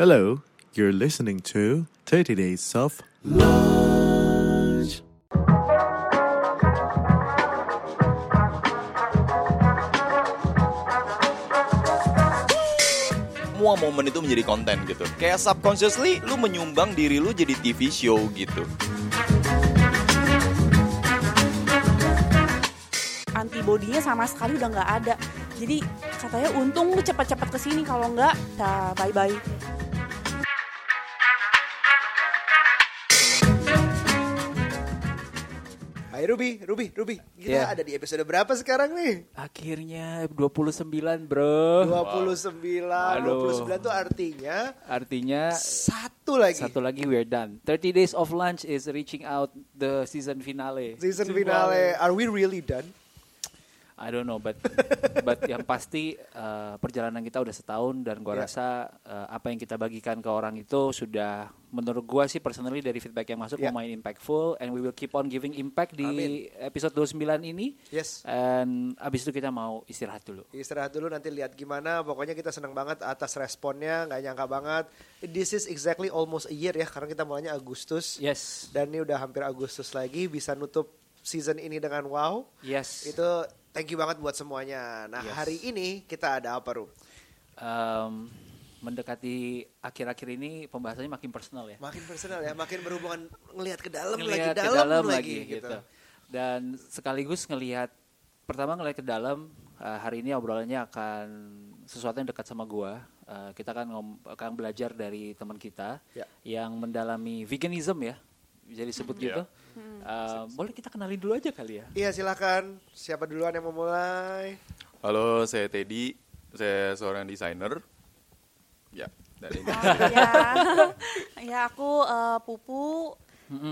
Hello, you're listening to 30 Days of Lunch. semua momen itu menjadi konten gitu. Kayak subconsciously lu menyumbang diri lu jadi TV show gitu. antibodinya sama sekali udah nggak ada. Jadi katanya untung lu cepat-cepat ke sini kalau nggak, dah bye bye. Hai Ruby, Ruby, Ruby. Kita Iya. ada di episode berapa sekarang nih? Akhirnya 29 bro 29. Aduh. 29 tuh artinya Artinya satu lagi. satu lagi we're done 30 Days of Lunch is reaching out the season finale Season finale. Are we really done? I don't know but but yang pasti uh, perjalanan kita udah setahun dan gua Yeah. rasa uh, apa yang kita bagikan ke orang itu sudah menurut gua sih personally dari feedback yang masuk Yeah. lumayan impactful and we will keep on giving impact di Amin. episode 29 ini Yes. and abis itu kita mau istirahat dulu Istirahat dulu nanti lihat gimana. Pokoknya kita senang banget atas responnya, nggak nyangka banget. This is exactly almost a year ya, karena kita mulainya Agustus. yes Dan ini udah hampir Agustus lagi, bisa nutup season ini dengan wow. yes Itu thank you banget buat semuanya. Nah Yes. hari ini kita ada apa Ru? Em, mendekati akhir-akhir ini pembahasannya makin personal ya. Makin personal ya, makin berhubungan ngelihat ke dalam Ngelihat lagi, ke dalam, lagi, lagi gitu. gitu. Dan sekaligus ngelihat pertama ngelihat ke dalam eh, hari ini obrolannya akan sesuatu yang dekat sama gua. Eh, kita kan ngom- akan belajar dari teman kita Ya. yang mendalami veganism ya. Bisa disebut gitu. Eh, boleh kita kenalin dulu aja kali ya. Iya silakan. Siapa duluan yang mau mulai? Halo, saya Teddy. Saya seorang desainer. Ya, dari ini. ya, ya aku eh, Pupu.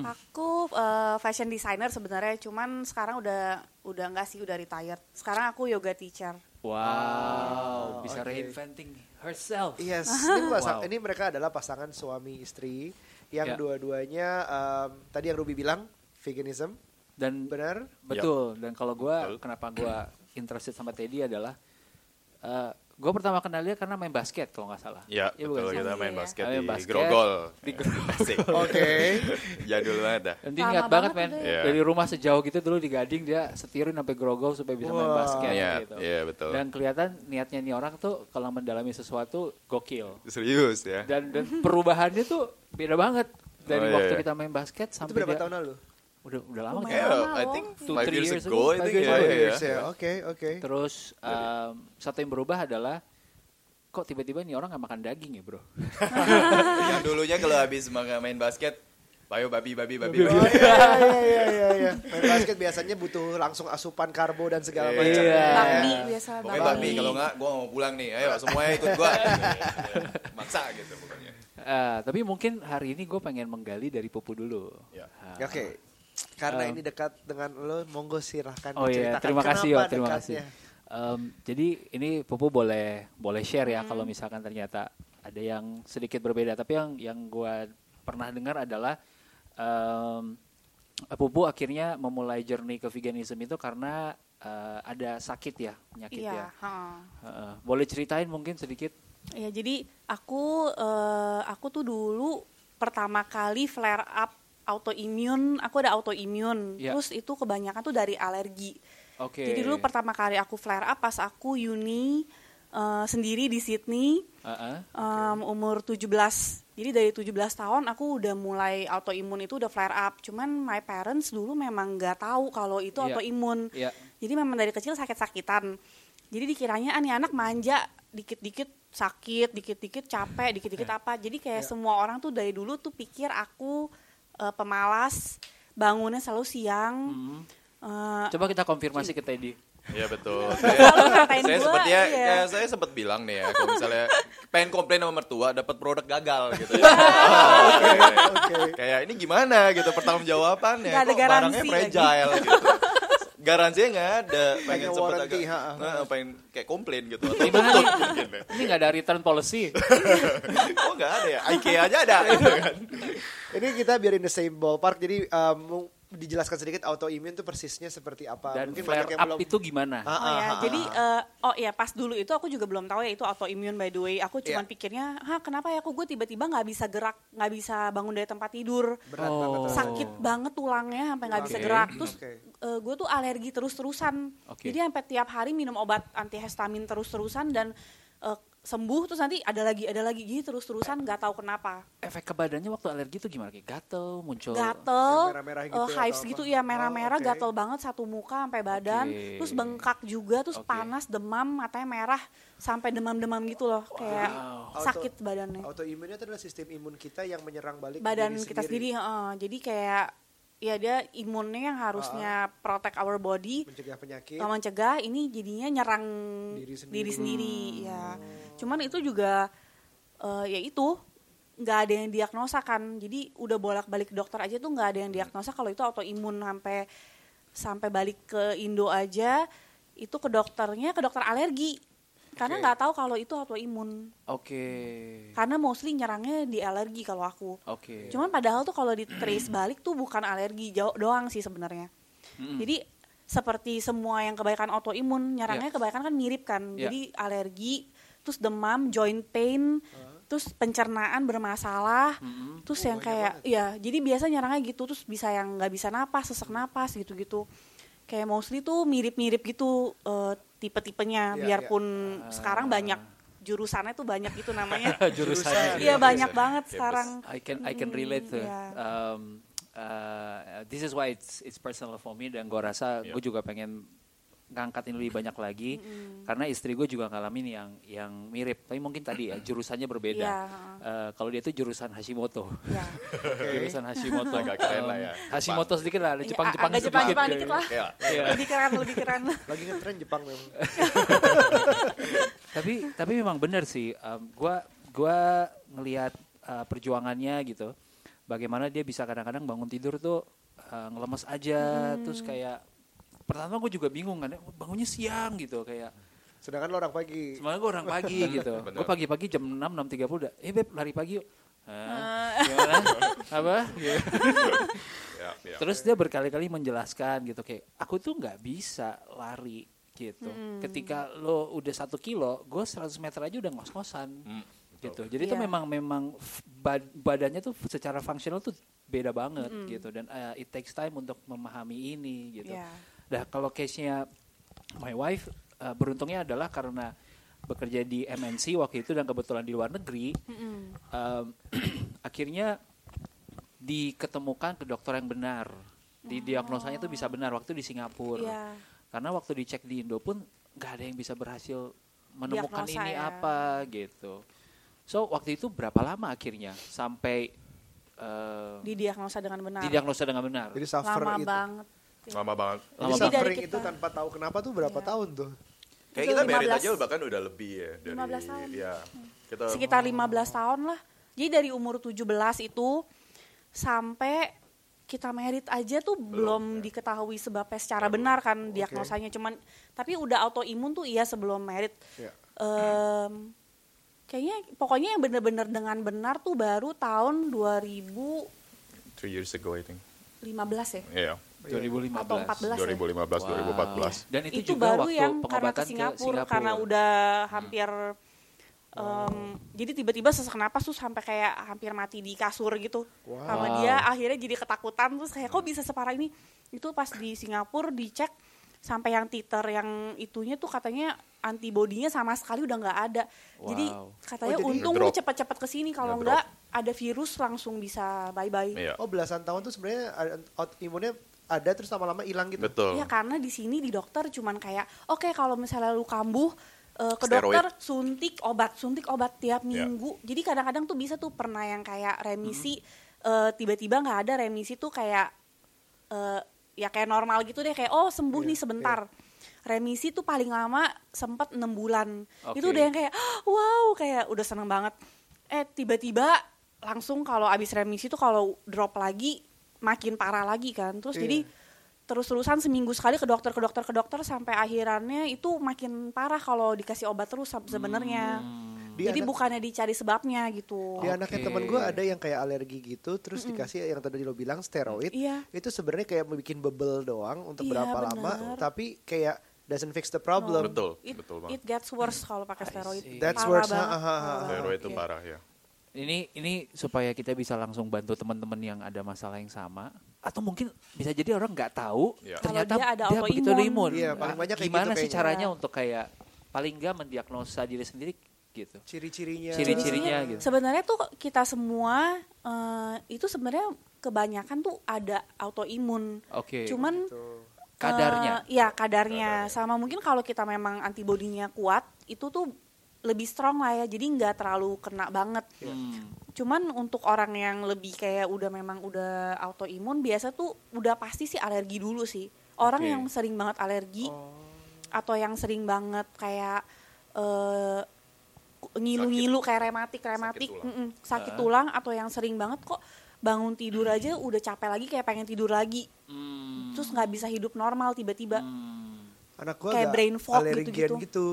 Aku eh, fashion designer sebenarnya, cuman sekarang udah udah nggak sih, udah retired. Sekarang aku yoga teacher. Wow, bisa oke. reinventing herself. Yes, ini, pasang- Wow. ini mereka adalah pasangan suami istri yang Ya. dua-duanya em, tadi yang Ruby bilang veganism, Dan benar? Betul. Dan kalau gua Betul. kenapa gua interested sama Teddy adalah eh gue pertama kenal dia karena main basket kalau nggak salah. Ya, Iya, betul bukan sih? kita main Iya. basket Main di basket. Grogol. Di Asik. Oke. Jadul banget dah. Lama ingat banget banget men ya. Iya. dari rumah sejauh gitu dulu di Gading dia setirin sampai grogol supaya bisa main Wah. basket Iya, gitu. iya betul. Dan kelihatan niatnya nih orang tuh kalau mendalami sesuatu gokil. Serius ya. Dan dan perubahannya tuh beda banget dari Oh, iya, waktu iya. kita main basket Itu sampai berapa dia- tahun lalu? Udah udah lama kan? Yeah, lama I think Two, five three years years ago, ago, I five think years ya. ago. ya, Years ya. ya. Oke, oke. Terus em, satu yang berubah adalah kok tiba-tiba nih orang nggak makan daging ya bro? Yang dulunya kalau habis main basket, bayo babi babi babi. Oh babi. iya iya iya iya iya. Main basket biasanya butuh langsung asupan karbo dan segala Iya. macam. Iya. Bakmi biasa Pokoknya babi kalau nggak, gue mau pulang nih. Ayo semuanya ikut gue. Maksa gitu pokoknya. Eh, tapi mungkin hari ini gue pengen menggali dari Pupu dulu. Ya. Ah, Oke. Karena Um, ini dekat dengan lo, monggo silahkan Oh iya, terima kasih yo, kenapa terima dekatnya. kasih. Em, jadi ini Pupu boleh boleh share ya Hmm. kalau misalkan ternyata ada yang sedikit berbeda. Tapi yang yang gue pernah dengar adalah em, Pupu akhirnya memulai journey ke veganism itu karena eh, ada sakit ya penyakit Iya, ya. heeh. Heeh. boleh ceritain mungkin sedikit? Ya jadi aku eh, aku tuh dulu pertama kali flare up autoimun, aku ada autoimun. Ya. Terus itu kebanyakan tuh dari alergi. Oke. Jadi dulu pertama kali aku flare up pas aku uni eh, sendiri di Sydney Heeh. em, umur 17. Jadi dari 17 tahun aku udah mulai autoimun itu udah flare up. Cuman my parents dulu memang nggak tahu kalau itu Iya. autoimun. Iya. Jadi memang dari kecil sakit-sakitan. Jadi dikiranya ah, nih anak manja, dikit-dikit sakit, dikit-dikit capek, dikit-dikit apa. Jadi kayak semua orang tuh dari dulu tuh pikir aku eh, pemalas, bangunnya selalu siang. Eh, Coba kita konfirmasi ke Teddy. Iya betul. Selalu ngatain saya gua, sepertinya iya. kayak saya sempat bilang nih ya kalau misalnya pengen komplain sama mertua dapat produk gagal gitu. Kayak ini gimana gitu pertanggungjawabannya Nggak ada kok barangnya garansi fragile gitu. Garansinya nggak ada, pengen warranty, agak, ha, ha. nah, pengen kayak komplain gitu. Atau Gimana tuntut nih? mungkin ya. Ini nggak ada return policy. Kok nggak ada ya? IKEA aja ada gitu kan. Ini kita biar in the same ballpark. Jadi um, dijelaskan sedikit autoimun itu persisnya seperti apa? Dan Mungkin flare banyak yang up belum. itu gimana? Ah, Oh ah, ya, ah, jadi ah. eh, oh ya pas dulu itu aku juga belum tahu ya itu autoimun by the way. Aku cuman Iya. pikirnya, hah kenapa ya aku gue tiba-tiba nggak bisa gerak, nggak bisa bangun dari tempat tidur, berat Oh. banget. sakit banget tulangnya sampai nggak bisa Oke. gerak. Terus Oke. eh, gue tuh alergi terus-terusan. Oke. Jadi sampai tiap hari minum obat antihistamin terus-terusan dan eh, sembuh terus nanti ada lagi ada lagi gitu terus-terusan nggak tahu kenapa. Efek ke badannya waktu alergi itu gimana? Kayak gatel, muncul. gatel, Yang merah-merah gitu eh, ya, hives gitu ya merah-merah, Oh, oke. gatel banget satu muka sampai badan, Oke. terus bengkak juga, terus Oke. panas, demam, matanya merah, sampai demam-demam gitu loh, kayak Auto- sakit badannya, Autoimunnya itu adalah sistem imun kita yang menyerang balik badan diri kita sendiri, heeh. jadi kayak ya dia imunnya yang harusnya protect our body, mencegah penyakit. kalau mencegah ini jadinya nyerang Diri sendiri. diri sendiri, ya. Cuman itu juga eh, ya itu nggak ada yang diagnosa kan. Jadi udah bolak-balik ke dokter aja tuh nggak ada yang diagnosa kalau itu autoimun sampai sampai balik ke Indo aja itu ke dokternya ke dokter alergi. Karena nggak tahu kalau itu autoimun. Oke. Karena mostly nyerangnya di alergi kalau aku. Oke. Cuman padahal tuh kalau di trace balik tuh bukan alergi jauh doang sih sebenarnya. Mm-mm. Jadi seperti semua yang kebaikan autoimun nyerangnya kebanyakan kan mirip kan. Ya. Jadi alergi, terus demam, joint pain, terus pencernaan bermasalah, Mm-mm. terus Oh, yang kayak banget. ya jadi biasa nyerangnya gitu terus bisa yang nggak bisa napas, sesak napas gitu-gitu. Kayak mostly tuh mirip-mirip gitu eh, tipe-tipenya Iya, biarpun iya. sekarang banyak jurusannya tuh banyak gitu namanya. Jurusannya. Iya banyak Yes, banget yes. sekarang. I can I can relate tuh. iya. Um, uh, this is why it's it's personal for me dan gue rasa Yeah. gue juga pengen ngangkat ini lebih banyak lagi karena istri gue juga ngalamin yang yang mirip tapi mungkin tadi ya jurusannya berbeda. Iya, Uh, kalau dia tuh jurusan Hashimoto. Ya. jurusan Hashimoto. Agak keren lah ya. Um, Hashimoto sedikit lah, ada Ya, Jepang-Jepang agak Jepang-Jepang dikit lah. Ya. Iya. Lebih keren, lebih keren. Lagi ngetren Jepang memang. tapi tapi memang benar sih um, gua gua ngelihat uh, perjuangannya gitu bagaimana dia bisa kadang-kadang bangun tidur tuh uh, ngelemes aja terus kayak pertama gue juga bingung kan bangunnya siang gitu kayak Sedangkan lo orang pagi. sebenarnya gue orang pagi gitu gue pagi-pagi jam 6 6.30 udah eh beb lari pagi yuk Hah? gimana apa Gitu. Ya, ya. Terus dia berkali-kali menjelaskan gitu kayak aku tuh nggak bisa lari gitu. Ketika lo udah satu kilo, gue 100 meter aja udah ngos-ngosan Hmm, gitu. Jadi itu Iya. memang memang bad- badannya tuh secara fungsional tuh beda banget gitu dan uh, it takes time untuk memahami ini gitu. Iya. Nah kalau case-nya my wife uh, beruntungnya adalah karena bekerja di MNC waktu itu dan kebetulan di luar negeri, um, akhirnya diketemukan ke dokter yang benar. Di diagnosanya tuh bisa benar waktu di Singapura. Iya. Karena waktu dicek di Indo pun nggak ada yang bisa berhasil menemukan Diagnosa ini ya. apa gitu. So waktu itu berapa lama akhirnya sampai uh, Didiagnosa dengan benar. didiagnosa dengan benar? Jadi suffer Lama itu. banget. Lama banget. Jadi Lama banget. suffering Dari itu tanpa tahu kenapa tuh berapa Iya. tahun tuh? Kayak Itu kita merit 15 aja bahkan udah lebih ya dari 15 tahun. ya. Kita Sekitar 15 tahun lah. Jadi dari umur 17 itu sampai kita merit aja tuh belum, ya. diketahui sebabnya secara benar kan diagnosanya cuman tapi udah autoimun tuh iya sebelum merit. Iya. Em, kayaknya pokoknya yang bener-bener dengan benar tuh baru tahun 2015 three years ago I think. ya. Iya. 2015. Atau 14 ya? 2015 Wow. 2014. Dan itu, itu, juga baru waktu yang karena pengobatan ke Singapura, Singapura. karena udah hampir em, jadi tiba-tiba sesak napas tuh sampai kayak hampir mati di kasur gitu Wow. sama dia akhirnya jadi ketakutan terus kayak kok bisa separah ini itu pas di Singapura dicek sampai yang titer yang itunya tuh katanya antibodinya sama sekali udah nggak ada jadi Wow. katanya Oh, jadi- untung lu cepet-cepet ke sini kalau Ngedrop. nggak ada virus langsung bisa bye bye Iya. Oh belasan tahun tuh sebenarnya autoimunnya ada terus lama-lama hilang gitu. Betul. Iya karena di sini di dokter cuman kayak oke kalau misalnya lu kambuh eh, ke Steroid. dokter suntik obat suntik obat tiap Iya. minggu. Jadi kadang-kadang tuh bisa tuh pernah yang kayak remisi eh, tiba-tiba nggak ada remisi tuh kayak eh, ya kayak normal gitu deh kayak oh sembuh Iya, nih sebentar. Remisi tuh paling lama sempat enam bulan. Oke. Itu udah yang kayak wow kayak udah seneng banget. Eh tiba-tiba langsung kalau abis remisi tuh kalau drop lagi makin parah lagi kan. Terus Iya. jadi terus-terusan seminggu sekali ke dokter ke dokter ke dokter sampai akhirannya itu makin parah kalau dikasih obat terus sebenarnya. Di Jadi anak- bukannya dicari sebabnya gitu. Di anaknya Oke. temen gue ada yang kayak alergi gitu, terus dikasih yang tadi lo bilang steroid. Iya. Itu sebenarnya kayak bikin bebel doang untuk Iya, berapa lama, benar. tapi kayak doesn't fix the problem. Betul, It, betul it banget. gets worse kalau pakai steroid. That's Parah worse, banget, ha, ha, ha. parah Steroid itu iya. parah ya. Ini ini supaya kita bisa langsung bantu teman-teman yang ada masalah yang sama atau mungkin bisa jadi orang nggak tahu Iya. ternyata Kalau dia ada begitu autoimun. Iya, paling Nah, banyak kayak gimana gitu sih kayaknya. caranya untuk kayak paling nggak mendiagnosa diri sendiri gitu. Ciri-cirinya. Ciri-cirinya gitu. Sebenarnya tuh kita semua eh, itu sebenarnya kebanyakan tuh ada autoimun. Oke. Cuman Tuh. Kadarnya? eh, Iya, kadarnya. Sama mungkin kalau kita memang antibodinya kuat, itu tuh lebih strong lah ya. Jadi nggak terlalu kena banget. Hmm. Cuman untuk orang yang lebih kayak udah memang udah autoimun, biasa tuh udah pasti sih alergi dulu sih. Orang Oke. yang sering banget alergi Oh. atau yang sering banget kayak eh, ngilu-ngilu kayak rematik rematik tulang. mm-mm, sakit tulang atau yang sering banget kok bangun tidur aja udah capek lagi kayak pengen tidur lagi Hmm. terus nggak bisa hidup normal tiba-tiba Hmm. Anak Kayak brain fog alergian gitu-gitu. gitu.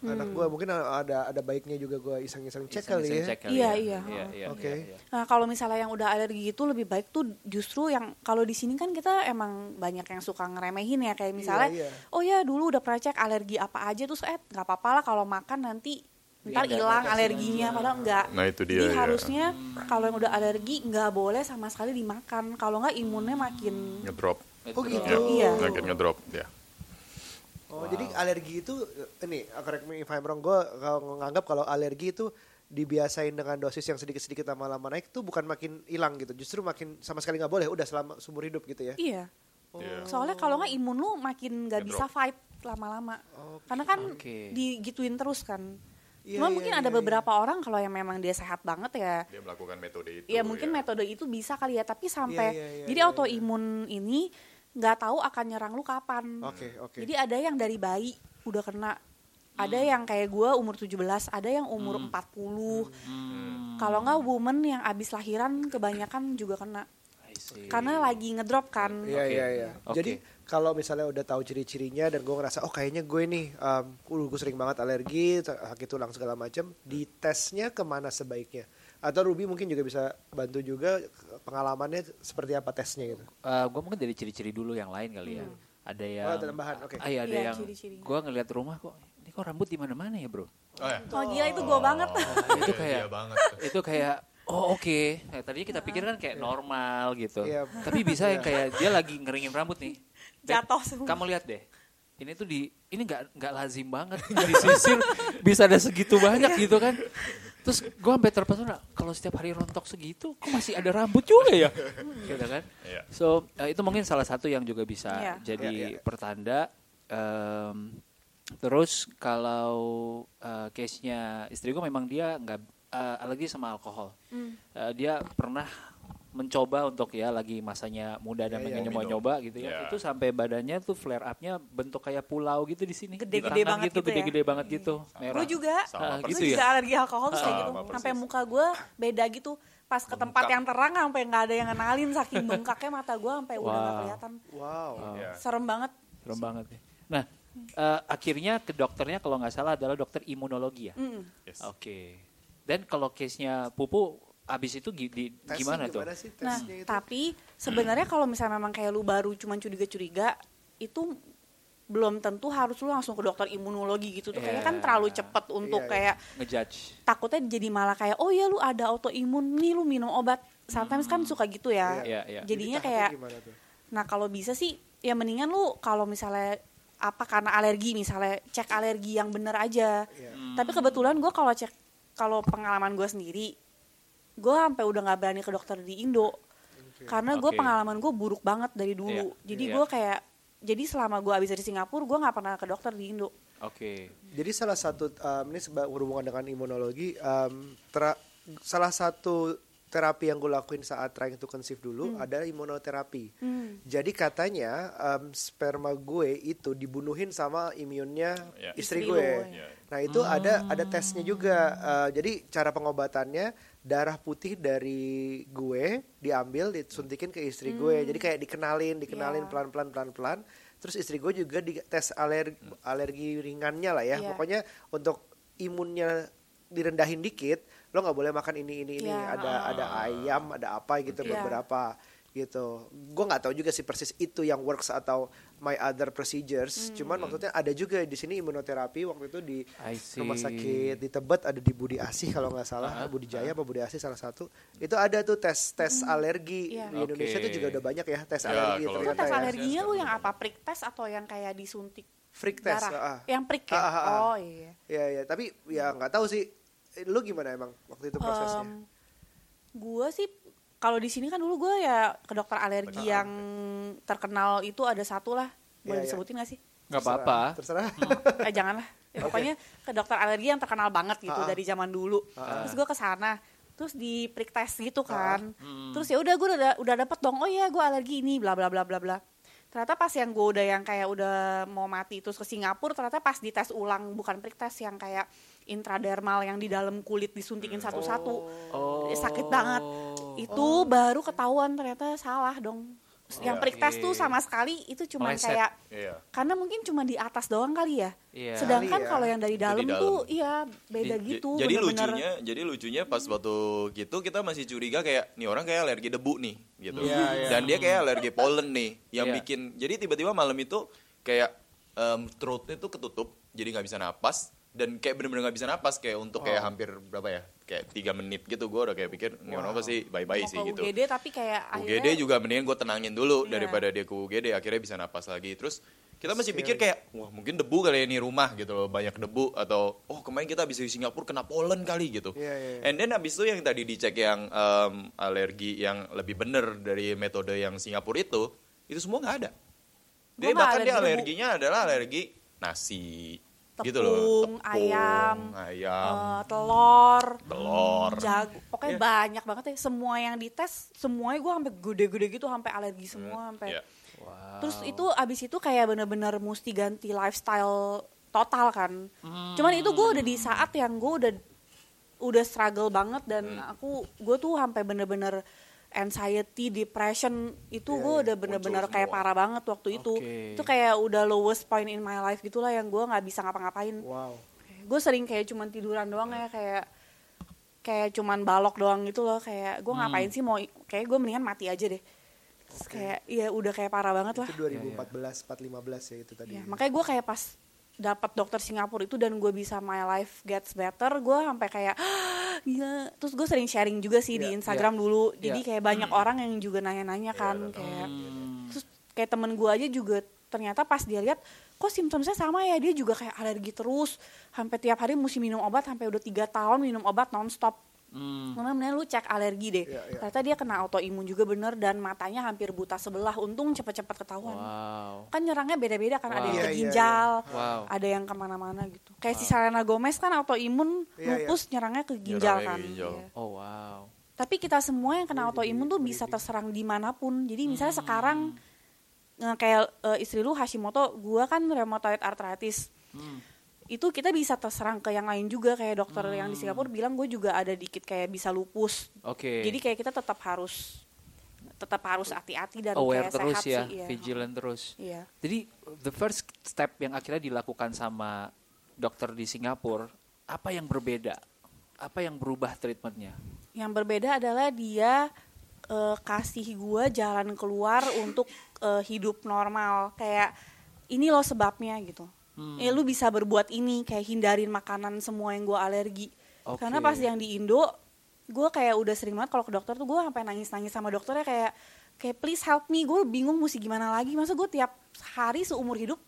Anak gue mungkin ada ada baiknya juga gue iseng-iseng cek kali ya. cek kali Iya, ya. iya. Iya, iya, Oke. iya, iya. Nah kalau misalnya yang udah alergi itu lebih baik tuh justru yang kalau di sini kan kita emang banyak yang suka ngeremehin ya kayak misalnya iya. oh ya dulu udah pernah cek alergi apa aja terus eh nggak apa-apa lah kalau makan nanti ntar Iya, hilang nggak alerginya padahal enggak. Nah, itu dia, Jadi ya. harusnya kalau yang udah alergi nggak boleh sama sekali dimakan kalau nggak imunnya makin Ngedrop. Oh Itu. gitu. Iya. Makin ngedrop ya. Oh jadi alergi itu ini correct me if I'm wrong gue kalau nganggap kalau alergi itu dibiasain dengan dosis yang sedikit-sedikit lama-lama naik tuh bukan makin hilang gitu justru makin sama sekali nggak boleh udah selama seumur hidup gitu ya iya. Iya. Soalnya kalau nggak imun lu makin nggak bisa fight lama-lama. Oke. Karena kan Oke. digituin terus kan. Iya, Cuma iya, mungkin iya, ada iya. beberapa orang kalau yang memang dia sehat banget ya Dia melakukan metode itu. ya mungkin metode itu bisa kali ya tapi sampai Iya, jadi autoimun ini nggak tahu akan nyerang lu kapan Oke, oke. jadi ada yang dari bayi udah kena ada Hmm. yang kayak gue umur 17 ada yang umur 40 Hmm. kalau nggak woman yang abis lahiran kebanyakan juga kena karena lagi ngedrop kan Iya Oke. iya iya. Oke. Jadi kalau misalnya udah tahu ciri-cirinya dan gue ngerasa oh kayaknya gue nih um, gue sering banget alergi, sakit tulang segala macam, di tesnya ke mana sebaiknya? Atau Ruby mungkin juga bisa bantu juga pengalamannya seperti apa tesnya gitu. gue Eh, mungkin dari ciri-ciri dulu yang lain kali ya. Ada yang Oh, ada tambahan, oke. Ah, iya, ada Iya, yang gue ngeliat rumah kok ini kok rambut di mana-mana ya bro. Oh, ya. oh gila itu gue banget itu kayak Iya banget. itu kayak oh oke. Nah, tadinya kita pikir kan kayak normal gitu. Iya. Tapi bisa yang kayak dia lagi ngeringin rambut nih. Jatuh semua. Kamu lihat deh. Ini tuh di ini nggak nggak lazim banget disisir bisa ada segitu banyak gitu kan. Terus gue sampai terpesona kalau setiap hari rontok segitu kok masih ada rambut juga ya. gitu kan. Iya. So eh, itu mungkin salah satu yang juga bisa Iya. jadi Iya, iya. pertanda. Em, terus kalau eh, case-nya istri gue memang dia nggak eh, alergi sama alkohol. Hmm. Eh, dia pernah mencoba untuk ya lagi masanya muda dan pengen iya. nyoba-nyoba gitu ya. Iya. Itu sampai badannya tuh flare up-nya bentuk kayak pulau gitu di sini. Gede-gede banget gitu, gitu ya. gede-gede banget gitu. Merah. gue juga Sama persis. gitu gue ya? juga alergi alkohol terus kayak Sama gitu persis. sampai muka gue beda gitu pas ke tempat yang terang sampai nggak ada yang kenalin saking bengkaknya mata gue sampai udah nggak Wow. kelihatan Wow. Iya. serem banget Serem banget ya. Nah, eh, akhirnya ke dokternya kalau nggak salah adalah dokter imunologi ya. Mm. Yes. Oke. Dan kalau case-nya Pupu abis itu di- gimana tuh? sih Nah, itu? tapi sebenarnya kalau misalnya memang kayak lu baru cuman curiga-curiga itu belum tentu harus lu langsung ke dokter imunologi gitu tuh kayaknya kan Iya. terlalu cepet untuk Iya, iya. kayak Ngejudge. takutnya jadi malah kayak oh ya lu ada autoimun nih lu minum obat sometimes kan suka gitu ya Iya, iya. jadinya Jadi kayak gimana nah kalau bisa sih ya mendingan lu kalau misalnya apa karena alergi misalnya cek alergi yang bener aja Iya. tapi kebetulan gue kalau cek kalau pengalaman gue sendiri gue sampai udah nggak berani ke dokter di Indo karena gue Oke. pengalaman gue buruk banget dari dulu Iya, jadi iya. gue kayak jadi selama gue abis dari Singapura gue nggak pernah ke dokter di Indo Oke. Jadi salah satu um, ini berhubungan dengan imunologi, um, tera- salah satu terapi yang gue lakuin saat trying to conceive dulu ada imunoterapi. Hmm. Jadi katanya um, sperma gue itu dibunuhin sama imunnya Ya. istri, Istri gue. lo, ya. Nah itu ada ada tesnya juga. Uh, jadi cara pengobatannya darah putih dari gue diambil disuntikin ke istri gue. Jadi kayak dikenalin, dikenalin Ya. pelan-pelan pelan-pelan. Terus istri gue juga di tes alergi alergi ringannya lah ya. Iya. Pokoknya untuk imunnya direndahin dikit lo nggak boleh makan ini ini ini Iya. ada ada ayam ada apa gitu Iya. beberapa gitu gue nggak tahu juga sih persis itu yang works atau my other procedures cuman maksudnya ada juga di sini imunoterapi waktu itu di rumah sakit di Tebet ada di Budi Asih kalau nggak salah Budi Jaya apa Budi Asih salah satu itu ada tuh tes tes alergi Iya. di Indonesia Oke. tuh juga udah banyak ya tes Ya, alergi Itu tes ya. alerginya lu yang apa? Prick test atau yang kayak disuntik Freak test, darah? ah. Yang prick ya? Ah, ah, ah. Oh iya. Ya ya, tapi ya nggak tahu sih. Lu gimana emang waktu itu prosesnya? Em, gue sih kalau di sini kan dulu gue ya ke dokter alergi yang terkenal itu ada satu lah. Boleh Iya, iya. disebutin gak sih? nggak apa-apa Terserah. eh janganlah. Ya, pokoknya ke dokter alergi yang terkenal banget gitu Ah, ah. dari zaman dulu. Ah, ah. Terus gue ke sana, terus di prick test gitu kan. Hmm. Terus ya udah gue udah udah dapet dong. Oh iya gue alergi ini bla bla bla bla bla. Ternyata pas yang gue udah yang kayak udah mau mati terus ke Singapura, ternyata pas dites ulang bukan prick test yang kayak intradermal yang di dalam kulit disuntikin satu-satu. oh Eh, sakit banget. Itu baru ketahuan ternyata salah dong. Yang prick test tuh sama sekali itu cuma kayak Iya. karena mungkin cuma di atas doang kali ya. Iya. Sedangkan Kali ya. kalau yang dari dalam tuh iya beda Di- gitu. Jadi bener-bener. lucunya, jadi lucunya pas waktu gitu kita masih curiga kayak nih orang kayak alergi debu nih gitu. Iya, iya. Dan dia kayak alergi pollen nih yang Iya. bikin jadi tiba-tiba malam itu kayak em, throatnya tuh ketutup jadi nggak bisa napas dan kayak bener-bener nggak bisa napas kayak untuk kayak hampir berapa ya kayak tiga menit gitu gue udah kayak pikir nih orang apa sih bye bye Mau sih ke gitu. UGD tapi kayak UGD akhirnya juga mendingan gue tenangin dulu Iya. daripada dia ke UGD akhirnya bisa napas lagi terus kita masih pikir kayak wah mungkin debu kali ya ini rumah gitu loh banyak debu atau oh kemarin kita bisa di Singapura kena pollen kali gitu Iya, iya, iya. and then abis itu yang tadi dicek yang em, alergi yang lebih bener dari metode yang Singapura itu itu semua nggak ada dia nggak bahkan dia debu. alerginya adalah alergi nasi gitu loh Tepung, ayam, ayam eh, telur, telur jago, pokoknya Iya. banyak banget ya. Semua yang dites, semuanya gue sampai gede-gede gitu, sampai alergi semua, sampai. Iya. Terus itu abis itu kayak bener-bener mesti ganti lifestyle total kan. Cuman itu gue udah di saat yang gue udah udah struggle banget dan Hmm. aku gue tuh sampai bener-bener anxiety, depression itu gue udah bener-bener kayak semua. parah banget waktu itu. Oke. Itu kayak udah lowest point in my life gitulah yang gue nggak bisa ngapa-ngapain. Wow. Gue sering kayak cuman tiduran doang ya kayak kayak cuman balok doang gitu loh kayak gue ngapain sih mau kayak gue mendingan mati aja deh. Terus kayak ya udah kayak parah banget lah. Itu 2014, 415 ya itu tadi. Ya, makanya gue kayak pas dapat dokter Singapura itu dan gue bisa my life gets better gue sampai kayak gila. Terus gue sering sharing juga sih di Iya, Instagram dulu. Iya. jadi Hmm. kayak banyak orang yang juga nanya-nanya kan kayak terus kayak temen gue aja juga ternyata pas dia lihat kok simptomnya sama ya? Dia juga kayak alergi terus sampai tiap hari mesti minum obat sampai udah tiga tahun minum obat nonstop Hmm. Mama mendingan lu cek alergi deh. Iya, iya. Ternyata dia kena autoimun juga bener dan matanya hampir buta sebelah. Untung cepet-cepet ketahuan wow kan nyerangnya beda-beda kan ada Wow. yang Iya, ke iya, ginjal, Wow. ada yang ke mana-mana gitu. Kayak si Selena Gomez kan autoimun Iya, iya. lupus nyerangnya ke ginjal Nyerangnya ke kan. ginjal. Iya. oh wow Tapi kita semua yang kena autoimun tuh bisa terserang di mana pun. Jadi misalnya Hmm. sekarang eh, kayak eh, istri lu Hashimoto, gua kan rheumatoid arthritis. Hmm. Itu kita bisa terserang ke yang lain juga kayak dokter yang di Hmm. Singapura bilang gue juga ada dikit kayak bisa lupus. oke Jadi kayak kita tetap harus tetap harus hati-hati dan aware kayak terus sehat ya sih. Iya. vigilant terus Iya. Jadi the first step yang akhirnya dilakukan sama dokter di Singapura, apa yang berbeda? Apa yang berubah treatmentnya? Yang berbeda adalah dia eh, kasih gua jalan keluar untuk eh, hidup normal. Kayak ini loh sebabnya gitu. Hmm. Eh lu bisa berbuat ini kayak hindarin makanan semua yang gua alergi. Oke. Karena pas yang di Indo, gua kayak udah sering banget kalau ke dokter tuh gua sampai nangis-nangis sama dokternya kayak kayak please help me. Gue bingung mesti gimana lagi. Masa gue tiap hari seumur hidup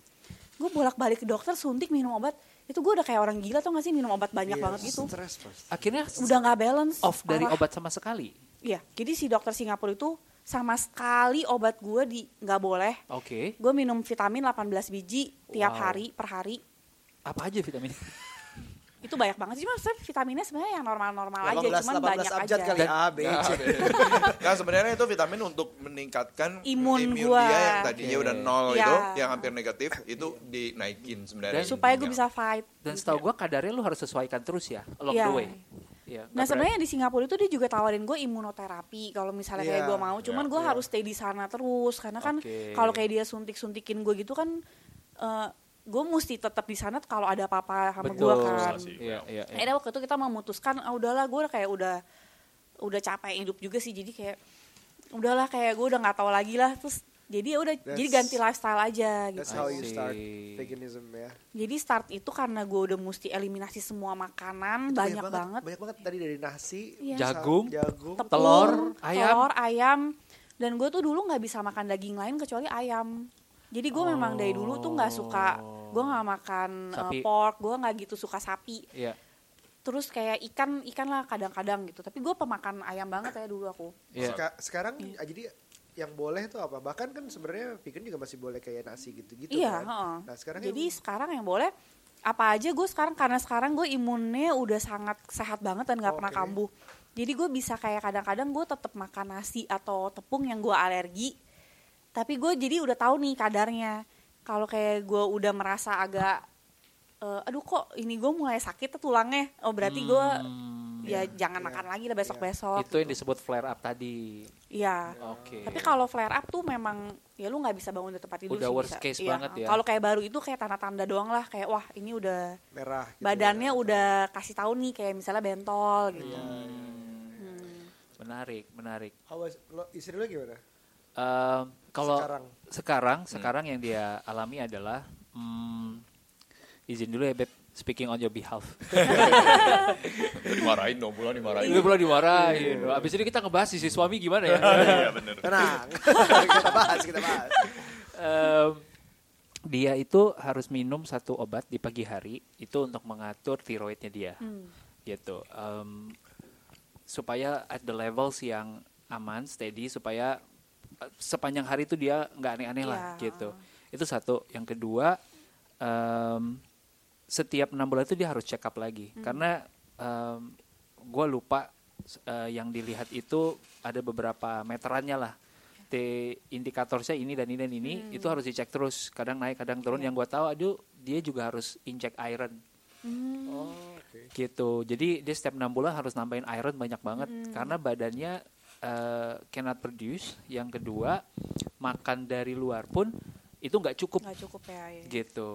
gue bolak-balik ke dokter suntik minum obat itu gue udah kayak orang gila tuh gak sih minum obat banyak Iya, banget gitu Stres pasti. Akhirnya udah nggak balance off dari parah. obat sama sekali. Iya, jadi si dokter Singapura itu sama sekali obat gue di nggak boleh. Oke. Gue minum vitamin 18 biji tiap Wow. hari per hari. Apa aja vitamin? Itu banyak banget sih, maksudnya vitaminnya sebenarnya yang normal-normal aja, 18, cuman 18 banyak abjad aja. kali A, B, C. Nah sebenarnya itu vitamin untuk meningkatkan Imun imun gua. dia yang tadinya Oke. udah nol Iya. itu, yang hampir negatif itu dinaikin sebenarnya. Dan- Supaya gue intinya. bisa fight. Dan setahu gua kadarnya lu harus sesuaikan terus ya, along Iya. the way. Iya. Nah sebenarnya di Singapura itu dia juga tawarin gue imunoterapi kalau misalnya kayak Iya, gue mau, cuman iya, gue iya. harus stay di sana terus karena kan Oke. kalau kayak dia suntik-suntikin gue gitu kan eh, gue mesti tetap di sana kalau ada apa-apa sama gue kan. Iya, iya, iya. akhirnya waktu itu kita memutuskan ah udahlah gue kayak udah udah capek hidup juga sih jadi kayak udahlah kayak gue udah nggak tahu lagi lah terus jadi ya udah jadi ganti lifestyle aja gitu That's how you start veganism ya. jadi start itu karena gue udah mesti eliminasi semua makanan Itu banyak, banget, Banyak banget tadi dari nasi, Iya. Jagung, jagung, Tepung, telur, ayam. telur, ayam dan gue tuh dulu nggak bisa makan daging lain kecuali ayam jadi gue memang dari dulu tuh nggak suka gue nggak makan uh, pork gue nggak gitu suka sapi Iya. terus kayak ikan ikan lah kadang-kadang gitu tapi gue pemakan ayam banget ya dulu aku Iya. Seka- sekarang Iya. ah, jadi yang boleh tuh apa? Bahkan kan sebenarnya vegan juga masih boleh kayak nasi gitu-gitu iya kan. heeh. Nah, sekarang jadi yang- sekarang yang boleh apa aja gue sekarang karena sekarang gue imunnya udah sangat sehat banget dan nggak pernah Oke. kambuh jadi gue bisa kayak kadang-kadang gue tetap makan nasi atau tepung yang gue alergi tapi gue jadi udah tahu nih kadarnya kalau kayak gue udah merasa agak eh, aduh kok ini gue mulai sakit tuh tulangnya oh berarti gue Hmm, ya jangan iya, makan lagi lah besok-besok itu yang disebut flare up tadi. Iya. Oke. Tapi kalau flare up tuh memang ya lu nggak bisa bangun dari tempat tidur Udah sih worst bisa. case Iya. banget ya. Kalau kayak baru itu kayak tanda-tanda doang lah kayak wah ini udah merah gitu badannya ya. udah kasih tahu nih kayak misalnya bentol gitu. Iya. Hmm. Menarik, menarik. Awas, lo istri lo gimana? Em, kalau Sekarang. sekarang sekarang yang dia alami adalah hmm, izin dulu ya beb speaking on your behalf. dimarahin dong pulang dimarahin Itu pula dimarahin. Abis ini kita ngebahas sisi suami gimana ya? iya bener Tenang. kita bahas, kita bahas. Em, dia itu harus minum satu obat di pagi hari itu untuk mengatur tiroidnya dia, Hmm. gitu. Em, supaya at the levels yang aman, steady, supaya eh, sepanjang hari itu dia nggak aneh-aneh lah, Iya. gitu. Itu satu. Yang kedua, em, setiap enam bulan itu dia harus check up lagi, karena gue lupa eh, yang dilihat itu ada beberapa meterannya lah. T indikatornya ini dan ini dan ini itu harus dicek terus. Kadang naik, kadang turun. Yang gue tahu, aduh, dia juga harus injek iron Oh, oke. gitu. Jadi dia setiap enam bulan harus nambahin iron banyak banget karena badannya eh, cannot produce. Yang kedua makan dari luar pun itu nggak cukup Nggak cukup ya. ya. gitu.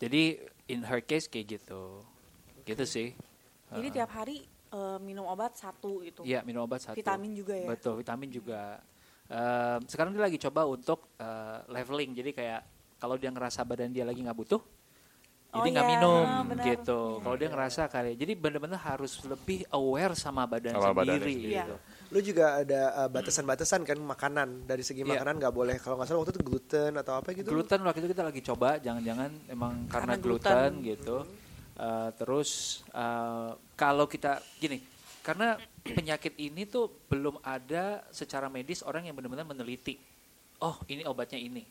Jadi in her case kayak gitu, gitu sih. Jadi tiap hari eh, minum obat satu gitu. Iya minum obat satu. Vitamin juga ya. Betul vitamin juga. Em, sekarang dia lagi coba untuk eh, leveling. Jadi kayak kalau dia ngerasa badan dia lagi nggak butuh, Oh jadi nggak iya, minum benar. gitu. Kalau dia ngerasa kali, jadi benar-benar harus lebih aware sama badan Sama badannya sendiri. sendiri. Iya. Lu juga ada uh, batasan-batasan kan makanan dari segi Iya. makanan nggak boleh kalau nggak salah waktu itu gluten atau apa gitu. Gluten waktu itu kita lagi coba, jangan-jangan emang karena, Karena gluten, gluten. gitu. Eh, terus eh, kalau kita gini, karena penyakit ini tuh belum ada secara medis orang yang benar-benar meneliti. Oh, ini obatnya ini.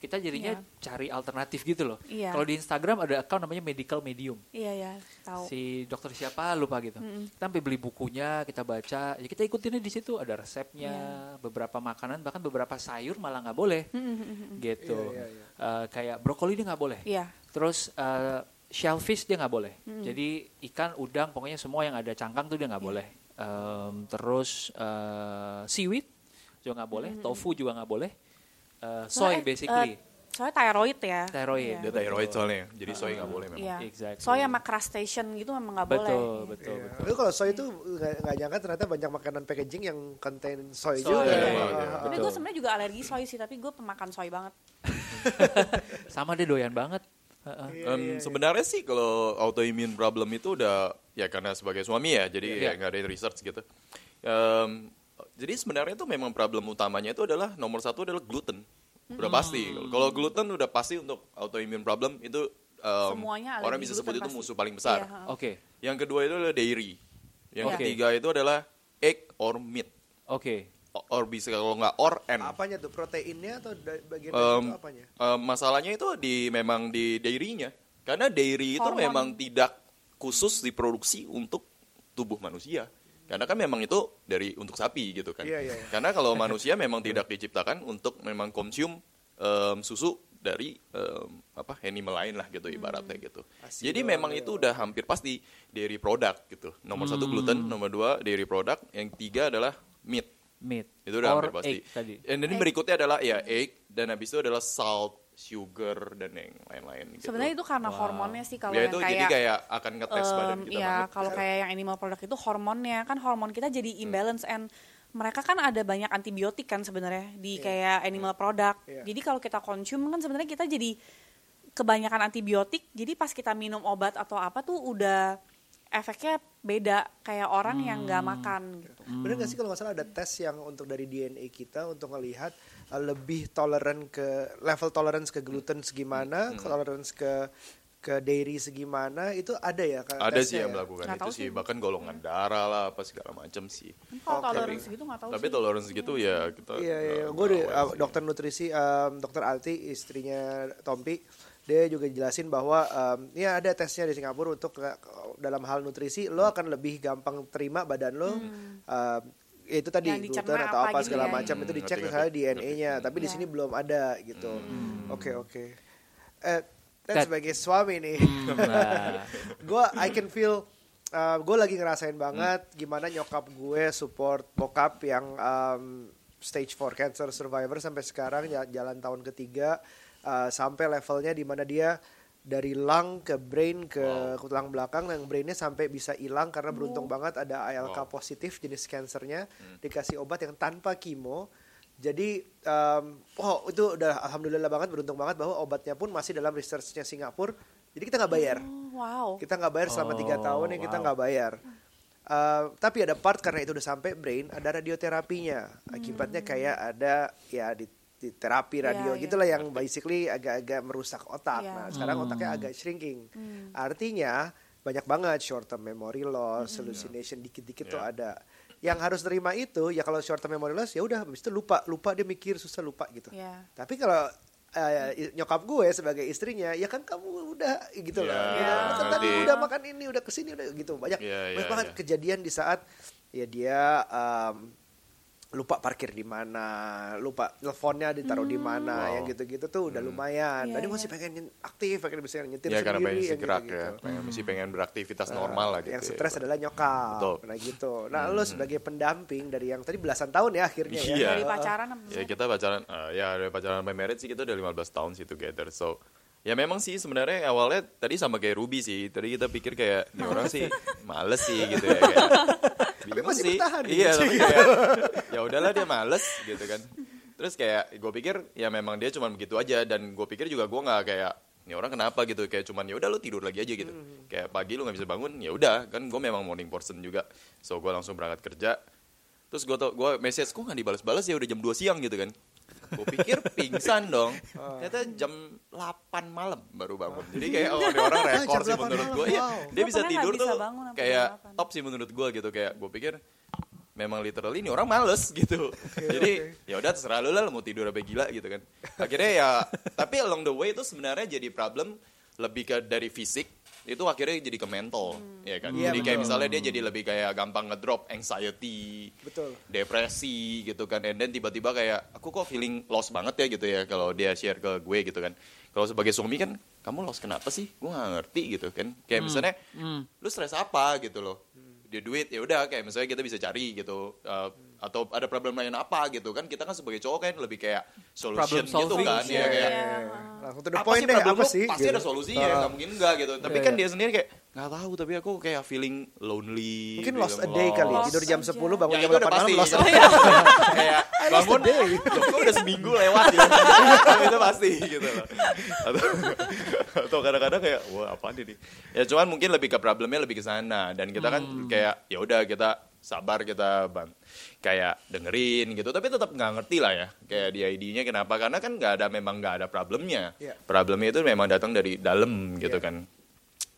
Kita jadinya Iya. cari alternatif gitu loh. Iya. Kalau di Instagram ada account namanya medical medium. Iya ya, tahu. Si dokter siapa lupa gitu. Mm-mm. Kita sampai beli bukunya, kita baca, ya kita ikutinnya di situ ada resepnya, Iya. beberapa makanan bahkan beberapa sayur malah nggak boleh gitu. Iya, iya, iya. Eh, kayak brokoli dia nggak boleh. Iya. Terus eh, shellfish dia nggak boleh. Jadi ikan, udang, pokoknya semua yang ada cangkang tuh dia nggak boleh. Em, terus eh, seaweed juga nggak boleh, tofu juga nggak boleh. Eh, soy Soalnya, eh, basically, eh, soalnya thyroid ya. Thyroid. Iya. dia thyroid soalnya jadi soy nggak boleh memang Iya. Exactly. Soy sama crustacean gitu memang nggak boleh. betul, betul, Iya. betul. Lu kalau soy itu nggak nyangka ternyata banyak makanan packaging yang contain soy, Soy, juga. iya, Ah, iya, ah, Tapi gue sebenarnya juga alergi soy sih, tapi gue pemakan soy banget. Sama dia doyan banget. Heeh. Em, iya, iya. sebenarnya sih kalau autoimmune problem itu udah ya karena sebagai suami ya jadi Iya. ya nggak ada research gitu Em, jadi sebenarnya itu memang problem utamanya itu adalah nomor satu adalah gluten udah pasti kalau gluten udah pasti untuk autoimmune problem itu Semuanya alergi orang bisa sebut itu pasti. musuh paling besar Iya. Oke, yang kedua itu adalah dairy yang Oke. ketiga itu adalah egg or meat oke. O- or bisa kalau nggak or and Apanya tuh proteinnya atau bagian dari itu apanya? em, masalahnya itu di memang di dairy-nya. Karena dairy itu Hormon. memang tidak khusus diproduksi untuk tubuh manusia. Karena kan memang itu dari untuk sapi gitu kan. Iya, iya, iya. Karena kalau manusia memang tidak diciptakan untuk memang konsum em, susu dari em, apa animal lain lah gitu ibaratnya gitu. Asli Jadi memang ya. itu udah hampir pasti dairy product gitu. Nomor satu gluten, nomor dua dairy product, yang tiga adalah meat Meat. itu udah Or hampir pasti. egg tadi. Dan ini berikutnya adalah ya egg dan habis itu adalah salt sugar dan yang lain-lain gitu. Sebenarnya itu karena hormonnya sih kalau ya yang itu kayak jadi kayak akan ngetes badan Em, kita ya banget. kalau kayak yang animal product itu hormonnya kan hormon kita jadi imbalance and mereka kan ada banyak antibiotik kan sebenarnya di kayak animal product. Iya. Jadi kalau kita konsum kan sebenarnya kita jadi kebanyakan antibiotik. Jadi pas kita minum obat atau apa tuh udah efeknya beda kayak orang yang nggak makan gitu. Bener gak sih kalau nggak salah ada tes yang untuk dari DNA kita untuk ngelihat uh, lebih toleran ke level tolerance ke gluten segimana, tolerance ke ke dairy segimana itu ada ya Kak, Ada sih yang ya? melakukan Nggak itu sih, sih. bahkan golongan darah lah apa segala macam sih. Kalau Oke. tolerance gitu nggak tahu Tapi sih. toleransi gitu ya kita Iya iya, nggak- gue aware sih. dokter nutrisi, um, dokter Alti istrinya Tompi, dia juga jelasin bahwa um, ya ada tesnya di Singapura untuk ke- dalam hal nutrisi lo akan lebih gampang terima badan lo, um, ya itu tadi Hmm. Yang gluten atau apa apa gitu segala ya. macam itu Hmm, dicek misalnya DNA-nya, tapi di Iya. sini belum ada gitu. Hmm. Oke oke. Eh, dan sebagai suami nih, Nah, gue I can feel gue lagi ngerasain banget Hmm. gimana nyokap gue support bokap yang um, stage 4 cancer survivor sampai sekarang ya- jalan tahun ketiga uh, sampai levelnya di mana dia dari lung ke brain ke tulang belakang yang brainnya sampai bisa hilang karena beruntung banget ada ALK Wow. positif jenis kansernya dikasih obat yang tanpa kimo jadi um, oh itu udah alhamdulillah banget beruntung banget bahwa obatnya pun masih dalam researchnya Singapura jadi kita nggak bayar Oh, wow. kita nggak bayar selama tiga Oh, tahun yang kita wow. nggak bayar. Uh, tapi ada part karena itu udah sampai brain ada radioterapinya. Akibatnya kayak ada ya di, di terapi Iya, radio iya. gitulah yang basically agak-agak merusak otak. Iya. Nah sekarang otaknya agak shrinking. Hmm. Artinya banyak banget short term memory loss, hallucination dikit-dikit tuh Iya. ada. Yang harus terima itu ya kalau short term memory loss ya udah habis itu lupa, lupa dia mikir susah lupa gitu. Iya. Tapi kalau eh, nyokap gue sebagai istrinya, ya kan kamu udah gitu loh. Iya, Ya, kan tadi udah makan ini, udah ke sini, udah gitu. Banyak, Iya, banyak iya, banget iya. kejadian di saat ya dia em, lupa parkir di mana, lupa teleponnya ditaruh di mana, Wow. yang gitu-gitu tuh udah lumayan. Iya, Tadi iya. masih pengen aktif, pengen bisa nyetir Ya karena sendiri, pengen yang gerak gitu-gitu. ya, pengen mesti pengen beraktivitas normal lah gitu. yang ya. stres adalah nyokap, Betul. nah gitu. Nah lo sebagai pendamping dari yang tadi belasan tahun ya akhirnya ya. Iya. Dari pacaran apa Ya kita pacaran, eh, ya dari pacaran sampai married sih kita udah 15 tahun sih together. So ya memang sih sebenarnya awalnya tadi sama kayak Ruby sih. Tadi kita pikir kayak ini orang sih males sih gitu ya. Kayak, bingung masih sih. bertahan gitu. Iya tapi kayak ya udahlah dia males gitu kan. Terus kayak gue pikir ya memang dia cuma begitu aja. Dan gue pikir juga gue nggak kayak ini orang kenapa? gitu. Kayak cuman ya udah lu tidur lagi aja gitu. Kayak pagi lu nggak bisa bangun ya udah. Kan gue memang morning person juga. So gue langsung berangkat kerja. Terus gue tau, gue message kok gak dibalas-balas ya? Udah jam 2 siang gitu kan. Gue pikir pingsan dong. Ternyata jam 8 malam baru bangun. Jadi kayak oh, ini orang rekor jam sih 8 menurut gue. Wow. dia bisa tidur bisa tuh bangun kayak jam 8. top sih menurut gue gitu. Kayak gue pikir memang literally ini orang males gitu. Jadi ya udah terserah lu lah lu mau tidur apa gila gitu kan. Akhirnya ya tapi along the way itu sebenarnya jadi problem lebih ke dari fisik itu akhirnya jadi ke mental ya kan. Iya, jadi kayak betul. misalnya dia jadi lebih kayak gampang ngedrop anxiety, Betul. depresi gitu kan. And then tiba-tiba kayak aku kok feeling lost banget ya gitu ya kalau dia share ke gue gitu kan. Kalau sebagai suami kan kamu lost kenapa sih? Gue gak ngerti gitu kan. Kayak misalnya lu stres apa gitu loh. Dia duit ya udah kayak misalnya kita bisa cari gitu Uh, atau ada problem lain apa gitu kan kita kan sebagai cowok kan lebih kayak solution Problem gitu solving kan sih. ya kayak Iya. Langsung to the apa point sih deh, problem apa sih? Pasti gitu. ada solusinya, Ah. nggak mungkin enggak gitu. Tapi Iya, kan iya. dia sendiri kayak nggak tahu, tapi aku kayak feeling lonely. Mungkin feeling lost a day kali, Lost tidur jam aja. 10 bangun Ya jam itu udah 8 malam pasti. lost a day. kayak bangun, udah seminggu lewat gitu. itu pasti gitu loh. Atau, atau kadang-kadang kayak, wah apa ini? Ya cuman mungkin lebih ke problemnya lebih ke sana. Dan kita kan Hmm. kayak, ya udah kita sabar kita ban kayak dengerin gitu. Tapi tetap nggak ngerti lah ya kayak di ID-nya kenapa. Karena kan nggak ada memang nggak ada problemnya. Iya. problemnya itu memang datang dari dalam gitu Iya. kan.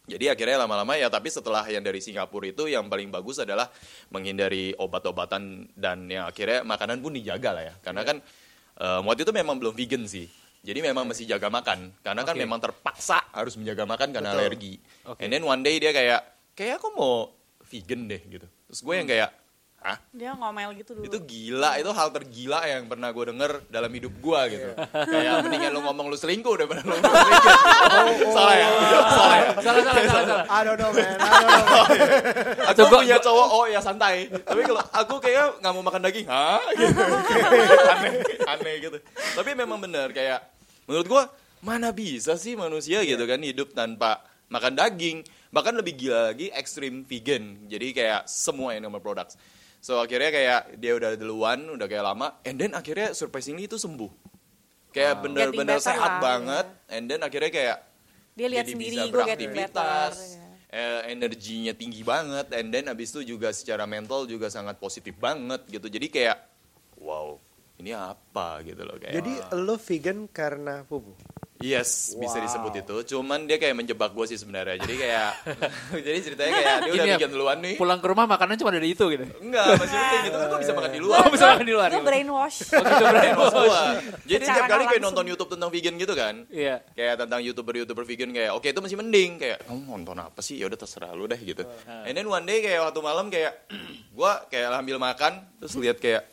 Jadi akhirnya lama-lama ya tapi setelah yang dari Singapura itu yang paling bagus adalah menghindari obat-obatan dan yang akhirnya makanan pun dijaga lah ya. Karena kan eh, waktu itu memang belum vegan sih. Jadi memang mesti jaga makan. Karena kan Oke. memang terpaksa harus menjaga makan karena Betul. alergi. Oke. and then one day dia kayak kayak aku mau vegan deh gitu terus gue yang kayak ah Dia ngomel gitu dulu. itu gila itu hal tergila yang pernah gue denger dalam hidup gue gitu. Kayak mendingan lu ngomong lu selingkuh daripada lu ngomong selingkuh salah ya? salah ya? Salah salah salah salah. I don't know man, I don't know. aku Tuh, gua- punya cowok oh ya santai. Tapi kalau aku kayak nggak mau makan daging. Hah? Gitu. Aneh aneh gitu. Tapi memang bener kayak menurut gue mana bisa sih manusia gitu kan hidup tanpa makan daging bahkan lebih gila lagi ekstrim vegan. Jadi kayak semua animal products. So akhirnya kayak dia udah duluan udah kayak lama and then akhirnya surprisingly itu sembuh. Kayak bener-bener Getting better sehat lah, banget and then akhirnya kayak Dia lihat jadi sendiri bisa beraktivitas ya. eh, energinya tinggi banget and then abis itu juga secara mental juga sangat positif banget gitu. Jadi kayak wow ini apa gitu loh kayak Jadi lo vegan karena pupu. Yes bisa Wow. disebut itu. Cuman dia kayak menjebak gue sih sebenarnya. Jadi kayak jadi ceritanya kayak dia udah ya, bikin duluan nih. Pulang ke rumah makanan cuma ada itu gitu. enggak masih penting gitu tuh gue bisa makan di luar. Oh, bisa makan di luar. Gue brainwash. Oh, gitu, Brainwash. jadi tiap kali kayak nonton YouTube tentang vegan gitu kan Iya. kayak tentang youtuber youtuber vegan kayak oke itu masih mending. Kayak kamu nonton apa sih? Ya udah terserah lu deh gitu. And then one day kayak waktu malam kayak gua kayak ambil makan terus lihat kayak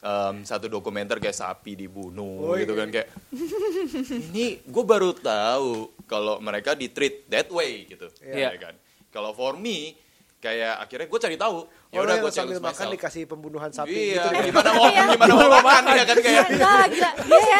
em, satu dokumenter kayak sapi dibunuh Oh, gitu kan kayak ini gue baru tahu kalau mereka di treat that way gitu. Iya. ya kan. Kalau for me kayak akhirnya gue cari tahu ya udah yang gue sambil makan myself dikasih pembunuhan sapi iya gitu. gimana mau Iya. gimana mau makan ya kan Iya, kayak enggak, gila. Dia ya,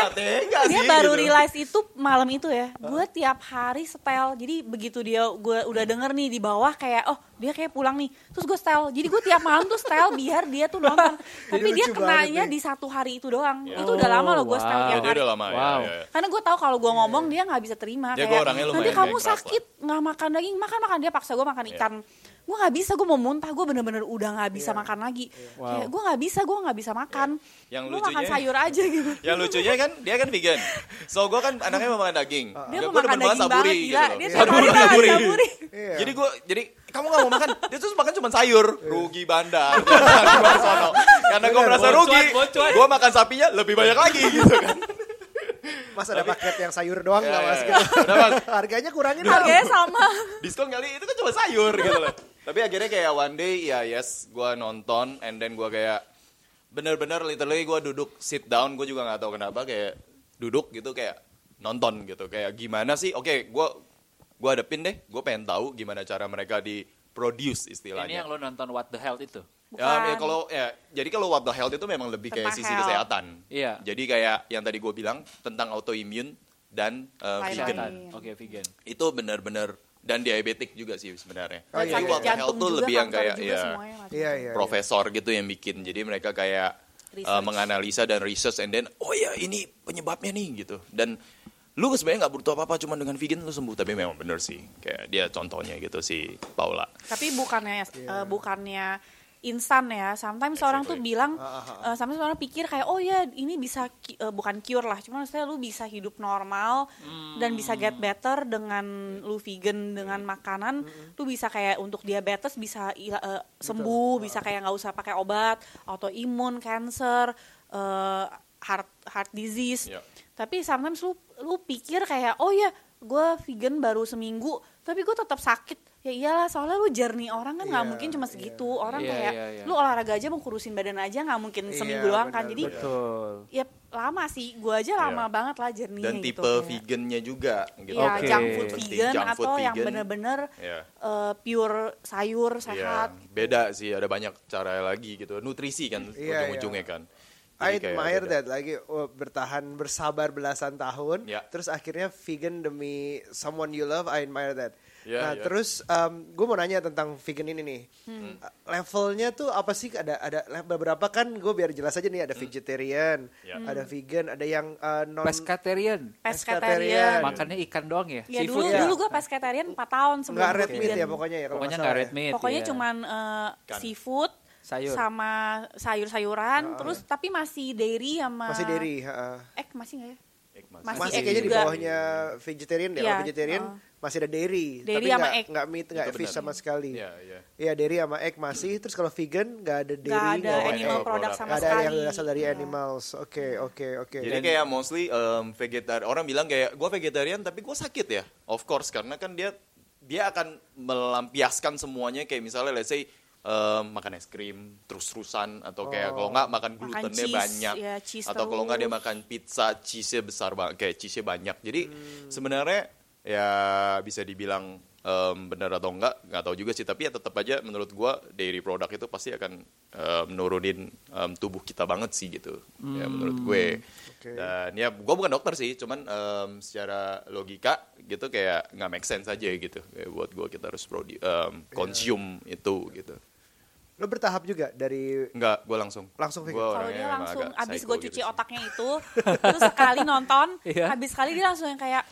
dia sih, baru gitu. realize itu malam itu ya. Gue tiap hari setel. Jadi begitu dia gue udah denger nih di bawah kayak oh dia kayak pulang nih. Terus gue setel. Jadi gue tiap malam tuh setel biar dia tuh nonton. Tapi Jadi dia kenanya di satu hari itu doang. Ya. Itu udah lama loh gue setel wow. Ya, tiap dia hari. udah lama Wow. ya, ya, ya. Karena gue tahu kalau gue ngomong dia nggak bisa terima. Dia kayak gua orangnya nanti kamu sakit nggak makan daging makan makan dia paksa gue makan ikan. Gue nggak bisa gue mau muntah gue bener-bener udah nggak bisa makan lagi. Kayak gue nggak bisa gue nggak bisa makan. Yang Gue makan lucunya- sayur aja gitu. Yang lucunya kan dia kan vegan. So gue kan anaknya mau makan daging. Dia banget daging banget saburi gila. gitu Dia loh. Saburi. saburi. Iya. Jadi gue jadi kamu gak mau makan, dia tuh makan cuma sayur, rugi bandar. Karena gue merasa rugi, gue makan sapinya lebih banyak lagi gitu kan. Mas ada paket yang sayur doang nggak ya, mas? ya. Gitu. Udah, Mas. Harganya kurangin dong. Harganya sama. Diskon kali itu kan cuma sayur gitu loh. Tapi akhirnya kayak one day ya yes, gue nonton and then gue kayak bener-bener literally gue duduk sit down, gue juga nggak tahu kenapa kayak duduk gitu kayak nonton gitu kayak gimana sih? Oke, gue gue hadepin deh, gue pengen tahu gimana cara mereka di produce Ini istilahnya. yang lo nonton What the Health itu. Ya, ya Bukan. kalau ya jadi kalau what the health itu memang lebih kayak sisi health. kesehatan. Iya. Jadi kayak yang tadi gue bilang tentang autoimmune dan uh, vegan. Oke, vegan. Itu bener-bener dan diabetik juga sih sebenarnya. Oh, iya, Jadi iya. the health tuh lebih yang kayak ya Iya iya. profesor gitu yang bikin. Jadi mereka kayak uh, menganalisa dan research and then oh ya ini penyebabnya nih gitu. Dan lu sebenarnya nggak butuh apa-apa cuma dengan vegan lu sembuh tapi memang bener sih kayak dia contohnya gitu si Paula. Tapi bukannya Iya. eh, bukannya instan ya. Sometimes orang tuh Exactly. bilang, Ah, eh, sometimes orang pikir kayak oh ya ini bisa eh, bukan cure lah, cuman maksudnya lu bisa hidup normal dan bisa get better dengan lu vegan dengan makanan, lu bisa kayak untuk diabetes bisa eh, sembuh, bisa kayak nggak usah pakai obat, autoimun, cancer, eh, heart heart disease. Iya. Tapi sometimes lu lu pikir kayak oh ya gue vegan baru seminggu tapi gue tetap sakit ya iyalah soalnya lu jernih orang kan nggak Iya, mungkin cuma segitu orang Iya, kayak iya, iya. lu olahraga aja mau kurusin badan aja nggak mungkin Iya, seminggu doang kan benar, jadi. Betul. ya lama sih gue aja lama Iya. banget lah jernihnya Dan gitu tipe kayak. vegannya juga gitu. Iya, Oke. junk food Penting, vegan junk food atau yang vegan. bener-bener Iya. eh, pure sayur Iya, sehat beda sih, ada banyak cara lagi gitu. Nutrisi kan Iya, ujung-ujungnya iya. kan. I admire that lagi oh, bertahan bersabar belasan tahun, Ya. terus akhirnya vegan demi someone you love. I admire that. Ya, nah ya. terus gue mau nanya tentang vegan ini nih, Hmm. Uh, levelnya tuh apa sih? Ada ada beberapa kan gue biar jelas aja nih ada vegetarian, Ya. ada vegan, ada yang uh, non Pescatarian. pescatarian Makannya ikan doang ya? ya dulu Seafood ya? dulu gue pescatarian 4 tahun sebelum nggak red meat ya pokoknya ya Pokoknya nggak red ya. meat. Pokoknya ya. cuman eh, Ikan. seafood Sayur. sama sayur-sayuran, terus tapi masih dairy sama Masih dairy. heeh. Egg masih nggak ya? Masih. Masih Masih egg kayaknya di bawahnya vegetarian deh. Kalau vegetarian oh. Masih ada dairy, Dairy tapi sama nggak egg. nggak meat, nggak Itu fish benar. sama sekali. Iya, iya. Iya dairy sama egg masih. Terus kalau vegan nggak ada dairy, Nggak ada nggak animal egg. product sama nggak ada sekali. yang berasal dari Iya. animals. Oke oke oke. Jadi kayak mostly um, vegetarian. Orang bilang kayak gue vegetarian tapi gue sakit ya. Of course karena kan dia dia akan melampiaskan semuanya kayak misalnya let's say um, makan es krim terus-terusan atau kayak Oh. kalau nggak makan Makan glutennya cheese, banyak ya, cheese atau kalau nggak dia makan pizza cheese-nya besar banget kayak cheese-nya banyak. Jadi Hmm. sebenarnya ya bisa dibilang em, benar atau enggak nggak tahu juga sih tapi ya tetap aja menurut gua dairy product itu pasti akan em, nurunin em, tubuh kita banget sih gitu ya menurut gue Oke. dan ya gua bukan dokter sih cuman em, secara logika gitu kayak nggak make sense aja gitu Kayak buat gua kita harus produ em, consume itu gitu Lo bertahap juga dari Enggak, gue langsung. Langsung? Gua Kalau orangnya dia langsung abis gue gitu cuci sih. otaknya itu, terus sekali nonton, Iya. habis sekali dia langsung yang kayak,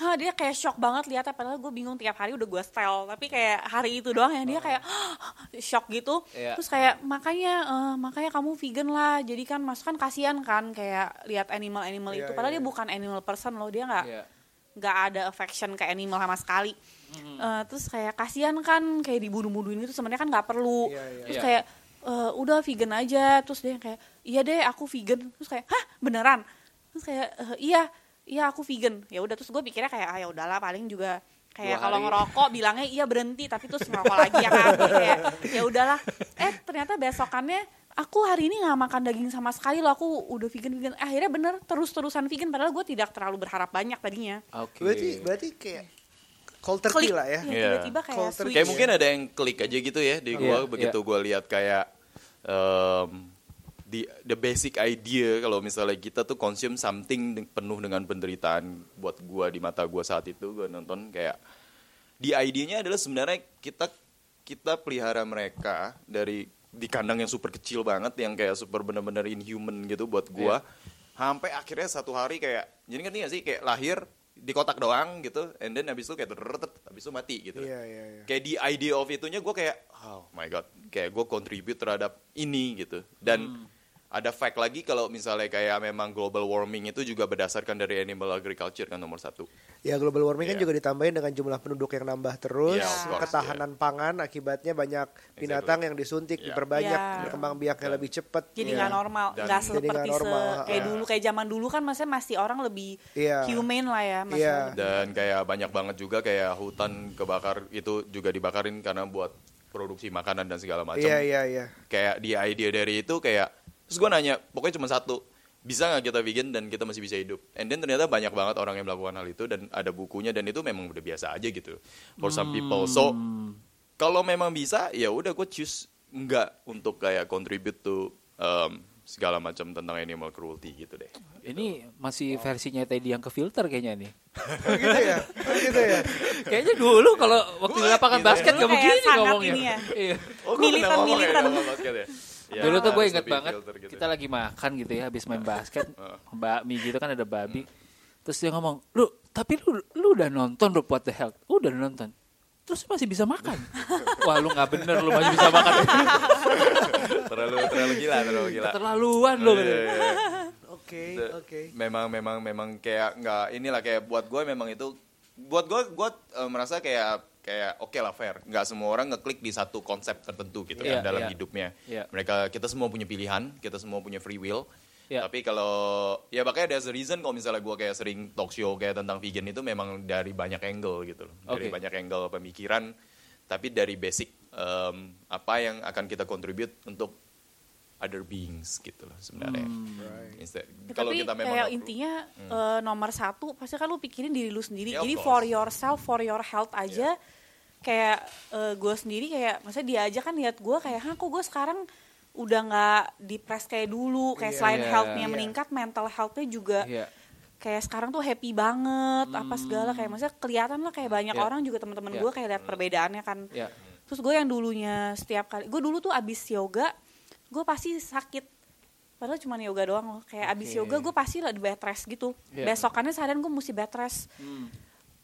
Hah, dia kayak shock banget lihatnya padahal gue bingung tiap hari udah gue style tapi kayak hari itu doang yang dia kayak shock gitu. Iya. terus kayak makanya eh, makanya kamu vegan lah. Jadi kan mas kan kasihan kan kayak lihat animal animal Iya, itu. padahal iya, dia iya. bukan animal person loh. Dia nggak Iya. nggak ada affection ke animal sama sekali. Eh, terus kayak kasihan kan kayak dibunuh-bunuhin gitu sebenarnya kan nggak perlu. Iya, iya. terus Iya. kayak "Eh, udah vegan aja. Terus dia kayak iya deh aku vegan. Terus kayak hah beneran? Terus kayak "Eh, iya iya aku vegan. Ya udah terus gue pikirnya kayak ah ya udahlah paling juga kayak kalau ngerokok bilangnya iya berhenti tapi terus ngerokok lagi ya kan? Kayak ya udahlah. Eh ternyata besokannya aku hari ini nggak makan daging sama sekali loh aku udah vegan vegan akhirnya bener terus terusan vegan padahal gue tidak terlalu berharap banyak tadinya. Oke. berarti berarti kayak cold turkey klik. lah ya. ya, tiba-tiba kayak switch. Kayak mungkin ada yang klik aja gitu ya di gua Iya, begitu gua lihat kayak em, di the basic idea kalau misalnya kita tuh consume something penuh dengan penderitaan buat gua di mata gua saat itu gua nonton kayak di idenya adalah sebenarnya kita kita pelihara mereka dari di kandang yang super kecil banget yang kayak super bener-bener inhuman gitu buat gua sampai akhirnya satu hari kayak jadi ngerti gak sih? Kayak lahir di kotak doang gitu and then habis itu kayak terretet habis itu mati gitu. Iya iya iya. kayak di idea of itunya gue kayak oh my god kayak gue contribute terhadap ini gitu. Dan ada fact lagi kalau misalnya kayak memang global warming itu juga berdasarkan dari animal agriculture kan nomor satu Ya global warming kan Iya. juga ditambahin dengan jumlah penduduk yang nambah terus, Iya, of course, ketahanan pangan akibatnya banyak binatang yang disuntik, Iya. diperbanyak, Iya. berkembang biaknya lebih cepat. jadi Iya. nggak normal Dan- nggak seperti nggak se- normal, kayak iya. dulu kayak zaman dulu kan maksudnya masih orang lebih Iya. humane lah ya Iya. maksudnya dan kayak banyak banget juga kayak hutan kebakar itu juga dibakarin karena buat produksi makanan dan segala macam Iya iya iya. kayak di idea dari itu kayak terus gue nanya pokoknya cuma satu bisa nggak kita vegan dan kita masih bisa hidup and then ternyata banyak banget orang yang melakukan hal itu dan ada bukunya dan itu memang udah biasa aja gitu for some people so kalau memang bisa ya udah gue choose nggak untuk kayak contribute to um, segala macam tentang animal cruelty gitu deh Ini masih versinya Teddy yang ke filter kayaknya nih. Oh gitu ya. Oh gitu ya. Kayaknya dulu kalau waktu di lapangan Gitu. basket Dulu gak kayak begini sangat ngomongnya. ini ya. Iya. Oh, Militan- ya militan. basket ya? Ya, Dulu tuh gue inget banget gitu. kita lagi makan gitu ya habis main basket bakmi gitu kan ada babi. Terus dia ngomong, "Lu, tapi lu lu udah nonton bro What the Health?" Udah nonton. Terus masih bisa makan. Wah, lu nggak bener lu masih bisa makan. terlalu terlalu gila terlalu gila Keterlaluan lu. Iya, iya, iya. Oke oke. Memang memang memang kayak nggak inilah kayak buat gue memang itu buat gue gue eh, merasa kayak kayak oke lah fair nggak semua orang ngeklik di satu konsep tertentu gitu Iya, kan dalam iya. hidupnya Iya. mereka kita semua punya pilihan kita semua punya free will Iya. tapi kalau ya makanya ada reason kalau misalnya gue kayak sering talk show kayak tentang vegan itu memang dari banyak angle gitu loh dari Oke. banyak angle pemikiran tapi dari basic em, apa yang akan kita contribute untuk other beings gitu loh sebenarnya Instead- Ya, kalau tapi kita memang kayak intinya eh, nomor satu pasti kan lu pikirin diri lu sendiri of jadi course. for yourself for your health aja kayak gue sendiri kayak maksudnya dia aja kan lihat gue kayak hah kok gue sekarang udah nggak depres kayak dulu kayak Iya. selain Iya. healthnya Iya. meningkat mental healthnya juga Iya. kayak sekarang tuh happy banget apa segala kayak maksudnya kelihatan lah kayak banyak Iya. orang juga teman-teman Iya. gue kayak lihat perbedaannya kan Iya. terus gue yang dulunya setiap kali gue dulu tuh abis yoga gue pasti sakit padahal cuma yoga doang loh kayak abis Oke. yoga gue pasti lah di bed rest gitu Iya. besokannya seharian gue mesti bed rest Hmm.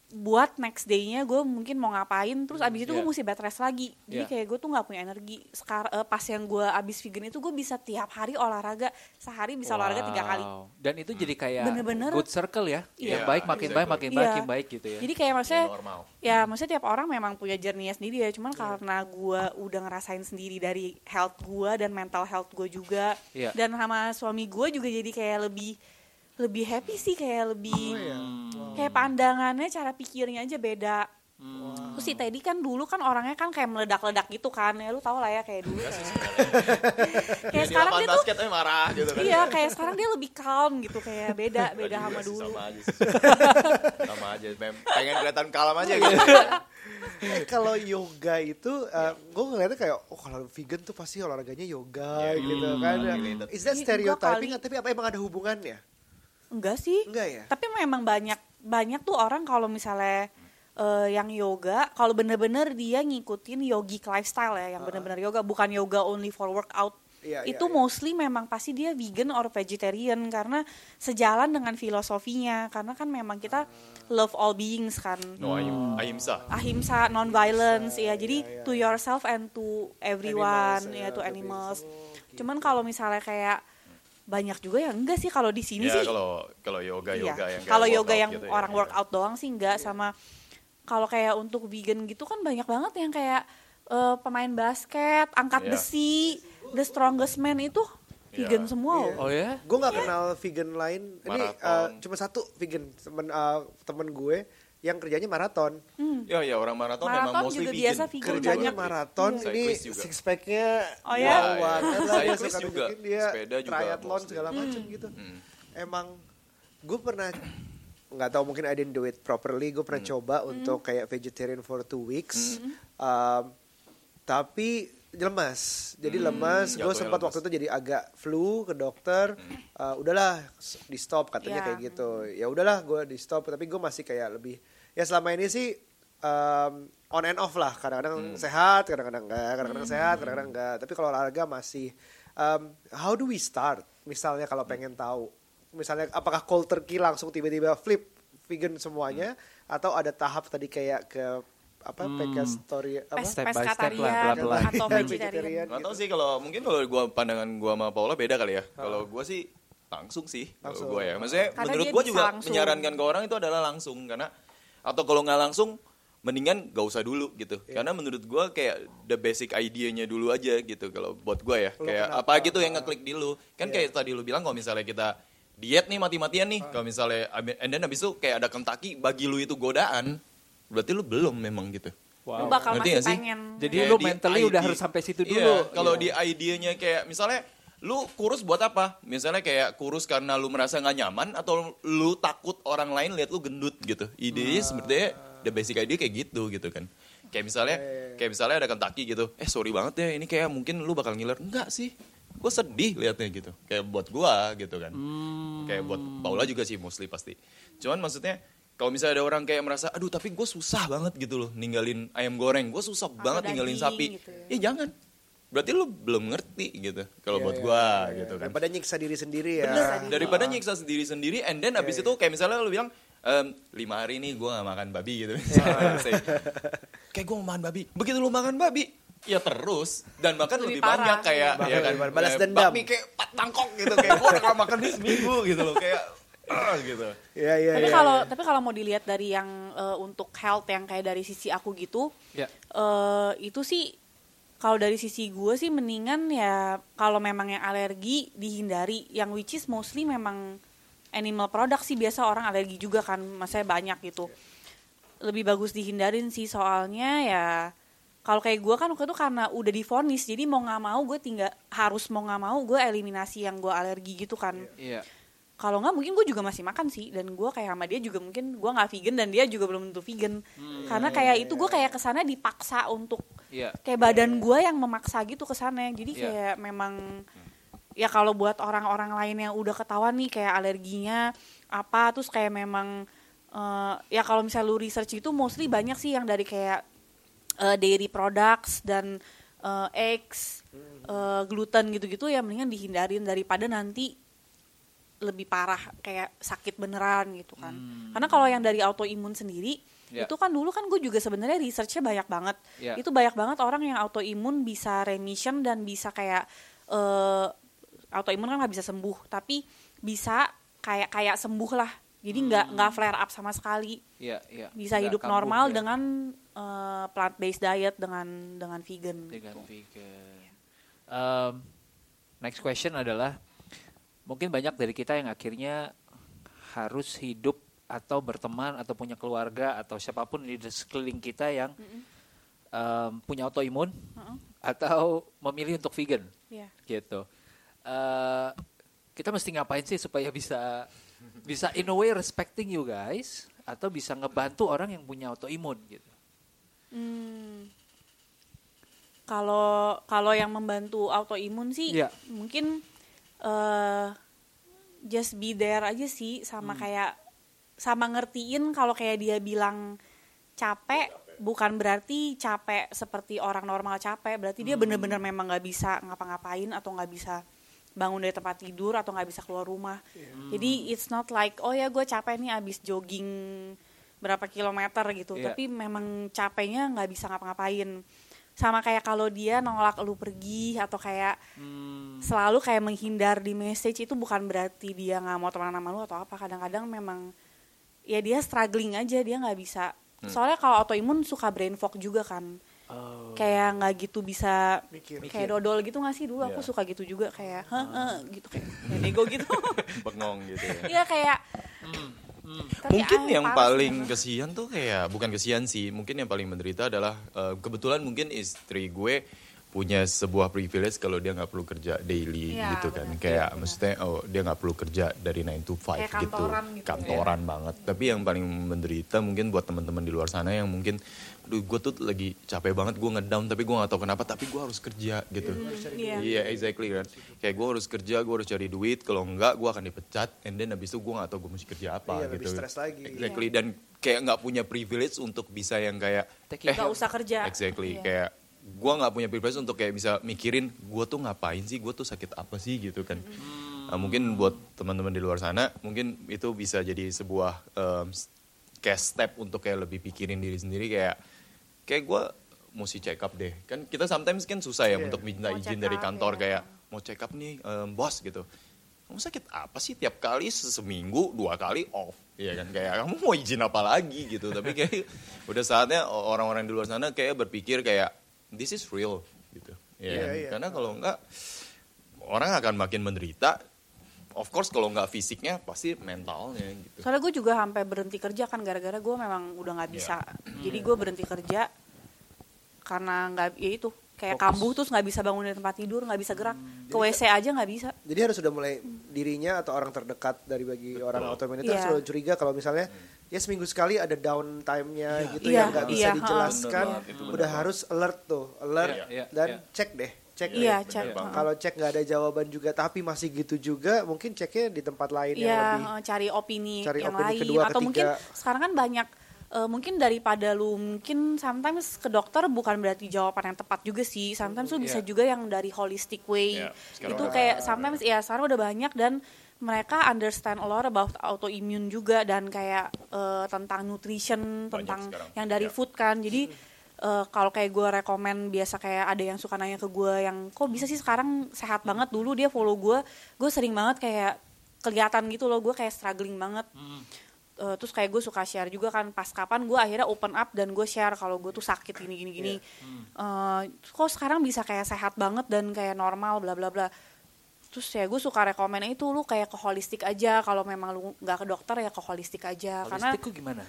Buat next day-nya gue mungkin mau ngapain terus abis itu gue Iya. mesti bed rest lagi jadi Iya. kayak gue tuh nggak punya energi sekarang pas yang gue abis vegan itu gue bisa tiap hari olahraga sehari bisa olahraga tiga kali Wow. Dan itu jadi kayak Bener-bener. good circle ya. Iya. Yang baik makin baik makin baik Iya. makin baik gitu ya. jadi kayak maksudnya normal. ya maksudnya tiap orang memang punya journey sendiri ya cuman karena gue udah ngerasain sendiri dari health gue dan mental health gue juga Iya. dan sama suami gue juga jadi kayak lebih lebih happy sih kayak lebih ya? Kayak pandangannya cara pikirnya aja beda Hmm. Terus si Teddy kan dulu kan orangnya kan kayak meledak-ledak gitu kan ya lu tau lah ya kayak dulu kayak, kayak sekarang dia tuh basketnya marah gitu kan. iya kayak sekarang dia lebih calm gitu kayak beda beda sama sih, dulu Sama aja sih. sama aja. Mem- Pengen kelihatan kalem aja gitu. Eh, kalau yoga itu, gue ngeliatnya kayak, oh kalau vegan tuh pasti olahraganya yoga Iya, gitu hmm, kan. related. Is that Enggak stereotyping? Tapi apa emang ada hubungannya? Enggak sih. Enggak ya? Tapi memang banyak banyak tuh orang kalau misalnya eh, yang yoga, kalau bener-bener dia ngikutin yogic lifestyle ya, yang bener-bener yoga, bukan yoga only for workout. Iya, iya, itu iya. mostly memang pasti dia vegan or vegetarian karena sejalan dengan filosofinya karena kan memang kita love all beings kan No, ahim, ahimsa. ahimsa non violence ya jadi iya, to yourself and to everyone Animals, ya ya, to animals people. cuman kalau misalnya kayak banyak juga yang enggak sih kalau di sini Ya sih kalau kalau yoga Iya. yoga yang kalau yoga yang gitu ya, orang iya. workout doang sih enggak sama kalau kayak untuk vegan gitu kan banyak banget yang kayak eh, pemain basket angkat Iya. besi the strongest man itu vegan Iya. semua Iya. Oh ya? Gue nggak kenal vegan lain. Ini uh, cuma satu vegan temen uh, temen gue yang kerjanya maraton. Ya ya orang maraton, memang Maraton mostly juga vegan. biasa vegan Kerjanya banyak. maraton. Iya. Ini juga. six packnya Oh ya? wow banget lah. Dia suka juga. dia Sepeda juga triathlon mostly. segala macam gitu. Hmm. Emang gue pernah nggak tahu mungkin I didn't do it properly. Gue pernah Hmm. coba untuk kayak vegetarian for two weeks. Um, tapi lemas jadi lemas gue Hmm, sempat lemas. waktu itu jadi agak flu ke dokter Uh, udahlah di stop katanya Ya. kayak gitu ya udahlah gue di stop tapi gue masih kayak lebih ya selama ini sih um, on and off lah kadang-kadang sehat kadang-kadang enggak kadang-kadang sehat kadang-kadang enggak tapi kalau olahraga masih um, how do we start misalnya kalau pengen tahu misalnya apakah cold turkey langsung tiba-tiba flip vegan semuanya atau ada tahap tadi kayak ke apa PK story apa Pes, Step by step lah, pelan-pelan. atau Vegetarian. Nggak tahu sih kalau mungkin kalau gua pandangan gua sama Paula beda kali ya. Kalau gua sih langsung sih Langsung. kalau gua ya. Maksudnya Karena menurut gua juga langsung. menyarankan ke orang itu adalah langsung karena atau kalau nggak langsung mendingan gak usah dulu gitu. Iya. Karena menurut gua kayak the basic idea-nya dulu aja gitu kalau buat gua ya. Kayak kenapa? apa gitu yang ngeklik dulu. Kan Iya. kayak tadi lu bilang kalau misalnya kita diet nih mati-matian nih. Kalau misalnya and then habis itu kayak ada Kentucky bagi lu itu godaan. Berarti lu belum memang gitu. Lu bakal Ngerti masih nggak sih? pengen. Jadi Kayak lu di mentally udah harus sampai situ Iya, dulu. kalau Iya. di idenya kayak misalnya lu kurus buat apa? Misalnya kayak kurus karena lu merasa nggak nyaman atau lu takut orang lain lihat lu gendut gitu. Idenya sebenarnya the basic idea kayak gitu gitu kan. Kayak misalnya kayak misalnya ada Kentucky gitu. Eh sorry banget ya ini kayak mungkin lu bakal ngiler. Enggak sih. Gue sedih liatnya gitu. Kayak buat gua gitu kan. Kayak buat Paula juga sih mostly pasti. Cuman maksudnya kalau misalnya ada orang kayak merasa, aduh tapi gue susah banget gitu loh ninggalin ayam goreng, gue susah banget ninggalin sapi. gitu ya. ya jangan. Berarti lu belum ngerti gitu. Kalau Iya, buat iya, gua iya, gitu iya. kan. daripada nyiksa diri sendiri ya Bener. Daripada nyiksa diri sendiri, and then abis Iya, itu kayak misalnya lu bilang, ehm, lima hari nih gue gak makan babi gitu. Misalnya, say, kayak gue mau makan babi. Begitu lu makan babi, ya terus dan bahkan Lebih lebih, parah. banyak kayak Bahkan ya kan. Balas kayak dendam. bakmi kayak empat mangkok gitu kayak gue udah gak makan di seminggu gitu loh kayak ah, gitu Iya iya tapi iya. kalau tapi kalau mau dilihat dari yang eh, untuk health yang kayak dari sisi aku gitu Ya. eh itu sih kalau dari sisi gue sih mendingan ya kalau memang yang alergi dihindari. Yang which is mostly memang animal product sih. Biasa orang alergi juga kan masanya banyak gitu. Lebih bagus dihindarin sih. Soalnya ya kalau kayak gue kan waktu itu karena udah difonis jadi mau nggak mau gue tinggal harus mau nggak mau gue eliminasi yang gue alergi gitu kan. Iya. Kalau nggak mungkin gue juga masih makan sih. Dan gue kayak sama dia juga mungkin gue nggak vegan dan dia juga belum tentu vegan. Karena kayak itu gue kayak ke sana dipaksa untuk Iya. kayak badan gue yang memaksa gitu ke sana. Jadi Iya. kayak memang ya kalau buat orang-orang lain yang udah ketahuan nih kayak alerginya apa terus kayak memang eh, ya kalau misalnya lu research itu mostly banyak sih yang dari kayak eh, dairy products dan eh, eggs eh, gluten gitu-gitu ya mendingan dihindarin daripada nanti lebih parah kayak sakit beneran gitu kan karena kalau yang dari autoimun sendiri Ya. itu kan dulu kan gue juga sebenarnya researchnya banyak banget Ya. itu banyak banget orang yang autoimun bisa remission dan bisa kayak eh autoimun kan nggak bisa sembuh tapi bisa kayak kayak sembuh lah jadi nggak nggak flare up sama sekali Iya, iya. bisa Nggak hidup kambuh normal ya. dengan plant based diet dengan dengan vegan dengan vegan. Um, next question adalah mungkin banyak dari kita yang akhirnya harus hidup atau berteman atau punya keluarga atau siapa pun di sekeliling kita yang um, punya autoimun atau memilih untuk vegan Iya. gitu. Eh, kita mesti ngapain sih supaya bisa bisa in a way respecting you guys atau bisa ngebantu orang yang punya autoimun gitu. Hmm. Kalau kalau yang membantu autoimun sih Iya. mungkin eh just be there aja sih sama Hmm. kayak sama ngertiin kalau kayak dia bilang capek bukan berarti capek seperti orang normal capek berarti dia Hmm. bener-bener memang nggak bisa ngapa-ngapain atau nggak bisa bangun dari tempat tidur atau nggak bisa keluar rumah jadi it's not like oh ya gue capek nih abis jogging berapa kilometer gitu Iya. tapi memang capeknya nggak bisa ngapa-ngapain sama kayak kalau dia nolak lu pergi atau kayak Hmm. selalu kayak menghindar di message itu bukan berarti dia nggak mau temenan sama lu atau apa kadang-kadang memang ya dia struggling aja dia nggak bisa soalnya kalau autoimun suka brain fog juga kan Oh. kayak nggak gitu bisa Mikir. kayak dodol gitu nggak sih dulu aku Iya. suka gitu juga kayak heh heh, gitu kayak nego gitu bengong gitu ya. Iya kayak Tapi mungkin yang paling kesian tuh kayak bukan kesian sih mungkin yang paling menderita adalah eh, kebetulan mungkin istri gue punya sebuah privilege kalau dia nggak perlu kerja daily Iya, gitu kan benar. kayak Iya, maksudnya oh dia nggak perlu kerja dari 9 to 5 Kayak gitu kantoran gitu ya. kantoran banget tapi yang paling menderita mungkin buat teman-teman di luar sana yang mungkin Duh, gue tuh lagi capek banget gue ngedown tapi gue nggak tahu kenapa tapi gue harus kerja gitu Iya. Iya, exactly kan. Kayak gue harus kerja, gue harus cari duit. Kalau enggak, gue akan dipecat. And then habis itu gue nggak tahu gue mesti kerja apa Iya, lebih gitu. stres lagi. Exactly. Dan kayak nggak punya privilege untuk bisa yang kayak it. nggak usah kerja exactly Iya. kayak gue nggak punya privilege untuk kayak bisa mikirin gue tuh ngapain sih, gue tuh sakit apa sih gitu kan. Nah, mungkin buat teman-teman di luar sana, mungkin itu bisa jadi sebuah s- kayak step untuk kayak lebih pikirin diri sendiri kayak kayak gue mesti check up deh. Kan kita sometimes kan susah ya Iya. untuk minta Mau izin dari kantor ya. kayak mau check up nih em, bos gitu. Kamu sakit apa sih tiap kali se- seminggu dua kali off? Iya kan kayak kamu mau izin apa lagi gitu. Tapi kayak udah saatnya orang-orang di luar sana kayak berpikir kayak this is real gitu. Iya Iya, kan? iya. Karena kalau enggak orang akan makin menderita. Of course kalau nggak fisiknya pasti mentalnya gitu. soalnya gue juga sampai berhenti kerja kan gara-gara gue memang udah nggak bisa. Jadi gue berhenti kerja karena nggak ya itu kayak kambuh terus nggak bisa bangun dari tempat tidur nggak bisa gerak. Ke wc aja nggak bisa. Jadi harus sudah mulai dirinya atau orang terdekat dari bagi orang autoimun itu Iya. harus sudah curiga kalau misalnya ya seminggu sekali ada downtime-nya gitu Iya, yang nggak bisa iya, dijelaskan, benar udah harus alert tuh, alert iya, dan iya. cek deh, cek iya bener cek. Kalau cek nggak ada jawaban juga tapi masih gitu juga, mungkin ceknya di tempat lain yang Iya, lebih. eh, cari opini Cari yang opini lain kedua, atau mungkin ketiga. sekarang kan banyak eh, mungkin daripada lu mungkin sometimes ke dokter bukan berarti jawaban yang tepat juga sih. Sometimes lu bisa Iya. juga yang dari holistic way. Iya, sekarang itu kayak sometimes ya sekarang udah banyak dan mereka understand a lot about autoimmune juga dan kayak eh, tentang nutrition, tentang sekarang. yang dari Iya. food kan. Jadi eh, kalau kayak gue rekomen biasa kayak ada yang suka nanya ke gue yang kok bisa sih sekarang sehat banget dulu dia follow gue, gue sering banget kayak kelihatan gitu loh gue kayak struggling banget. Eh, terus kayak gue suka share juga kan pas kapan gue akhirnya open up dan gue share kalau gue tuh sakit gini gini gini. Eh, kok sekarang bisa kayak sehat banget dan kayak normal bla bla bla. Terus ya gue suka rekomen itu lu kayak ke holistik aja kalau memang lu nggak ke dokter ya ke holistik aja karena Holistik tuh gimana?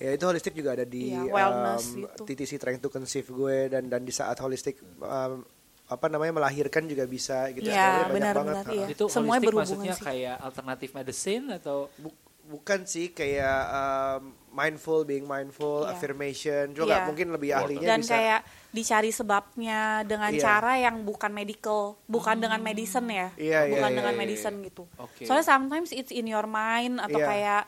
Ya itu holistik juga ada di Iya, wellness um, gitu. TTC Trying to Conceive gue dan dan di saat holistik um, apa namanya melahirkan juga bisa gitu. Iya, Sebenarnya banyak benar-benar, banget. iya. Itu Semuanya maksudnya sih. kayak alternatif medicine atau Bu- bukan sih kayak um, mindful, being mindful, Iya. affirmation. Juga Iya. nggak mungkin lebih ahlinya dan bisa. kayak dicari sebabnya dengan Iya. cara yang bukan medical, bukan dengan medicine ya, Iya, iya, bukan iya, dengan iya, medicine gitu. Oke. Soalnya sometimes it's in your mind atau Iya. kayak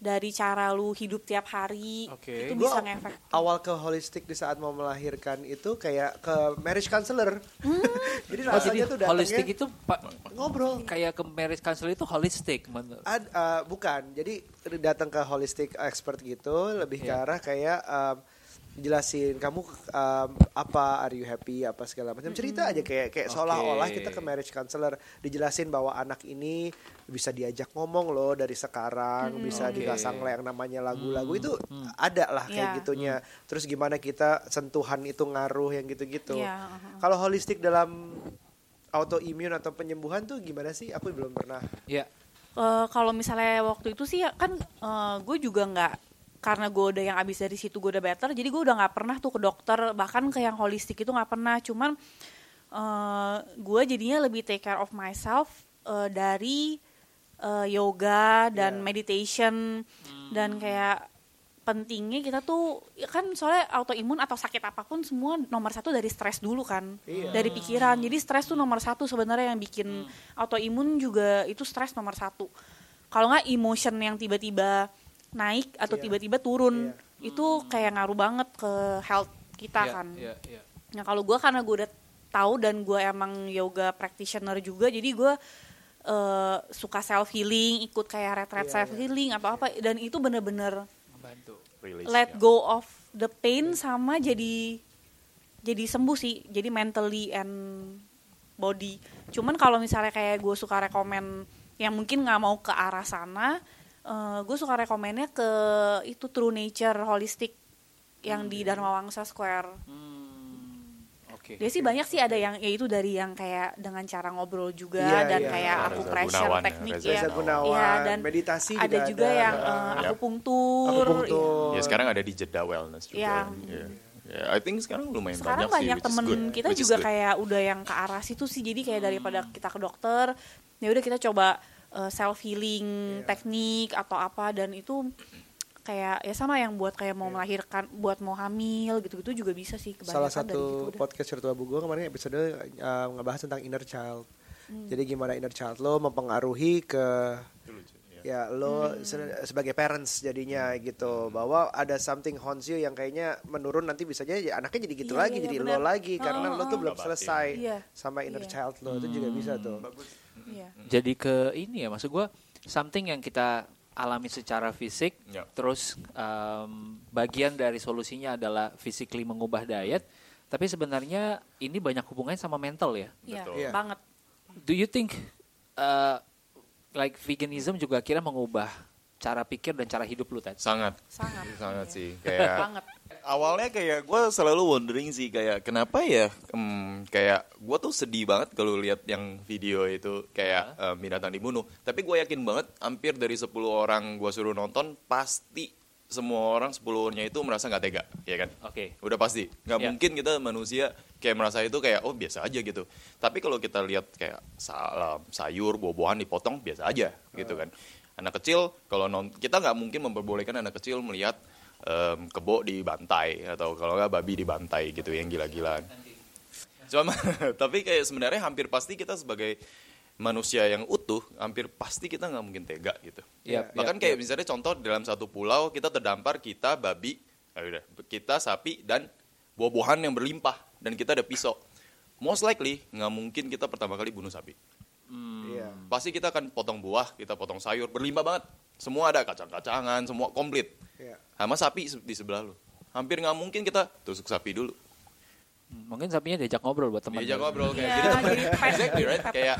dari cara lu hidup tiap hari Oke. itu Gua bisa ngefek. awal ke holistik di saat mau melahirkan itu kayak ke marriage counselor. Jadi Oh, rasanya jadi tuh datangnya holistik itu ngobrol. kayak ke marriage counselor itu holistik menurut Ad, uh, bukan, jadi datang ke holistic expert gitu, lebih ke Iya. arah kayak um, jelasin kamu um, apa, are you happy, apa segala macam cerita aja kayak kayak Oke. seolah-olah kita ke marriage counselor dijelasin bahwa anak ini bisa diajak ngomong loh dari sekarang, bisa Oke. dipasang yang namanya lagu-lagu itu ada lah kayak Iya. gitunya. Terus gimana kita sentuhan itu ngaruh yang gitu-gitu. Iya, uh-huh. Kalau holistik dalam autoimun atau penyembuhan tuh gimana sih? Aku belum pernah. ya Eh, kalau misalnya waktu itu sih ya kan gue juga nggak karena gue udah yang abis dari situ gue udah better jadi gue udah nggak pernah tuh ke dokter bahkan ke yang holistik itu nggak pernah. Cuman gue jadinya lebih take care of myself eh, dari eh, yoga dan Iya. meditation. Dan kayak pentingnya kita tuh ya kan soalnya autoimun atau sakit apa pun semua nomor satu dari stres dulu kan Iya. dari pikiran. Jadi stres tuh nomor satu sebenarnya yang bikin autoimun juga itu stres nomor satu. Kalau nggak emotion yang tiba-tiba naik atau Iya. tiba-tiba turun Iya. itu kayak ngaruh banget ke health kita Iya, kan iya, iya. Nah kalau gue karena gue udah tahu dan gue emang yoga practitioner juga, jadi gue eh, suka self healing, ikut kayak retreat Iya, self iya. healing atau apa, dan itu bener-bener Membantu. Release, let ya. go of the pain sama jadi jadi sembuh sih, jadi mentally and body. Cuman kalau misalnya kayak gue suka rekomen yang mungkin nggak mau ke arah sana, gue suka rekomennya ke itu True Nature Holistic yang di Dharma Wangsa Square. Hmm, Oke. Dia sih banyak sih ada yang ya itu dari yang kayak dengan cara ngobrol juga Iya, dan iya. kayak Reza aku pressure Gunawan ya, teknik Reza ya. Gunawan, Iya, dan meditasi ada juga juga ada. yang eh, Yap. akupunktur. Akupunktur. Ya sekarang ada di Jeddah Wellness juga. Iya. Iya. Ya, I think sekarang lumayan Sekarang banyak, sih, banyak which is temen good, kita juga good. kayak udah yang ke arah situ sih. Jadi kayak daripada kita ke dokter, ya udah kita coba self healing Iya. teknik atau apa dan itu kayak ya sama yang buat kayak mau melahirkan, buat mau hamil gitu-gitu juga bisa sih Salah gitu satu udah. podcast virtual bu gue kemarin episode uh, ngebahas tentang inner child. Hmm. Jadi gimana inner child lo mempengaruhi ke lucu, ya. ya lo se- sebagai parents jadinya gitu bahwa ada something haunts you yang kayaknya menurun nanti bisa aja ya anaknya jadi gitu Iya, lagi iya, jadi benar. lo lagi karena Oh, lo tuh oh. belum Batin. selesai Iya. sama inner Iya. child lo itu juga bisa tuh. Iya. Jadi ke ini ya maksud gua something yang kita alami secara fisik, Ya. terus em, bagian dari solusinya adalah physically mengubah diet, tapi sebenarnya ini banyak hubungannya sama mental ya. Iya, Betul. Iya. banget. Do you think uh, like veganism juga akhirnya mengubah cara pikir dan cara hidup lu tadi? Sangat, Sangat. sangat Iya. sih. Kayak banget. Awalnya kayak gue selalu wondering sih kayak kenapa ya em, kayak gue tuh sedih banget kalau lihat yang video itu kayak em, binatang dibunuh. Tapi gue yakin banget hampir dari 10 orang gue suruh nonton pasti semua orang 10 nya itu merasa nggak tega ya kan? Oke. udah pasti. Nggak Ya. mungkin kita manusia kayak merasa itu kayak oh biasa aja gitu. Tapi kalau kita lihat kayak salam sayur buah-buahan dipotong biasa aja gitu kan. Anak kecil kalau non kita nggak mungkin memperbolehkan anak kecil melihat em, kebo dibantai atau kalau nggak babi dibantai gitu yang gila-gilaan. Cuma tapi kayak sebenarnya hampir pasti kita sebagai manusia yang utuh hampir pasti kita nggak mungkin tega gitu. Yap, bahkan yap, kayak yap. misalnya contoh dalam satu pulau kita terdampar kita babi ah, udah kita sapi dan buah-buahan yang berlimpah dan kita ada pisau. Most likely nggak mungkin kita pertama kali bunuh sapi. Iya. pasti kita akan potong buah kita potong sayur berlimpah banget semua ada kacang-kacangan semua komplit Iya. sama sapi di sebelah lu hampir nggak mungkin kita tusuk sapi dulu Hmm, Mungkin sapinya diajak ngobrol buat teman. diajak ngobrol kayak Iya, jadi temen jadi pet. exactly right kayak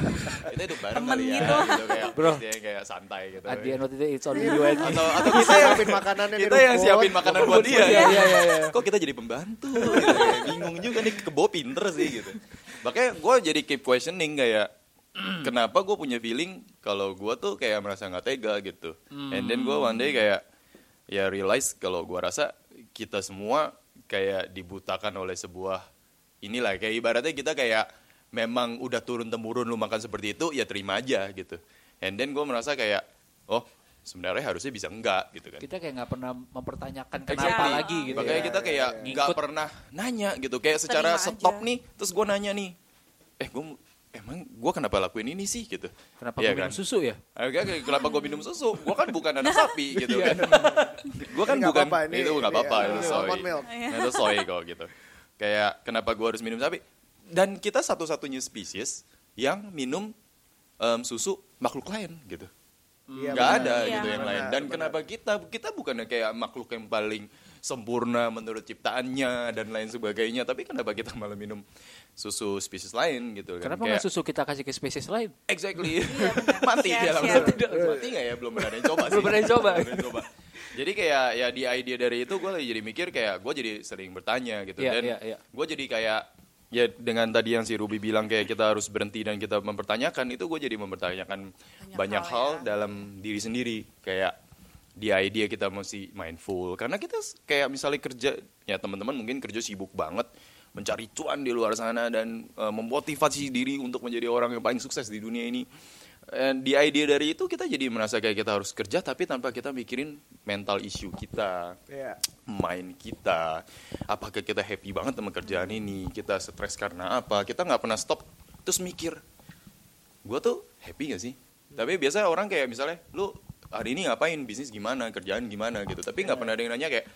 kita hidup bareng Temen kali ya gitu. gitu kayak Bro. dia kayak santai gitu At the end of the day, it's on you and me. atau atau kita yang Siapin makanannya di kita yang siapin makanan buat dia Iya, iya, iya, iya. kok kita jadi pembantu gitu. Bingung juga nih kebo pinter sih gitu makanya gue jadi keep questioning kayak kenapa gue punya feeling kalau gue tuh kayak merasa nggak tega gitu and then gue one day kayak ya realize kalau gue rasa kita semua kayak dibutakan oleh sebuah inilah kayak ibaratnya kita kayak memang udah turun temurun lu makan seperti itu ya terima aja gitu and then gue merasa kayak oh sebenarnya harusnya bisa enggak gitu kan Kita kayak nggak pernah mempertanyakan kenapa Exactly. lagi gitu. Makanya ya. kita kayak iya. nggak Ngikut. pernah nanya gitu. Kayak secara Terima stop aja. nih, terus gue nanya nih, eh gue emang gue kenapa lakuin ini sih gitu? Kenapa Iya gue minum kan? susu ya? Agak kenapa gue minum susu? Gue kan bukan anak sapi gitu Iya. kan. gue kan Ini bukan ini- itu nggak ini, apa-apa ya, itu soy. milk. Itu soy kok gitu. Kayak kenapa gue harus minum sapi? Dan kita satu-satunya spesies yang minum em, susu makhluk lain gitu Iya, nggak benar. ada Iya. gitu yang lain dan benar. kenapa kita kita bukannya kayak makhluk yang paling sempurna menurut ciptaannya dan lain sebagainya. Tapi kenapa kita malah minum susu spesies lain gitu kan? Kenapa nggak susu kita kasih ke spesies lain? exactly. Mati Share, dia langsung. Tidak mati nggak ya? Belum pernah coba sih. Belum pernah coba. Jadi kayak ya di ide dari itu gue jadi mikir kayak gue jadi sering bertanya gitu. Iya, dan iya, iya. gue jadi kayak ya dengan tadi yang si Ruby bilang kayak kita harus berhenti dan kita mempertanyakan itu gue jadi mempertanyakan banyak, Banyak hal, hal, ya. dalam diri sendiri. Kayak di idea kita mesti mindful karena kita kayak misalnya kerja ya teman-teman mungkin kerja sibuk banget mencari cuan di luar sana dan eh, memotivasi diri untuk menjadi orang yang paling sukses di dunia ini And the idea dari itu kita jadi merasa kayak kita harus kerja tapi tanpa kita mikirin mental issue kita, Iya. mind kita. Apakah kita happy banget sama kerjaan ini? Kita stres karena apa? Kita nggak pernah stop terus mikir, gue tuh happy gak sih? Tapi biasanya orang kayak misalnya, lu hari ini ngapain? Bisnis gimana? Kerjaan gimana gitu? Tapi nggak pernah ada yang nanya kayak,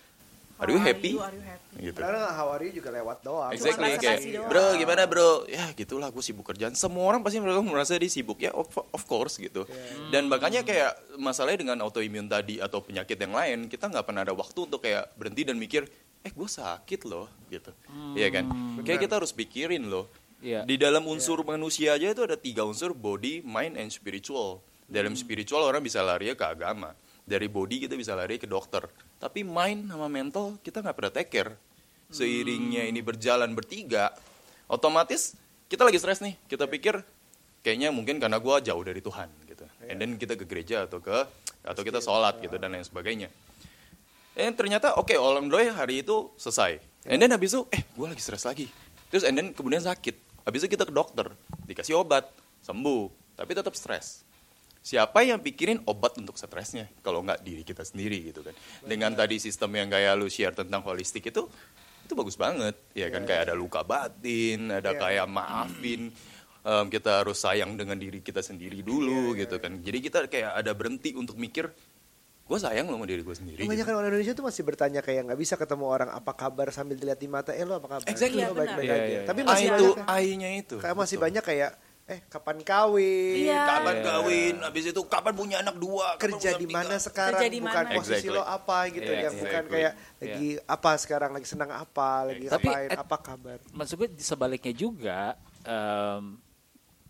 are you happy? you, are you happy? Gitu. Karena how are you juga lewat doang. Exactly Cuma kayak doang. bro gimana bro ya gitulah gue sibuk kerjaan semua orang pasti mereka merasa dia sibuk ya of, of course gitu dan makanya kayak masalahnya dengan autoimun tadi atau penyakit yang lain kita nggak pernah ada waktu untuk kayak berhenti dan mikir eh gue sakit loh gitu Iya kan kayak kita harus pikirin loh Iya. di dalam unsur manusia aja itu ada tiga unsur body mind and spiritual dalam spiritual orang bisa lari ke agama. Dari body kita bisa lari ke dokter. Tapi mind sama mental kita nggak pernah take care. Seiringnya ini berjalan bertiga otomatis kita lagi stres nih. Kita pikir kayaknya mungkin karena gua jauh dari Tuhan gitu. And then kita ke gereja atau ke atau kita sholat gitu dan lain sebagainya. Eh ternyata oke alhamdulillah hari itu selesai. And then habis itu eh gua lagi stres lagi. Terus and then kemudian sakit. Habis itu kita ke dokter dikasih obat sembuh tapi tetap stres siapa yang pikirin obat untuk stresnya kalau nggak diri kita sendiri gitu kan dengan tadi sistem yang kayak lu share tentang holistik itu itu bagus banget ya kan kayak ada luka batin ada Iya. kayak maafin em, kita harus sayang dengan diri kita sendiri dulu Iya, gitu kan jadi kita kayak ada berhenti untuk mikir gue sayang loh sama diri gue sendiri gitu. Kebanyakan orang Indonesia tuh masih bertanya kayak nggak bisa ketemu orang apa kabar sambil dilihat di mata, eh lo apa kabar? Exactly. Lo Iya, baik-baik benar. aja. Iya, iya, Tapi masih itu banyak, ai-nya itu kayak masih Betul. banyak kayak, eh kapan kawin? Iya. kapan Iya. kawin habis itu kapan punya anak dua kapan kerja di mana sekarang Kerja di bukan posisi Exactly. lo apa gitu yang bukan exactly. kayak lagi apa sekarang lagi senang apa lagi Tapi ngapain at- apa kabar maksud gue sebaliknya juga em,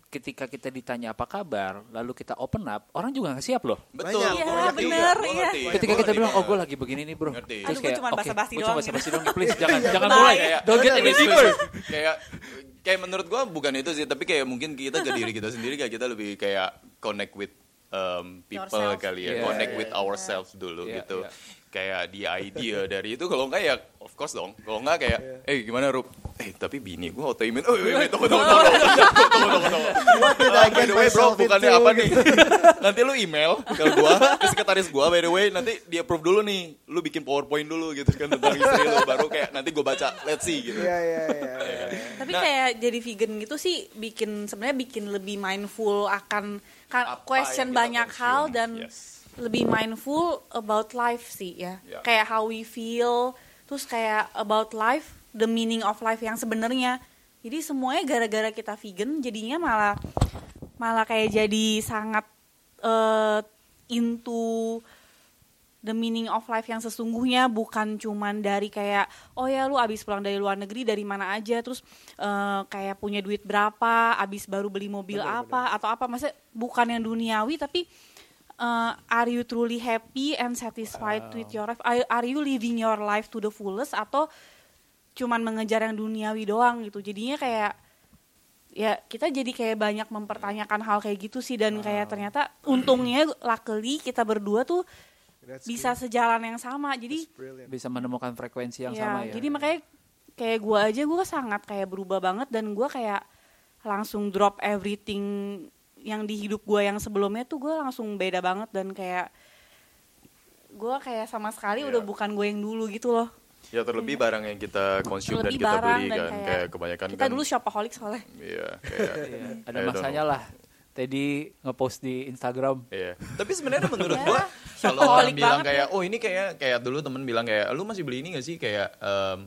ketika kita ditanya apa kabar lalu kita open up orang juga nggak siap loh betul Iya, bener, gua iya. ngerti. ketika kita bilang oh gue lagi begini nih bro Ngerti. terus Aduh, cuma "Oke, doang cuma nih." basa-basi doang nih, please jangan jangan mulai kayak don't get any deeper kayak kayak menurut gua bukan itu sih tapi kayak mungkin kita ke diri kita sendiri kayak kita lebih kayak connect with um, people Yourself. kali ya Yeah, connect yeah, with ourselves dulu Yeah, gitu yeah. Kayak di idea dari itu kalau enggak ya of course dong. Kalau enggak kayak eh gimana Rup? Eh tapi bini gua autoimun oh iya, iya, tunggu tunggu tunggu tunggu tunggu tunggu by the way bro bukannya apa nih? Nanti lu email ke gua ke sekretaris gua by the way. Nanti dia approve dulu nih. Lu bikin powerpoint dulu gitu kan tentang istri lu baru kayak nanti gua baca let's see gitu. Iya iya iya. iya. Tapi Nah. kayak jadi vegan gitu sih bikin sebenarnya bikin lebih mindful akan kan question banyak hal dan Yes. Lebih mindful about life sih ya. Ya. Kayak how we feel, terus kayak about life, the meaning of life yang sebenarnya. Jadi semuanya gara-gara kita vegan jadinya malah malah kayak jadi sangat eh, into the meaning of life yang sesungguhnya bukan cuman dari kayak oh ya lu abis pulang dari luar negeri dari mana aja terus eh, kayak punya duit berapa abis baru beli mobil apa atau apa maksudnya bukan yang duniawi tapi eh, are you truly happy and satisfied with your life? Are, are you living your life to the fullest atau cuman mengejar yang duniawi doang gitu? Jadinya kayak ya kita jadi kayak banyak mempertanyakan hal kayak gitu sih dan kayak ternyata untungnya luckily kita berdua tuh That's bisa sejalan yang sama. Jadi bisa menemukan frekuensi yang ya, sama ya. jadi makanya kayak gue aja gue sangat kayak berubah banget dan gue kayak langsung drop everything yang di hidup gue yang sebelumnya tuh gue langsung beda banget dan kayak gue kayak sama sekali Iya. udah bukan gue yang dulu gitu loh Ya terlebih barang yang kita konsum dan kita barang beli dan kan kayak, kayak kebanyakan kita kan dulu shopaholic soalnya Iya, kayak Iya, ada masanya know. lah Teddy ngepost di Instagram Iya. Tapi sebenarnya menurut Ya, gua kalau shopaholic orang bilang kayak oh ini kayak kayak dulu temen bilang kayak lu masih beli ini gak sih kayak em,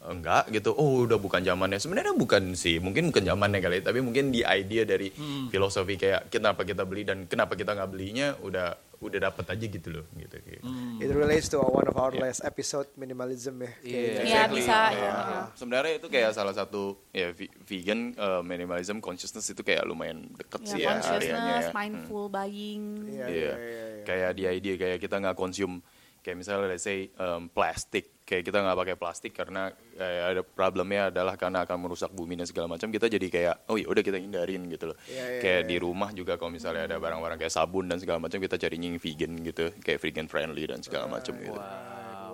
enggak gitu. Oh, udah bukan zamannya. Sebenarnya bukan sih, mungkin bukan zamannya kali, tapi mungkin di idea dari Hmm. filosofi kayak kenapa kita beli dan kenapa kita nggak belinya udah udah dapat aja gitu loh gitu. kayak. It relates to one of our Yeah. last episode minimalism ya. Iya. Kayaknya. Iya, bisa. Iya. Iya. Sebenarnya itu kayak salah satu ya vegan uh, minimalism consciousness itu kayak lumayan deket sih ya, ya areanya consciousness ya. mindful buying Iya, Iya. iya, iya, iya. Kayak di idea kayak kita nggak konsum kayak misalnya let's say um, plastik kayak kita nggak pakai plastik karena kayak ada problemnya adalah karena akan merusak bumi dan segala macam kita jadi kayak oh ya udah kita hindarin gitu loh. Iya, iya, kayak iya. di rumah juga kalau misalnya ada barang-barang kayak sabun dan segala macam kita cari yang vegan gitu kayak vegan friendly dan segala macam gitu.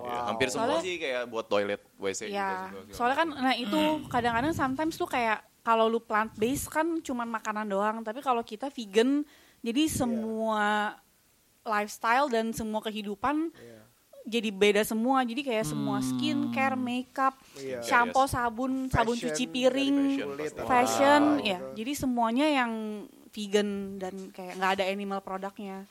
Ya, hampir semua Soalnya- sih kayak buat toilet WC juga Ya, segala soalnya kan, nah itu kadang-kadang sometimes tuh kayak kalau lu plant based kan cuman makanan doang, tapi kalau kita vegan Jadi semua lifestyle dan semua kehidupan jadi beda semua. Jadi kayak semua skincare, makeup, Iya. shampoo, sabun, sabun Fashion, cuci dari piring, fashion fashion, Wow. ya. Jadi semuanya yang vegan dan kayak nggak ada animal produknya.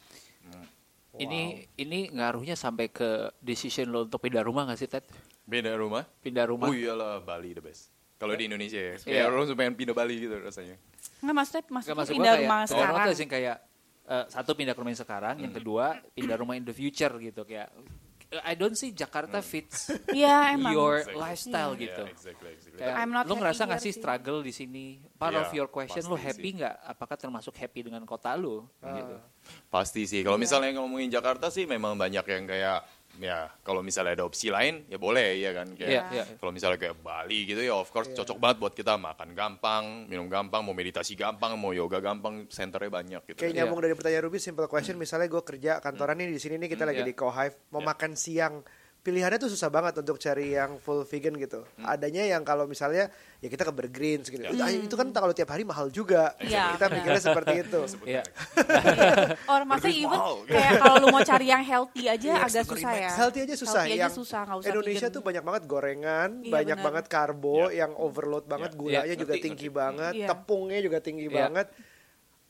Ini ini ngaruhnya sampai ke decision lo untuk pindah rumah gak sih Ted? Beda rumah. Pindah rumah. Oh iyalah Bali the best. Kalau di Indonesia ya, Iya. kayak orang pengen pindah Bali gitu rasanya. Nggak maksudnya, maksudnya maksud pindah kayak rumah pindah sekarang. tuh sih kayak eh, satu pindah ke rumah yang sekarang, yang kedua pindah rumah in the future gitu kayak I don't see Jakarta fits Iya emang. your Exactly. lifestyle Iya, gitu. exactly, exactly. Kayak I'm not lu ngerasa nggak here sih struggle di sini? Part Iya, of your question lu pasti happy sih. nggak? Apakah termasuk happy dengan kota lu? Ah. Gitu. Pasti sih. Kalau misalnya ngomongin Jakarta sih memang banyak yang kayak ya kalau misalnya ada opsi lain ya boleh ya kan kayak Iya, iya. kalau misalnya kayak Bali gitu ya of course cocok banget buat kita makan gampang, minum gampang, mau meditasi gampang, mau yoga gampang, senternya banyak gitu. Kayak Iya. nyambung dari pertanyaan Ruby, simple question. Misalnya gue kerja kantoran nih di sini nih kita lagi Iya. di Co-Hive, mau Iya. makan siang. Pilihannya tuh susah banget untuk cari yang full vegan gitu. Adanya yang kalau misalnya ya kita ke Burgreens gitu. Iya. Ah, Itu kan kalau tiap hari mahal juga. Iya. Kita pikirnya seperti itu. Iya. Or maksudnya even mahal. kayak kalau lu mau cari yang healthy aja Iya, agak susah ya. Healthy aja susah. Healthy aja yang susah, usah Indonesia vegan. tuh banyak banget gorengan, Iya, banyak benar. banget karbo yang overload banget, Iya. gulanya Iya, juga ngerti, tinggi ngerti. banget, Iya. tepungnya juga tinggi Iya. banget.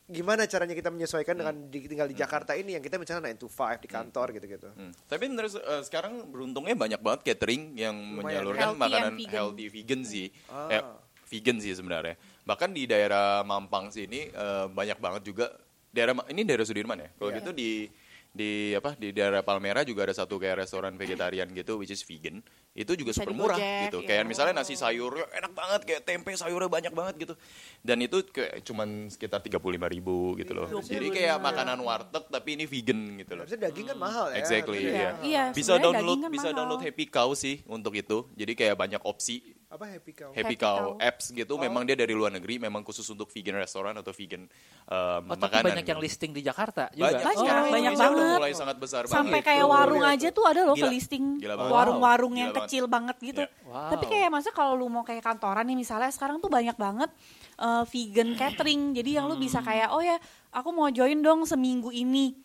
Gimana caranya kita menyesuaikan dengan di- tinggal di Jakarta ini yang kita misalnya 9 to 5 di kantor gitu-gitu. Hmm. Tapi bener eh, sekarang beruntungnya banyak banget catering yang Lumayan. menyalurkan Healthy makanan vegan. healthy vegan sih. Ah. Eh, vegan sih sebenarnya. Bahkan di daerah Mampang sini eh, banyak banget juga daerah ini daerah Sudirman ya. Kalau Iya. gitu di di apa di daerah Palmera juga ada satu kayak restoran vegetarian gitu which is vegan. Itu juga Bisa super murah gitu. ya. Kayak misalnya nasi sayurnya enak banget kayak tempe sayurnya banyak banget gitu. Dan itu kayak cuman sekitar 35.000 ribu gitu loh. Jadi kayak makanan warteg tapi ini vegan gitu loh. Harusnya daging kan mahal ya. Exactly, iya. ya. Iya, Bisa download kan bisa mahal. download Happy Cow sih untuk itu. Jadi kayak banyak opsi Apa happy cow? Happy, Happy Cow, Cow. apps gitu. Memang dia dari luar negeri, memang khusus untuk vegan restoran atau vegan um, Oh, makanan. banyak yang listing di Jakarta juga. Banyak, Banyak, sekarang banyak udah banget. Mulai sangat besar Sampai banget. kayak Gitu. warung Lihat aja tuh ada loh ke listing banget. warung-warung Wow. yang Gila kecil banget gitu. Iya. Wow. Tapi kayak masa kalau lu mau kayak kantoran nih misalnya sekarang tuh banyak banget uh, vegan catering. Jadi yang lu bisa Hmm. kayak oh ya aku mau join dong seminggu ini.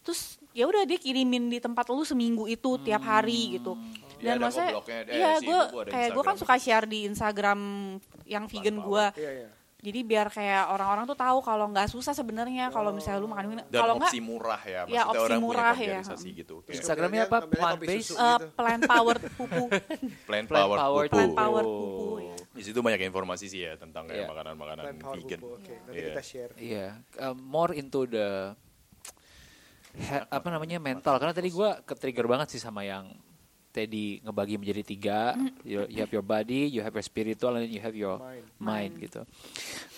Terus ya udah dia kirimin di tempat lu seminggu itu tiap hari gitu. Iya, Dan ada maksudnya iya gue kayak gue kan suka share di Instagram yang vegan gue. Iya, iya. Jadi biar kayak orang-orang tuh tahu kalau nggak susah sebenarnya kalau misalnya lu makan ini. Kalau nggak opsi murah ya. Maksudnya Ya, opsi orang murah punya ya. organisasi gitu. Kayak Instagramnya apa? Plant based? uh, gitu. plant powered pupu. Plant Plant Power Powered Pupu. Plant powered pupu. ya. Di situ banyak informasi sih ya tentang kayak Iya. makanan-makanan vegan. bubble. Oke, nanti Iya. kita share. Iya, um, more into the he- apa namanya mental. Karena tadi gue ke trigger banget sih sama yang Teddy ngebagi menjadi tiga. You, you have your body, you have your spiritual, and you have your Mind. mind, gitu.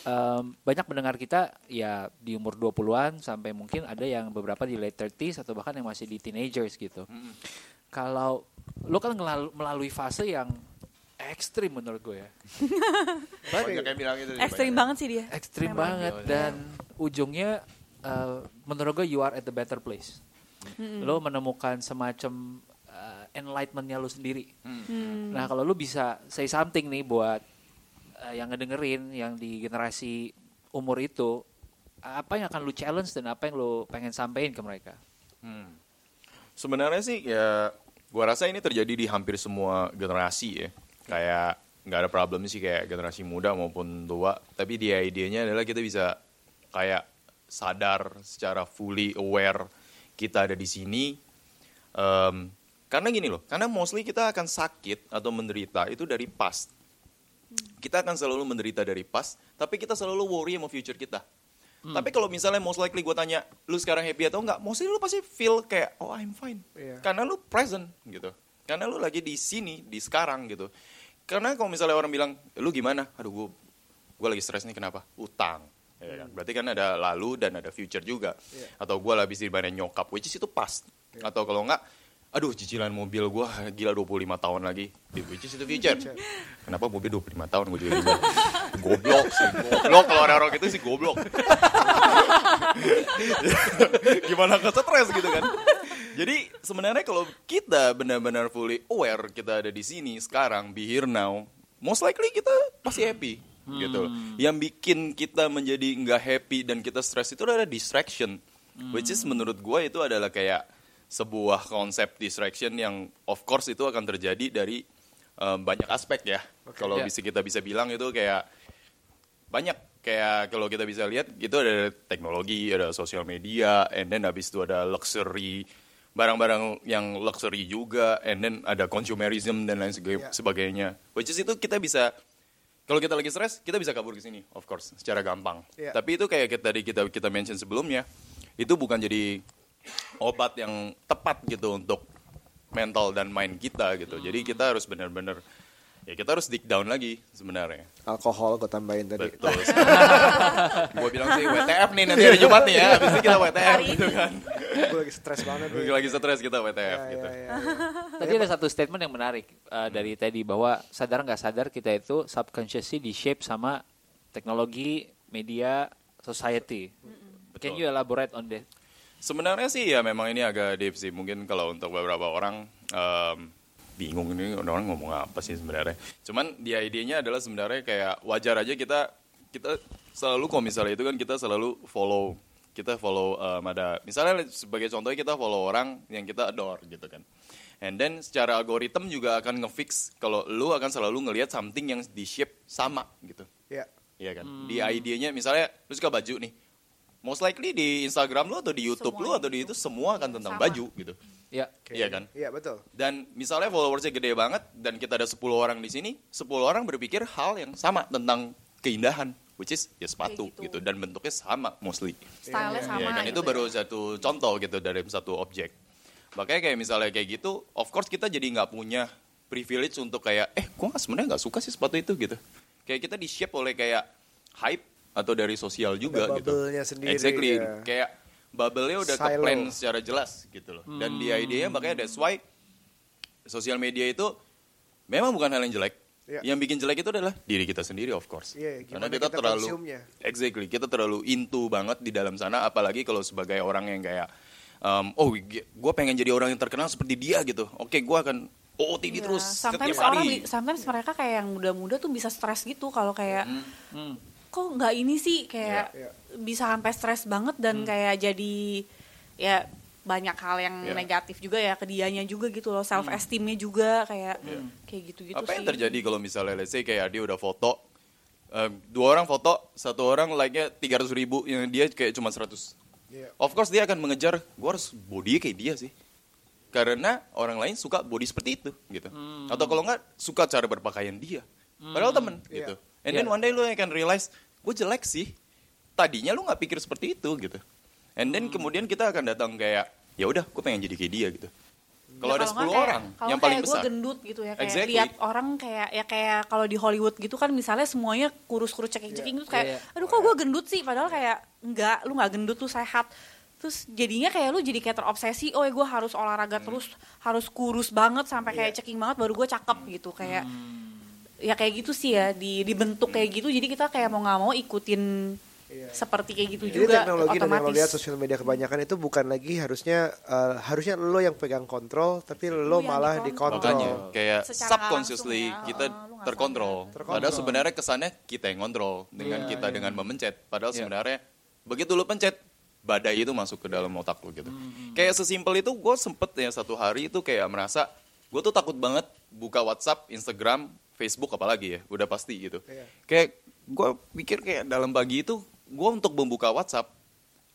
Um, banyak pendengar kita ya di umur 20-an sampai mungkin ada yang beberapa di late 30s atau bahkan yang masih di teenagers gitu. Kalau lo kan ngelalu- melalui fase yang ekstrim menurut gue ya. Banyak yang bilang itu. sih, Ekstrim banyak. banget sih dia. ekstrim banget dan ujungnya uh, menurut gue you are at the better place. Lo menemukan semacam uh, enlightenmentnya lo sendiri. Nah kalau lo bisa say something nih buat uh, yang ngedengerin yang di generasi umur itu apa yang akan lu challenge dan apa yang lu pengen sampein ke mereka? Hmm. Sebenarnya sih ya gua rasa ini terjadi di hampir semua generasi ya. Kayak nggak ada problem sih kayak generasi muda maupun tua, tapi dia idenya adalah kita bisa kayak sadar secara fully aware kita ada di sini. Em, karena gini loh, karena mostly kita akan sakit atau menderita itu dari past. Kita akan selalu menderita dari past, tapi kita selalu worry sama future kita. Tapi kalau misalnya most likely gue tanya, lu sekarang happy atau enggak? Mostly lu pasti feel kayak, oh I'm fine. Iya. Karena lu present gitu. Karena lu lagi di sini, di sekarang gitu. Karena kalau misalnya orang bilang, lu gimana? Aduh gue gue lagi stres nih kenapa? Utang. Ya kan? Berarti kan ada lalu dan ada future juga. Iya. Atau gue habis dibayar nyokap, which is itu past. Atau kalau enggak, aduh cicilan mobil gue gila 25 tahun lagi. Which is itu future. Kenapa mobil 25 tahun gue juga bingung. Goblok sih, goblok kalau orang-orang gitu sih goblok. Gimana ke stres gitu kan. Jadi sebenarnya kalau kita benar-benar fully aware kita ada di sini sekarang, be here now, most likely kita pasti happy. gitu loh. Yang bikin kita menjadi nggak happy dan kita stres itu adalah distraction. Which is menurut gue itu adalah kayak sebuah konsep distraction yang of course itu akan terjadi dari um, banyak aspek ya. Kalau Ya. bisa kita bisa bilang itu kayak banyak kayak kalau kita bisa lihat itu ada teknologi, ada sosial media, and then habis itu ada luxury barang-barang yang luxury juga, and then ada consumerism dan lain Ya. sebagainya. Which is itu kita bisa kalau kita lagi stres, kita bisa kabur ke sini, of course, secara gampang. Ya. Tapi itu kayak tadi kita kita mention sebelumnya, itu bukan jadi obat yang tepat gitu untuk mental dan mind kita gitu. Jadi kita harus benar-benar ya kita harus dig down lagi sebenarnya. Alkohol gue tambahin tadi. Betul. gue bilang sih WTF nih nanti hari Jumat nih ya. Habis ini kita WTF gitu kan. gue lagi stres banget. nih. Lagi stres kita WTF Ya, gitu. ya, ya, ya. Tadi ada satu statement yang menarik uh, dari Teddy bahwa sadar nggak sadar kita itu subconsciously di shape sama teknologi, media, society. Can Betul. you elaborate on that? Sebenarnya sih ya memang ini agak deep sih. Mungkin kalau untuk beberapa orang em, bingung ini orang ngomong apa sih sebenarnya. Cuman di idenya adalah sebenarnya kayak wajar aja kita kita selalu kalau misalnya itu kan kita selalu follow kita follow em, ada misalnya sebagai contohnya kita follow orang yang kita adore gitu kan. And then secara algoritma juga akan ngefix kalau lu akan selalu ngelihat something yang di shape sama gitu. Ya. Iya kan. Di idenya misalnya lu suka baju nih. Most likely di Instagram lu atau di YouTube lu Semuanya atau di itu. itu semua akan tentang Sama. baju gitu. Ya. Oke. Iya kan? Iya betul. Dan misalnya followersnya gede banget dan kita ada 10 orang di sini, 10 orang berpikir hal yang sama tentang keindahan, which is ya sepatu Kayak gitu. gitu. dan bentuknya sama mostly. Stylenya sama Iya kan itu gitu baru ya. satu contoh gitu dari satu objek. Makanya kayak misalnya kayak gitu, of course kita jadi nggak punya privilege untuk kayak eh gua sebenarnya nggak suka sih sepatu itu gitu. Kayak kita di shape oleh kayak hype atau dari sosial juga Ada gitu. bubble-nya sendiri, Exactly. ya. Kayak bubble-nya udah ke Silo. plan secara jelas gitu loh. Dan di idenya makanya that's why sosial media itu memang bukan hal yang jelek. Iya. Yang bikin jelek itu adalah diri kita sendiri of course. Iya, Karena kita, kita terlalu consume-nya. exactly kita terlalu into banget di dalam sana apalagi kalau sebagai orang yang kayak um, oh gue pengen jadi orang yang terkenal seperti dia gitu. Oke, gue akan OOTD Iya, terus sometimes setiap orang sometimes mereka kayak yang muda-muda tuh bisa stres gitu kalau kayak Hmm. Kok nggak ini sih kayak Iya. bisa sampai stres banget dan kayak jadi ya banyak hal yang Iya. negatif juga ya ke dianya juga gitu loh self esteemnya juga kayak kayak gitu-gitu Apa sih. yang terjadi kalau misalnya let's say kayak dia udah foto eh, dua orang foto, satu orang like-nya 300 ribu, yang dia kayak cuma 100. Iya. Of course dia akan mengejar, gue harus body kayak dia sih. Karena orang lain suka body seperti itu gitu. Atau kalau nggak suka cara berpakaian dia. Padahal temen Iya. gitu. And then Iya. one day lu akan realize, gue jelek sih. Tadinya lu nggak pikir seperti itu gitu. And then kemudian kita akan datang kayak, ya udah, gue pengen jadi kayak dia gitu. Kalau Ya, ada nggak 10 kayak- orang kalau yang paling kayak besar. gue gendut gitu ya kayak Exactly. lihat orang kayak ya kayak kalau di Hollywood gitu kan misalnya semuanya kurus-kurus ceking-ceking terus kayak Iya. aduh kok gue gendut sih padahal kayak enggak lu nggak gendut lu sehat terus jadinya kayak lu jadi kayak terobsesi oh gue harus olahraga Hmm. terus harus kurus banget sampai kayak Iya. ceking banget baru gue cakep gitu kayak Hmm. Ya kayak gitu sih ya di dibentuk kayak gitu jadi kita kayak mau nggak mau ikutin Iya. seperti kayak gitu Jadi juga teknologi dan yang lo otomatis lihat sosial media kebanyakan itu bukan lagi harusnya eh, harusnya lo yang pegang kontrol, tapi lo yang malah dikontrol. dikontrol. Makanya kayak Secara subconsciously ya, kita oh, terkontrol. Terkontrol. Padahal sebenarnya kesannya kita yang kontrol dengan Iya, kita iya. dengan memencet. Padahal Iya. sebenarnya begitu lu pencet badai itu masuk ke dalam otak lu gitu. Hmm. Kayak sesimpel itu gue sempet ya satu hari itu kayak merasa gue tuh takut banget buka WhatsApp, Instagram, Facebook apalagi ya, udah pasti gitu. Iya. Kayak gue pikir kayak dalam pagi itu gue untuk membuka WhatsApp,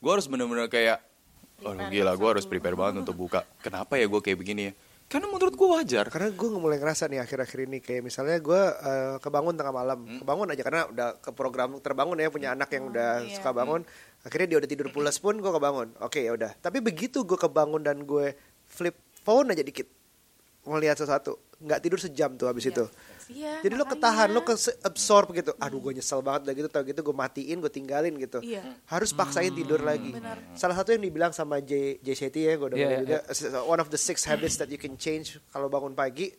gue harus bener-bener kayak, oh Prepare gila gue harus prepare banget untuk buka. Kenapa ya gue kayak begini ya? Karena menurut gue wajar. Karena gue mulai ngerasa nih akhir-akhir ini kayak misalnya gue eh, kebangun tengah malam, kebangun aja karena udah ke program terbangun ya punya anak yang udah iya. suka bangun. Akhirnya dia udah tidur pulas pun gue kebangun. Oke ya udah. Tapi begitu gue kebangun dan gue flip phone aja dikit, mau lihat sesuatu, nggak tidur sejam tuh habis itu. Iya, Jadi lo makanya. ketahan, lo ke absorb gitu. Aduh gue nyesel banget udah gitu, tau gitu gue matiin, gue tinggalin gitu. Iya. Harus paksain tidur lagi. Benar. Salah satu yang dibilang sama J, J Shetty ya, gue udah Iya, juga. One of the six habits that you can change kalau bangun pagi.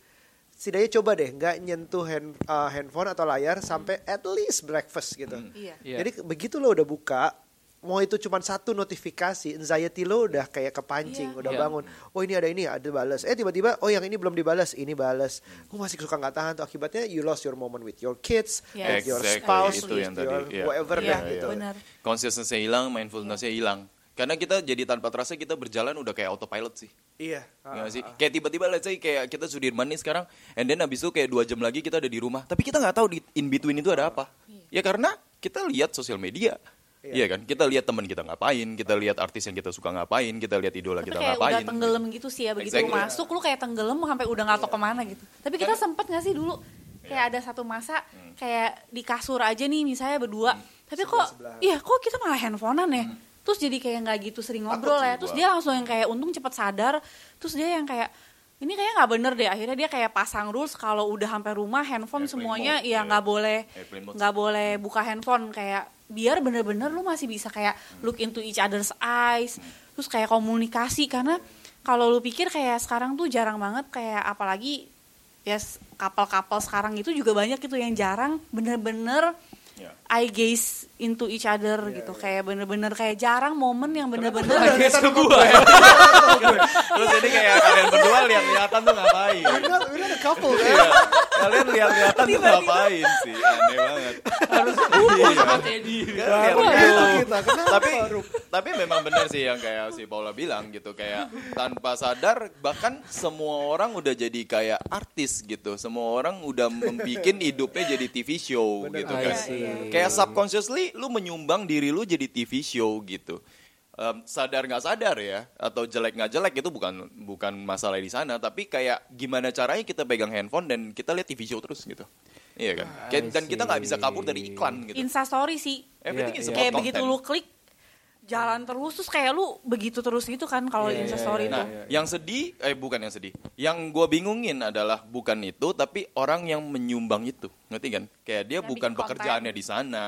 Setidaknya coba deh, nggak nyentuh hand, uh, handphone atau layar sampai at least breakfast gitu. Iya. Iya. Jadi begitu lo udah buka, mau itu cuma satu notifikasi, anxiety lo udah kayak kepancing, udah Iya. bangun. Oh ini ada ini, ada balas. Eh tiba-tiba, oh yang ini belum dibalas, ini balas. Gue masih suka nggak tahan tuh akibatnya you lost your moment with your kids, Yes. with your Exactly, spouse, itu with yang tadi, your iya. whatever Iya, deh iya, gitu. benar. Consistency hilang, mindfulness-nya hilang. Karena kita jadi tanpa terasa kita berjalan udah kayak autopilot sih. Iya. Ya nggak sih? Kayak tiba-tiba let's say kayak kita Sudirman nih sekarang and then habis itu kayak dua jam lagi kita ada di rumah. Tapi kita nggak tahu di in between itu ada apa. Ya karena kita lihat sosial media. Iya kan? Kita lihat teman kita ngapain, kita lihat artis yang kita suka ngapain, kita lihat idola Tapi kita kayak ngapain. udah tenggelam gitu sih ya begitu Exactly. masuk lu kayak tenggelam sampai udah nggak tahu ke mana gitu. Tapi kita sempet nggak sih dulu kayak ada satu masa kayak di kasur aja nih misalnya berdua. Tapi kok iya kok kita malah handphonean ya. Terus jadi kayak nggak gitu sering ngobrol Takut ya. Terus gua. dia langsung yang kayak untung cepet sadar. Terus dia yang kayak ini kayaknya nggak bener deh. Akhirnya dia kayak pasang rules kalau udah sampai rumah handphone Airplane semuanya mode, ya iya. nggak boleh nggak boleh buka handphone kayak biar bener-bener lu masih bisa kayak look into each other's eyes terus kayak komunikasi karena kalau lu pikir kayak sekarang tuh jarang banget kayak apalagi ya s- couple-couple sekarang itu juga banyak gitu yang jarang bener-bener Ya. eye gaze into each other gitu kayak bener-bener kayak jarang momen yang bener-bener Itu gua. Terus ini kayak kalian berdua lihat-lihatan tuh ngapain? We're not, we're not a couple, Iya. Kalian lihat-lihatan tuh ngapain sih? Aneh banget. Harus Baru gitu. kita. Kenapa? tapi tapi memang benar sih yang kayak si Paula bilang gitu. Kayak tanpa sadar bahkan semua orang udah jadi kayak artis gitu. Semua orang udah membikin hidupnya jadi TV show gitu I kan. kayak subconsciously lu menyumbang diri lu jadi TV show gitu Em, sadar nggak sadar ya atau jelek nggak jelek itu bukan bukan masalah di sana tapi kayak gimana caranya kita pegang handphone dan kita lihat TV show terus gitu iya kan Kayak- dan kita nggak bisa kabur dari iklan gitu instastory sih everything Iya, is iya. about kayak content. begitu lu klik jalan terus terus kayak lu begitu terus gitu kan kalau Iya, di iya, instastory iya, itu Nah, yang sedih, eh bukan yang sedih. Yang gue bingungin adalah bukan itu, tapi orang yang menyumbang itu, ngerti kan? Kayak dia Yang bukan pekerjaannya konten. di sana.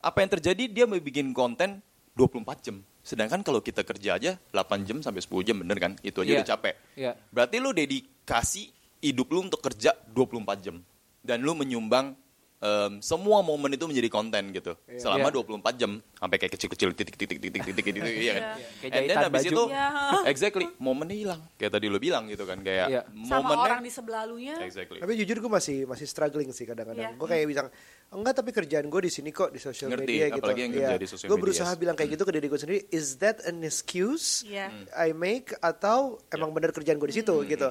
Apa yang terjadi? Dia mau bikin konten 24 jam. Sedangkan kalau kita kerja aja 8 jam sampai 10 jam, bener kan? Itu aja Iya. udah capek. Iya. Berarti lu dedikasi hidup lu untuk kerja 24 jam. Dan lu menyumbang em, semua momen itu menjadi konten gitu. Selama Iya. 24 jam sampai kayak kecil-kecil titik titik titik titik gitu iya kan. Kayak And then jahitan habis baju. itu Iya. exactly momennya hilang. Kayak tadi lu bilang gitu kan kayak sama momennya orang di sebelah lu nya exactly. Tapi jujur gue masih masih struggling sih kadang-kadang. Iya. Gue kayak bilang enggak tapi kerjaan gue di sini kok di sosial media gitu. apalagi yang kerja di sosial Gue media. berusaha bilang kayak gitu ke diri gue sendiri. Is that an excuse Iya. I make atau emang bener kerjaan gue di situ Hmm. gitu?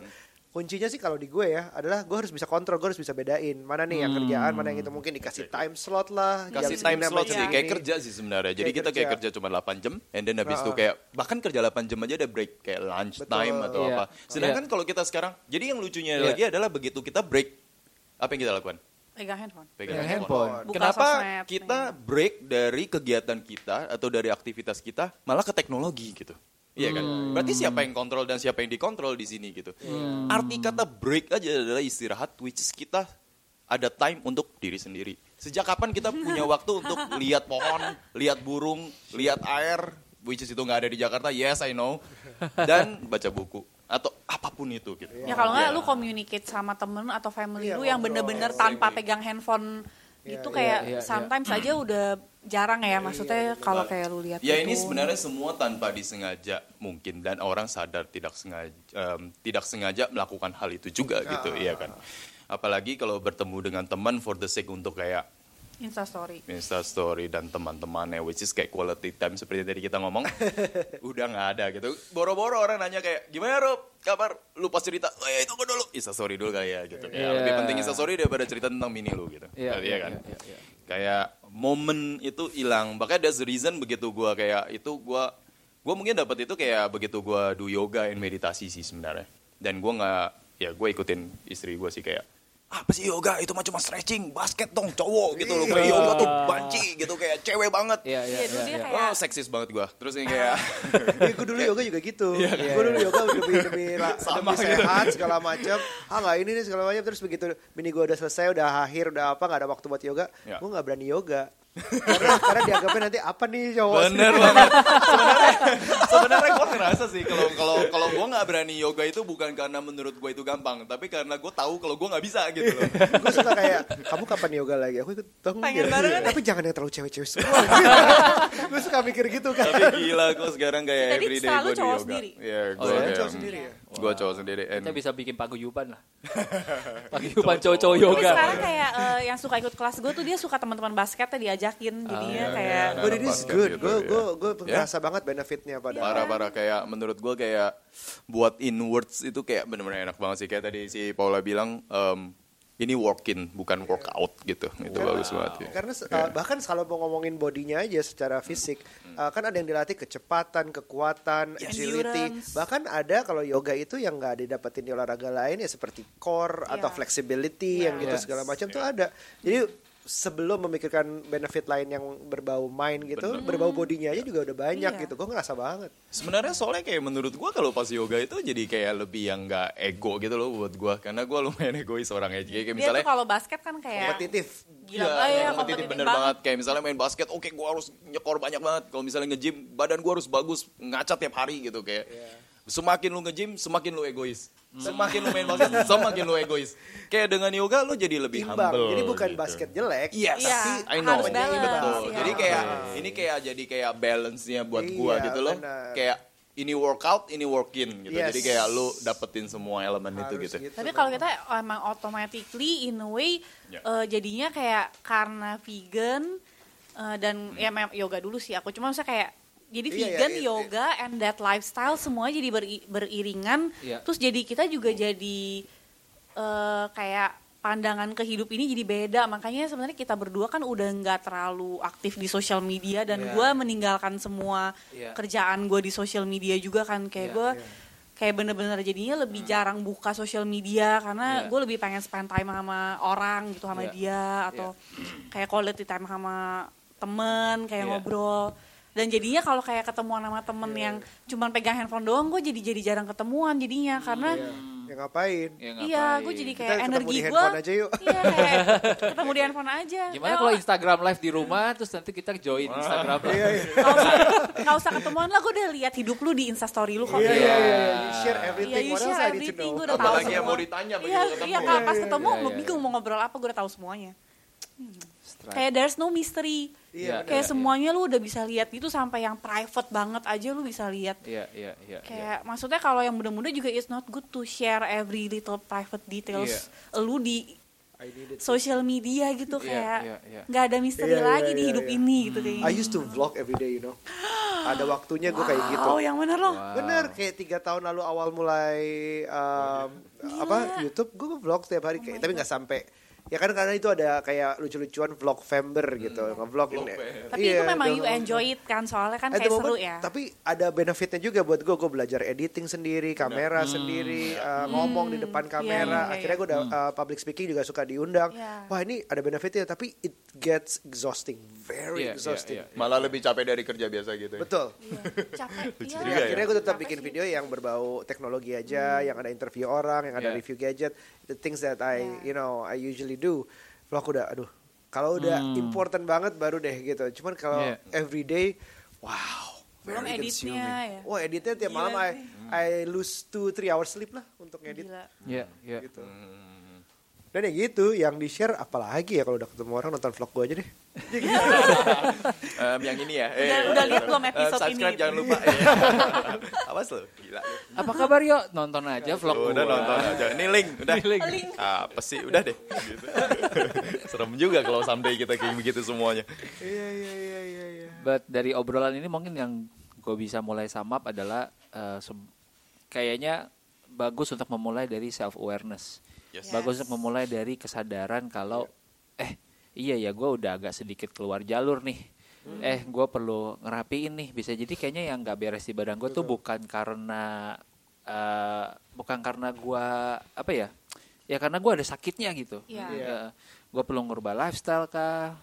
Kuncinya sih kalau di gue ya adalah gue harus bisa kontrol, gue harus bisa bedain mana nih yang kerjaan, mana yang itu mungkin dikasih time slot lah, Hmm. Kasih jam time slot sih kayak kerja sih sebenarnya. Jadi Kayak kita kayak kerja. kerja cuma 8 jam and then habis itu kayak bahkan kerja 8 jam aja ada break kayak lunch Betul. time atau Iya. apa. Sedangkan kalau kita sekarang jadi yang lucunya Iya. lagi adalah begitu kita break apa yang kita lakukan? Pegang handphone Pegang Pegang handphone. handphone. Buka Kenapa sosmed, kita break dari kegiatan kita atau dari aktivitas kita malah ke teknologi gitu? Iya kan? Berarti siapa yang kontrol dan siapa yang dikontrol di sini gitu. Arti kata break aja adalah istirahat which is kita ada time untuk diri sendiri. Sejak kapan kita punya waktu untuk lihat pohon, lihat burung, lihat air, which is itu nggak ada di Jakarta, yes I know, dan baca buku atau apa pun itu gitu. ya kalau nggak Iya. lu communicate sama temen atau family Iya, lu yang bener-bener tanpa iya. pegang handphone gitu iya, kayak iya, iya. sometimes aja udah jarang ya maksudnya kalau kayak lu lihat Ya gitu. ini sebenarnya semua tanpa disengaja mungkin dan orang sadar tidak sengaja em, tidak sengaja melakukan hal itu juga gitu, iya kan. Apalagi kalau bertemu dengan teman for the sake untuk kayak instastory. Insta story dan teman-temannya which is kayak quality time seperti tadi kita ngomong. Udah nggak ada gitu. Boro-boro orang nanya kayak gimana Rob? Kabar? Lu pas cerita oh ya itu dulu. Insta story dulu ya gitu. Kayak Iya. lebih penting Insta story daripada cerita tentang mini lu gitu. Iya, Iya kan? iya, iya. kayak momen itu hilang. Makanya there's a reason begitu gua kayak itu gua gua mungkin dapat itu kayak begitu gua do yoga and meditasi sih sebenarnya. Dan gua nggak ya gue ikutin istri gua sih kayak apa sih yoga itu mah cuma stretching basket dong cowok gitu loh kayak yoga tuh banci gitu kayak cewek banget Iya, iya, Iya, iya, dia iya. oh seksis banget gua terus ini kayak Ya, gue dulu yoga juga gitu. gue dulu yoga demi demi, la- Sama demi gitu. sehat segala macam. Ah nggak ini nih segala macam. Terus begitu bini gue udah selesai, udah akhir, udah apa nggak ada waktu buat yoga. Ya. Gue nggak berani yoga. Karena karena dianggapnya nanti apa nih cowok. bener banget sebenarnya sebenarnya gue ngerasa sih kalau kalau kalau gue nggak berani yoga itu bukan karena menurut gue itu gampang, tapi karena gue tahu kalau gue nggak bisa gitu loh. gue suka kayak kamu kapan yoga lagi aku ikut dong Pengen banget. tapi jangan yang terlalu cewek-cewek semua gue suka mikir gitu kan tapi gila gue sekarang kayak Jadi everyday selalu gue di cowok yoga. sendiri? Iya, Oh, gue ya? Cowok sendiri ya? Gue cowok sendiri. And Kita bisa bikin paguyuban lah. paguyuban cowok-cowok Tapi yoga. sekarang kayak eh, yang suka ikut kelas gue tuh dia suka teman-teman basketnya diajakin jadinya kayak iya. but it is good gitu, gue ya. gue gue Ya. ngerasa banget benefitnya pada parah-parah kayak menurut gue kayak buat inwards itu kayak bener-bener enak banget sih kayak tadi si Paula bilang em, ini working bukan workout gitu itu bagus banget ya. Karena uh, bahkan kalau mau ngomongin bodinya aja secara fisik, uh, kan ada yang dilatih kecepatan, kekuatan, agility. Endurance. Bahkan ada kalau yoga itu yang nggak didapetin di olahraga lain ya seperti core atau Iya. flexibility yang gitu Yes. segala macam tuh ada. Jadi sebelum memikirkan benefit lain yang berbau mind gitu, berbau bodinya aja juga udah banyak Iya. gitu. Gue ngerasa banget. Sebenarnya soalnya kayak menurut gue kalau pas yoga itu jadi kayak lebih yang nggak ego gitu loh buat gue karena gue lumayan egois orangnya jadi kayak misalnya kalau basket kan kayak Kompetitif. gila oh, iya, kompetitif bener banget. Kayak misalnya main basket, oke gue harus nyekor banyak banget. Kalau misalnya nge-gym, badan gue harus bagus, ngaca tiap hari gitu kayak. Semakin lu nge-gym, semakin lu egois. Semakin lu main basket, semakin lu egois. Kayak dengan yoga lu jadi lebih Imbang. humble. Jadi bukan gitu. basket jelek, Yes, Iya, I know. harus balance, Betul. iya. Jadi kayak ini kayak jadi kayak balance-nya buat gua Iya, gitu loh. benar. Kayak ini workout, ini working gitu. Yes. Jadi kayak lu dapetin semua elemen itu Harus gitu. Tapi kalau kita emang automatically in a way Ya. eh, jadinya kayak karena vegan eh, dan ya memang yoga dulu sih aku cuma misalnya kayak jadi Iya, vegan, iya, iya. yoga, and that lifestyle semua jadi beri- beriringan. Iya. Terus jadi kita juga jadi eh, kayak pandangan ke hidup ini jadi beda. Makanya sebenarnya kita berdua kan udah nggak terlalu aktif di sosial media dan Iya. gue meninggalkan semua Iya. kerjaan gue di sosial media juga kan kayak Iya, gue kayak bener-bener jadinya lebih jarang buka sosial media karena Iya. gue lebih pengen spend time sama orang gitu sama Iya. dia atau kayak quality time sama temen kayak Iya. ngobrol dan jadinya kalau kayak ketemuan sama temen Iya. yang cuman pegang handphone doang gue jadi jadi jarang ketemuan jadinya karena Ya ngapain? Ya, iya ngapain? gue jadi Kita kayak ketemu energi di gue handphone aja yuk. iya kayak ketemu di handphone aja Gimana Eh, kalau Instagram live di rumah terus nanti kita join Instagram live. Iya, iya. nggak usah usah ketemuan lah gue udah lihat hidup lu di instastory lu kok Iya, iya, Iya. iya. Share Iya, everything. you What else share everything, know? gue udah tahu Apalagi yang mau ditanya begitu Iya, ketemu. iya kalau pas ketemu Iya, lu iya, bingung mau ngobrol apa, gue udah tahu semuanya. Strike. Kayak there's no mystery. Iya, Kayak iya, semuanya lu udah bisa lihat itu sampai yang private banget aja lu bisa lihat. Iya, iya, iya. iya. Kayak maksudnya kalau yang muda-muda juga it's not good to share every little private details lu di social media gitu Iya, kayak iya, iya. nggak ada misteri Iya, iya, lagi di iya, hidup iya. ini gitu kayak I used to vlog every day, you know. Ada waktunya gue kayak gitu. Oh, yang bener loh. Wow. Bener, kayak tiga tahun lalu awal mulai um, apa YouTube, gue vlog setiap hari, kayak, tapi nggak sampai. Ya kan karena itu ada kayak lucu-lucuan vlog Fember gitu, nge-vlog ini. Tapi itu memang you enjoy it kan soalnya kan kayak seru moment, ya. Tapi ada benefitnya juga buat gue. Gue belajar editing sendiri, kamera sendiri, uh, ngomong di depan kamera. iya, iya, Akhirnya gue udah uh, public speaking juga suka diundang. Iya. Wah ini ada benefitnya, tapi it gets exhausting, very Iya, iya, exhausting. iya. Malah lebih capek dari kerja biasa gitu. ya. Betul. Iya, capek. Iya. Ya. akhirnya gue tetap Capek bikin sih. video yang berbau teknologi aja, yang ada interview orang, yang ada Yeah. review gadget, the things that I, Yeah. you know, I usually do. Vlog udah, aduh, kalau udah important banget baru deh gitu. Cuman kalau Yeah. everyday, wow. Belum editnya ya. Wah editnya tiap Gila malam I, sih. I lose 2-3 hours sleep lah untuk ngedit. Gila. Iya, iya. Gitu. Dan ya gitu, yang di share apalagi ya kalau udah ketemu orang nonton vlog gue aja deh. Em, yang ini ya. Udah- udah lihat belum Eh, episode subscribe ini? jangan lupa. ya. Awas lo, gila. lu. Apa kabar yo? Nonton aja vlog Udah gua. nonton aja. Ini link, udah. Ini link. Link. Apa sih? Udah deh. Gitu. Serem juga kalau someday kita kayak begitu semuanya. Iya, iya, iya, iya. iya. But dari obrolan ini mungkin yang gue bisa mulai sum up adalah eh, se- kayaknya bagus untuk memulai dari self awareness. Yes. Bagus untuk memulai dari kesadaran kalau eh iya ya gue udah agak sedikit keluar jalur nih. Eh gue perlu ngerapiin nih. Bisa jadi kayaknya yang nggak beres di badan gue tuh bukan karena eh, bukan karena gue apa ya? Ya karena gue ada sakitnya gitu. Iya. gue perlu ngubah lifestyle kah?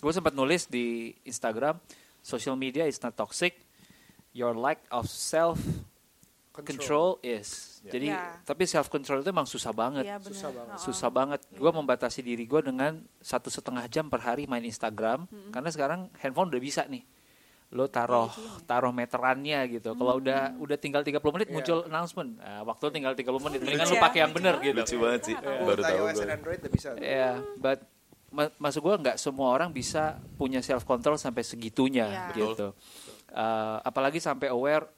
gue sempat nulis di Instagram, social media is not toxic, your lack of self control is. Jadi Ya. tapi self control itu emang susah banget. Iya benar. Susah banget. Oh. Susah banget. Gue membatasi diri gue dengan satu setengah jam per hari main Instagram, karena sekarang handphone udah bisa nih. lo taruh taruh meterannya gitu. Kalau udah udah tinggal 30 menit Iya. muncul announcement. Nah, waktu tinggal 30 menit. Mendingan lo ya, pakai yang bener banget. gitu. Lucu banget sih. Untuk Baru tahu gue. Android udah bisa. tuh. Iya, but ma- maksud gua nggak semua orang bisa punya self control sampai segitunya Iya. gitu. Eh, apalagi sampai aware,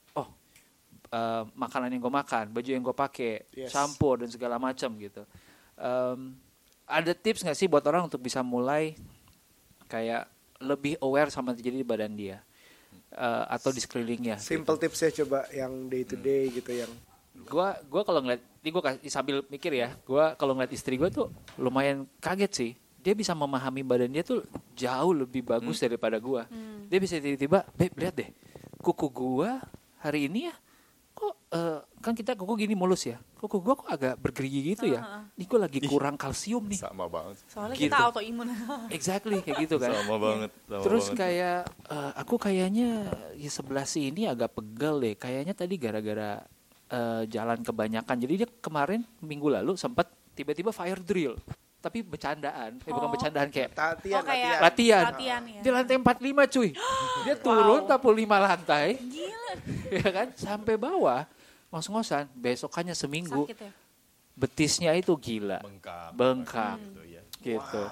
eh, makanan yang gue makan, baju yang gue pakai, Yes. shampoo dan segala macam gitu. Em, ada tips nggak sih buat orang untuk bisa mulai kayak lebih aware sama terjadi di badan dia Eh, atau di sekelilingnya? Simple tips ya coba yang day to day gitu yang gua gua kalau ngeliat ini gua kasih sambil mikir ya gua kalau ngeliat istri gua tuh lumayan kaget sih dia bisa memahami badan dia tuh jauh lebih bagus daripada gua dia bisa tiba-tiba beb lihat deh kuku gua hari ini ya eh, kan kita kuku gini mulus ya kuku gua kok agak bergerigi gitu ya ini gua lagi kurang kalsium nih Sama banget. Soalnya Gitu. kita autoimun. exactly kayak gitu kan Sama banget. sama Terus banget. kayak eh, aku kayaknya ya sebelah sini agak pegel deh. Kayaknya tadi gara-gara eh, jalan kebanyakan. Jadi dia kemarin minggu lalu sempat tiba-tiba fire drill. Tapi bercandaan, eh, bukan Oh. bercandaan kayak latihan Oh, kayak- latihan. Latihan ya. Di lantai 45 cuy. Dia turun 45 lantai, Gila. ya kan, sampai bawah. Ngos-ngosan, besokannya seminggu Sakit ya. betisnya itu gila. bengkak. Bengkak. Gitu, ya. gitu.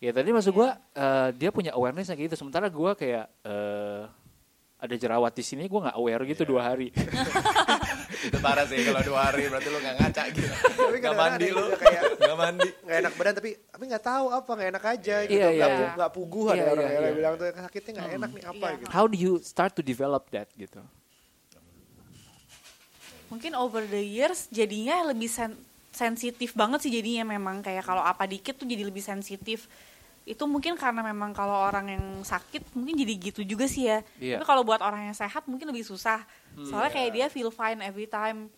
Ya tadi maksud gua eh, dia punya awareness kayak gitu. Sementara gua kayak eh, ada jerawat di sini gua nggak aware gitu dua hari. Itu parah sih kalau dua hari berarti lu nggak ngaca gitu. Tapi Nggak mandi lu. Nggak mandi. nggak enak badan tapi tapi nggak tahu apa nggak enak aja gitu Iya, nggak iya. pu- nggak puguh ada Iya, orang iya, yang iya. bilang tuh sakitnya nggak enak nih apa Iya. gitu How do you start to develop that gitu? Mungkin over the years jadinya lebih sen- sensitif banget sih jadinya memang kayak kalau apa dikit tuh jadi lebih sensitif. Itu mungkin karena memang kalau orang yang sakit mungkin jadi gitu juga sih ya. Iya. Tapi kalau buat orang yang sehat mungkin lebih susah. Soalnya kayak dia feel fine every time.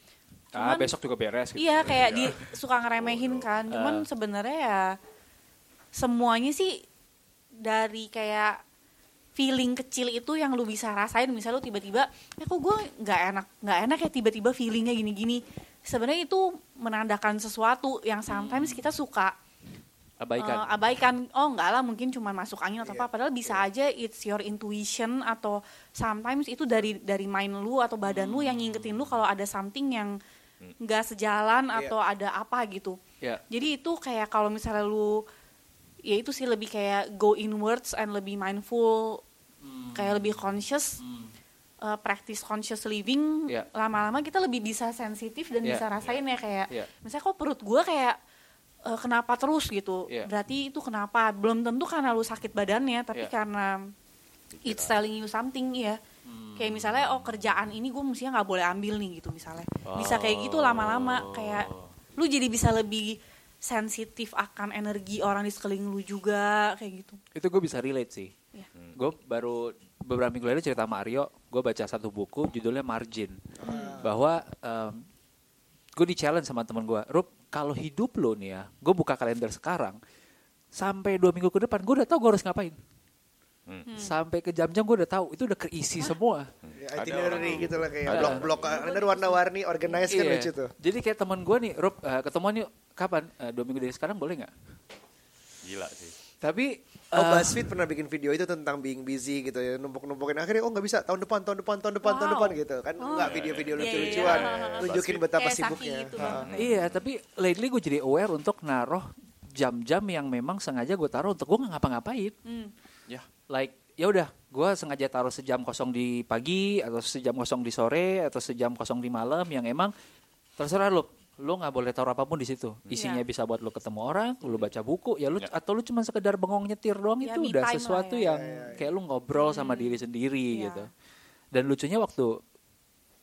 ah Cuman- besok juga beres. Gitu. Iya kayak di suka ngeremehin kan. Cuman Ah. sebenarnya ya semuanya sih dari kayak feeling kecil itu yang lu bisa rasain. Misalnya lu tiba-tiba, ya kok gue nggak enak, nggak enak ya tiba-tiba feelingnya gini-gini. Sebenarnya itu menandakan sesuatu yang sometimes kita suka Abaikan. eh, abaikan. Oh enggak lah, mungkin cuma masuk angin atau apa. Padahal bisa aja it's your intuition atau sometimes itu dari dari mind lu atau badan lu yang ngingetin lu kalau ada something yang nggak sejalan Iya. atau ada apa gitu. Ya. Jadi itu kayak kalau misalnya lu ya itu sih lebih kayak go inwards and lebih mindful, kayak lebih conscious, uh, practice conscious living. Iya. Lama-lama kita lebih bisa sensitif dan Iya. bisa rasain ya kayak, Iya. misalnya kok perut gue kayak uh, kenapa terus gitu. Iya. Berarti itu kenapa? Belum tentu karena lu sakit badannya, tapi Iya. karena it's telling you something ya. Hmm. Kayak misalnya oh kerjaan ini gue mestinya nggak boleh ambil nih gitu misalnya. Bisa kayak gitu lama-lama kayak lu jadi bisa lebih sensitif akan energi orang di sekeliling lu juga kayak gitu. Itu gue bisa relate sih. Iya. Gue baru beberapa minggu lalu cerita sama Aryo, gue baca satu buku judulnya Margin. Bahwa gue di challenge sama teman gue, Rup, kalau hidup lo nih ya, gue buka kalender sekarang, sampai dua minggu ke depan, gue udah tahu gue harus ngapain. Hmm. Sampai ke jam-jam gue udah tahu, itu udah keisi semua. Ya, itinerary gitu lah kayak Ada blok-blok kalender warna-warni organize kan Iya. lucu tuh Jadi kayak teman gue nih, Rup, eh, ketemuan yuk, kapan? Eh, dua minggu dari sekarang boleh nggak? Gila sih. Tapi Oh eh, BuzzFeed pernah bikin video itu tentang being busy gitu ya numpuk-numpukin akhirnya oh nggak bisa tahun depan tahun depan tahun depan tahun Wow. depan gitu kan Oh. nggak video-video Iya, iya, lucu-lucuan iya. nunjukin BuzzFeed. betapa Kayak sibuknya gitu Ha. kan. Iya, tapi lately gue jadi aware untuk naruh jam-jam yang memang sengaja gue taruh untuk gue nggak ngapa-ngapain. Hmm. Ya. Like ya udah, gue sengaja taruh sejam kosong di pagi atau sejam kosong di sore atau sejam kosong di malam yang emang terserah lo. Lo nggak boleh taruh apa pun di situ. Isinya Iya. bisa buat lo ketemu orang, lo baca buku, ya lo Ya. atau lo cuma sekedar bengong nyetir doang Ya, itu udah sesuatu ya. yang kayak lo ngobrol sama diri Iya. sendiri gitu. Dan lucunya waktu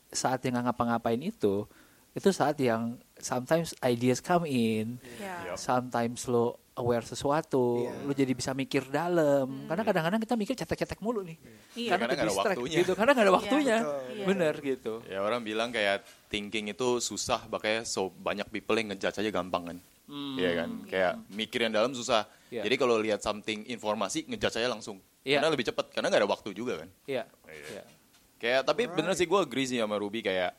saat yang nggak ngapa-ngapain itu, itu saat yang sometimes ideas come in, Ya. sometimes lo aware sesuatu, Iya. lo jadi bisa mikir dalam. Karena kadang-kadang kita mikir cetek-cetek mulu nih. Iya. Karena Karena nggak ada waktunya. gitu, karena nggak ada waktunya. Iya. Bener gitu. Ya orang bilang kayak thinking itu susah, makanya so banyak people yang ngejudge aja gampang kan. Iya kan, kayak mikir yang dalam susah. Iya. Jadi kalau lihat something informasi ngejudge aja langsung. Iya. Karena lebih cepat, karena nggak ada waktu juga kan. Iya. Iya. Kayak tapi bener sih gue agree sih sama Ruby kayak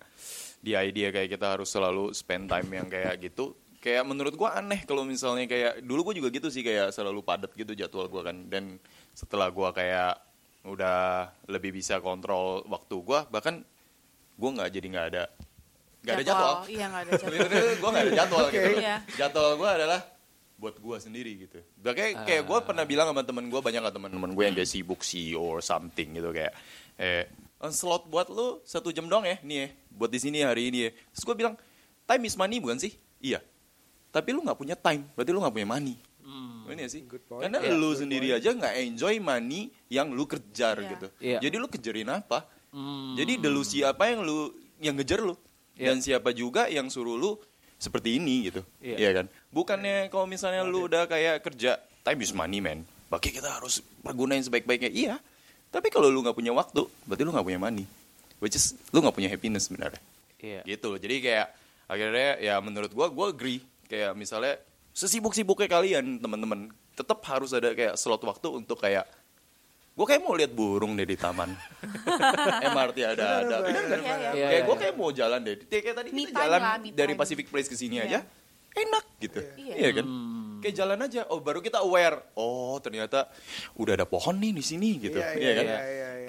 di idea kayak kita harus selalu spend time yang kayak gitu. Kayak menurut gue aneh kalau misalnya kayak dulu gue juga gitu sih kayak selalu padat gitu jadwal gue kan. Dan setelah gue kayak udah lebih bisa kontrol waktu gue bahkan gue nggak jadi nggak ada nggak ada jadwal. Iya nggak ada jadwal. gue nggak ada jadwal gitu. Iya. jadwal gue adalah buat gue sendiri gitu. Kayak kayak gue pernah bilang sama temen gue banyak lah temen-temen gue yang kayak sibuk sih or something gitu kayak eh "Eh, slot buat lu satu jam doang ya nih ya buat di sini hari ini ya. Terus gue bilang time is money bukan sih? Iya tapi lu nggak punya time berarti lu nggak punya money Ini sih. Good point. Karena Iya, lu sendiri aja nggak enjoy money yang lu kejar Iya. gitu. Iya. Jadi lu kejarin apa? Hmm. Jadi delusi apa yang lu yang ngejar lu? Iya. Dan siapa juga yang suruh lu seperti ini gitu. Iya. Iya kan? Bukannya kalau misalnya lu udah kayak kerja time is money man. Bagi kita harus pergunain sebaik-baiknya. Iya. Tapi kalau lu nggak punya waktu, berarti lu nggak punya money. Which is lu nggak punya happiness sebenarnya. Iya. Gitu loh. Jadi kayak akhirnya ya menurut gua gua agree kayak misalnya sesibuk-sibuknya kalian teman-teman tetap harus ada kayak slot waktu untuk kayak gue kayak mau lihat burung deh di taman. MRT ada ada. Bener kan? Iya, iya. Iya, kayak gue iya. kayak mau jalan deh. Kayak tadi kita jalan lah, dari. Pacific Place ke sini aja enak gitu. Iya. kan? Kayak jalan aja. Oh baru kita aware oh ternyata udah ada pohon nih di sini gitu. Iya, kan?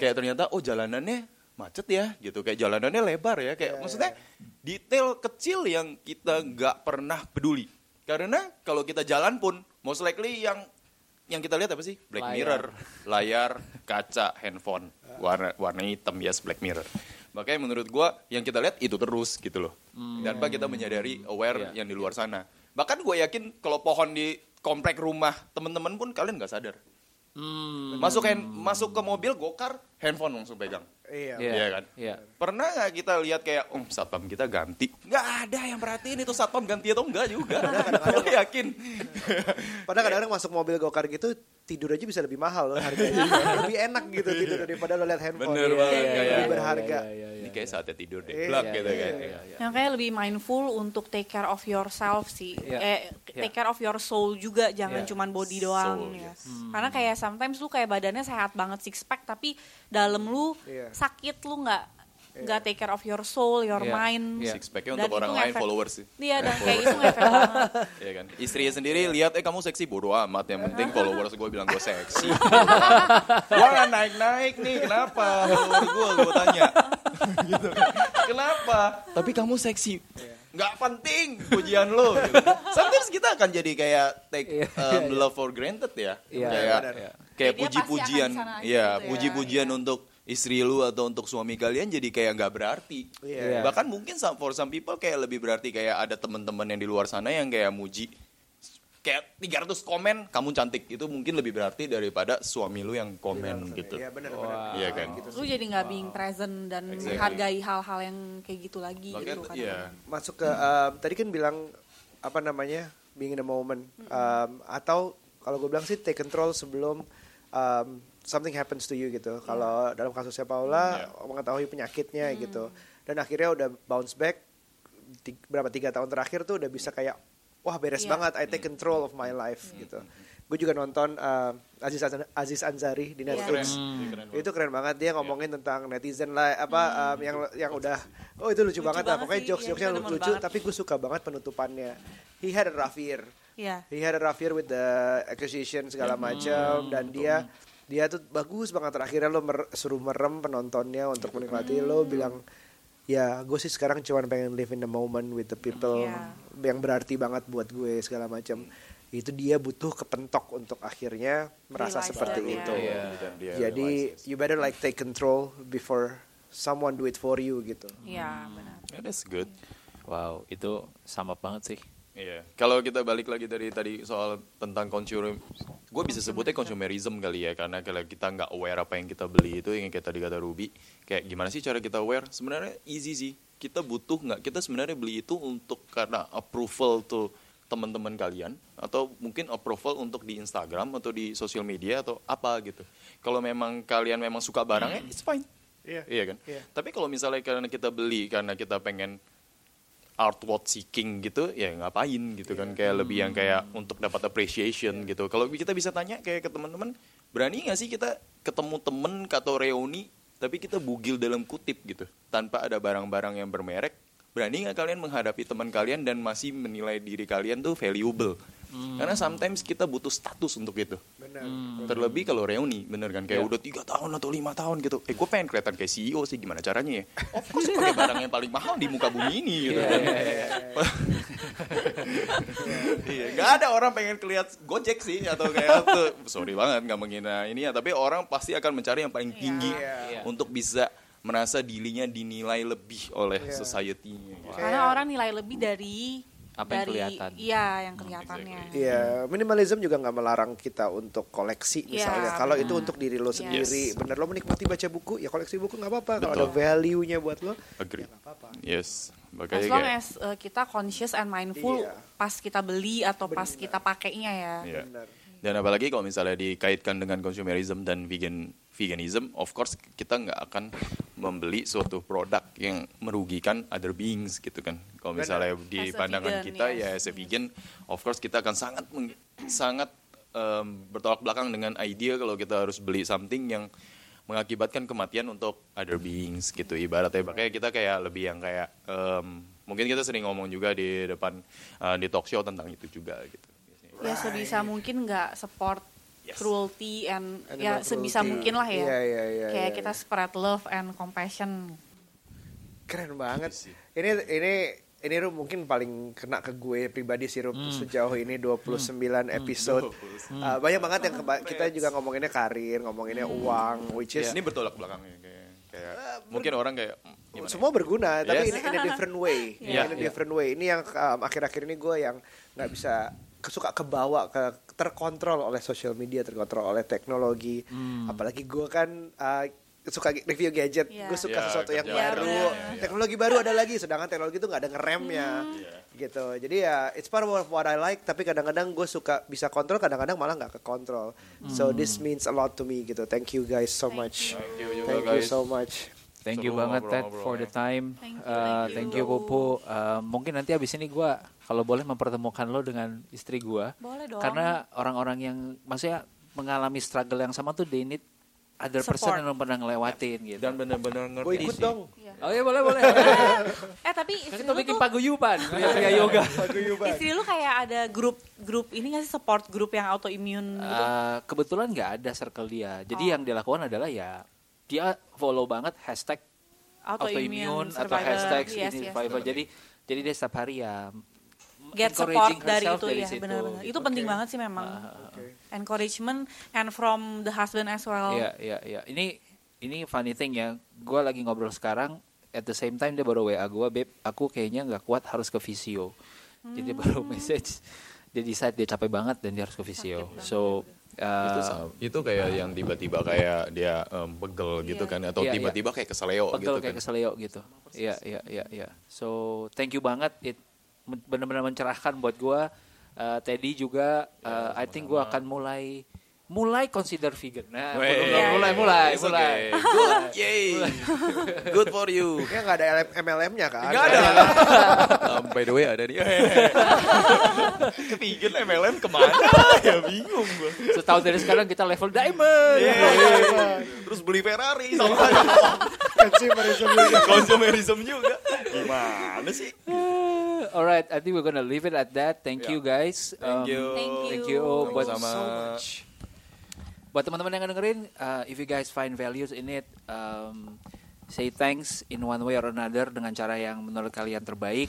kayak ternyata oh jalanannya macet ya gitu. Kayak jalanannya lebar ya kayak maksudnya detail kecil yang kita nggak pernah peduli. Karena kalau kita jalan pun most likely yang yang kita lihat apa sih? Black Layar. mirror layar kaca handphone. Warna warna hitam yes black mirror. Makanya menurut gua yang kita lihat itu terus gitu loh. Tanpa kita menyadari aware Iya. yang di luar sana. Bahkan gue yakin kalau pohon di komplek rumah teman-teman pun kalian nggak sadar. Hmm. masuk hand, masuk ke mobil gokar handphone langsung pegang Iya. Iya. Iya kan? Iya. Pernah nggak kita lihat kayak, oh satpam kita ganti? Nggak ada yang perhatiin itu satpam ganti atau enggak juga. Gue yakin. Padahal kadang-kadang masuk mobil gokar gitu tidur aja bisa lebih mahal loh harganya. lebih enak gitu tidur daripada lo lihat handphone. Bener Iya, banget, iya, kayak- Lebih berharga. Iya, iya, iya, Ini iya. kayak saatnya tidur deh. Iya, Blak iya, gitu iya, kan. Iya, iya. Yang kayak lebih mindful untuk take care of yourself sih. Iya. Eh, Iya. take care of your soul juga, jangan Iya. cuman body doang Soul, ya. yes. Karena kayak sometimes lu kayak badannya sehat banget six pack tapi dalam lu Iya. sakit lu nggak nggak take care of your soul, your Iya. mind. Iya. Six packnya Dan untuk itu orang lain followers sih. Iya dan kayak itu ngefek banget. Iya kan. Istrinya sendiri lihat, eh kamu seksi bodo amat. Yang penting followers gue bilang gue seksi. gue nggak naik-naik nih, kenapa? Gue, gue tanya. gitu. Kenapa? Tapi kamu seksi. Nggak penting pujian lo. Gitu. Sometimes kita akan jadi kayak take Iya, um, love for granted ya. Iya, kayak benar. kayak puji-pujian. Iya, gitu ya. puji-pujian Iya. untuk istri lu atau untuk suami kalian jadi kayak nggak berarti. Iya. Bahkan mungkin some- for some people kayak lebih berarti kayak ada teman-teman yang di luar sana yang kayak muji kayak 300 komen kamu cantik itu mungkin lebih berarti daripada suami lu yang komen gitu. Iya benar benar. Iya kan? Lu jadi nggak being present dan Exactly. menghargai hal-hal yang kayak gitu lagi Makanya gitu kan. iya. Masuk ke um, tadi kan bilang apa namanya being in the moment Um, atau kalau gue bilang sih take control sebelum um, something happens to you gitu. Kalau dalam kasusnya Paula mengetahui penyakitnya gitu dan akhirnya udah bounce back berapa tiga tahun terakhir tuh udah bisa kayak wah beres Iya. banget I take control of my life gitu. Gue juga nonton um, Aziz Aziz Ansari di. Netflix. Itu keren banget dia ngomongin tentang netizen lah apa um, yang yang udah oh itu lucu, Lucu banget lah banget pokoknya sih, jokes jokesnya iya, demen lucu banget. tapi gue suka banget penutupannya. He had a rough year. Iya. He had a rough year with the accusation segala macam dan dia dia tuh bagus banget terakhirnya lo mer- suruh merem penontonnya untuk menikmati lo bilang ya gue sih sekarang cuma pengen live in the moment with the people Iya. yang berarti banget buat gue segala macam itu dia butuh kepentok untuk akhirnya merasa Realize seperti that, itu Iya. Dan dia jadi realizes. you better like take control before someone do it for you gitu Iya, benar. Yeah, that's good. Wow, itu sama banget sih. Iya. Kalau kita balik lagi dari tadi soal tentang consumer, gue bisa sebutnya consumerism kali ya, karena kalau kita nggak aware apa yang kita beli itu yang kayak tadi kata Ruby, kayak gimana sih cara kita aware? Sebenarnya easy sih. Kita butuh nggak? Kita sebenarnya beli itu untuk karena approval tuh teman-teman kalian atau mungkin approval untuk di Instagram atau di sosial media atau apa gitu. Kalau memang kalian memang suka barangnya, it's fine. Iya. Iya kan? Iya. Tapi kalau misalnya karena kita beli karena kita pengen artwork seeking gitu ya ngapain gitu kan kayak lebih yang kayak untuk dapat appreciation gitu. Kalau kita bisa tanya kayak ke teman-teman berani nggak sih kita ketemu temen atau reuni tapi kita bugil dalam kutip gitu tanpa ada barang-barang yang bermerek? Berani nggak kalian menghadapi teman kalian dan masih menilai diri kalian tuh valuable Karena sometimes kita butuh status untuk itu. Benar. Terlebih kalau reuni, bener kan? Kayak Iya. udah tiga tahun atau lima tahun gitu. Eh, gue pengen kelihatan kayak CEO sih, gimana caranya ya? Of course, pakai barang yang paling mahal di muka bumi ini, gitu Iya, kan? iya, iya. Iya, gak ada orang pengen kelihat Gojek sih atau kayak tuh. Sorry banget nggak menghina ini ya, tapi orang pasti akan mencari yang paling tinggi Iya. untuk bisa merasa dirinya dinilai lebih oleh Iya. society-nya. gitu. Karena orang nilai lebih dari Apa yang dari kelihatan. iya yang kelihatannya. Iya, minimalism juga nggak melarang kita untuk koleksi Iya, misalnya. Kalau benar. itu untuk diri lo sendiri, Yes. bener lo menikmati baca buku, ya koleksi buku nggak apa-apa. Kalau ada Betul. value-nya buat lo, Agree. ya nggak apa-apa. Yes, As makanya long kayak as uh, kita conscious and mindful Iya. pas kita beli atau pas kita pakainya ya. Iya. Benar. Dan apalagi kalau misalnya dikaitkan dengan consumerism dan vegan veganism, of course kita nggak akan membeli suatu produk yang merugikan other beings gitu kan. Kalau misalnya di As pandangan vegan, kita yes. ya as a vegan, of course kita akan sangat meng- sangat em, bertolak belakang dengan idea kalau kita harus beli something yang mengakibatkan kematian untuk other beings gitu ibaratnya makanya kita kayak lebih yang kayak em, mungkin kita sering ngomong juga di depan eh, di talk show tentang itu juga gitu Ya sebisa mungkin nggak support Yes. cruelty and Animal ya sebisa cruelty. mungkin lah ya. Iya, iya, iya, Kayak iya. kita spread love and compassion. Keren banget. sih. Ini ini ini Rum mungkin paling kena ke gue pribadi sih Rum sejauh ini 29 episode. Uh, banyak banget yang keba- kita juga ngomonginnya karir, ngomonginnya uang, which is ini bertolak belakangnya kayak, kayak mungkin orang kayak mm, gimana semua berguna tapi Yes. ini in a different way Iya, in a iya. different way ini yang um, akhir-akhir ini gue yang nggak bisa suka kebawa ke terkontrol oleh social media terkontrol oleh teknologi. Apalagi gue kan uh, suka review gadget. Iya. gue suka Iya, sesuatu yang baru. Iya, benar. teknologi baru ada lagi sedangkan teknologi itu nggak ada ngeremnya. Gitu. Jadi ya it's part of what I like tapi kadang-kadang gue suka bisa kontrol kadang-kadang malah nggak ke kontrol so this means a lot to me gitu. Thank you guys so much. Thank you juga, thank you guys. so much. Thank you Seru banget Ted for the time. Thank you, Uh, thank you. thank you Pupu. Uh, mungkin nanti abis ini gua kalau boleh mempertemukan lo dengan istri gua. Boleh dong. Karena orang-orang yang maksudnya mengalami struggle yang sama tuh they need other person Support. yang belum pernah ngelewatin gitu. dan benar-benar ngerti gue ikut sih. dong Iya. oh iya boleh boleh. Eh tapi Kan istri kita lu bikin tuh paguyuban kayak yoga. istri lu kayak ada grup grup ini nggak sih support grup yang autoimmune gitu? Uh, kebetulan nggak ada circle dia. Jadi Oh. yang dilakukan adalah ya dia follow banget hashtag autoimmune atau hashtag Yes, ini yes. survivor. Jadi jadi dia setiap hari ya get support dari itu dari ya benar-benar. gitu. Itu penting banget sih memang. Encouragement and from the husband as well. Iya, iya, iya. Ini ini funny thing ya. Gue lagi ngobrol sekarang. At the same time dia baru WA gue, beb, aku kayaknya nggak kuat harus ke visio. Jadi dia baru message. Dia decide dia capek banget dan dia harus ke visio. So itu uh, sama. itu kayak yang tiba-tiba kayak dia em, pegel gitu Iya. kan atau Iya, iya. tiba-tiba kayak keseleo pegel gitu kayak kan keseleo gitu. Iya, iya, iya, iya. So thank you banget. It benar-benar mencerahkan buat gue. Uh, Teddy juga, uh, I think gue akan mulai mulai consider vegan. Nah, Wey. Iya, mulai, iya, mulai, It's mulai. okay. good yay good for you Ya nggak ada MLM-nya kan? Nggak ada. Um, by the way ada dia. Vegan MLM ke mana? ya bingung gue. Setahun dari sekarang kita level diamond. Terus beli Ferrari sama Consumerism juga. konsumerism juga. Gimana sih? Alright, I think we're gonna leave it at that. Thank you guys. Um, Thank you. Thank you. Thank you buat sama buat teman-teman yang dengerin. uh, if you guys find values in it, um, say thanks in one way or another dengan cara yang menurut kalian terbaik.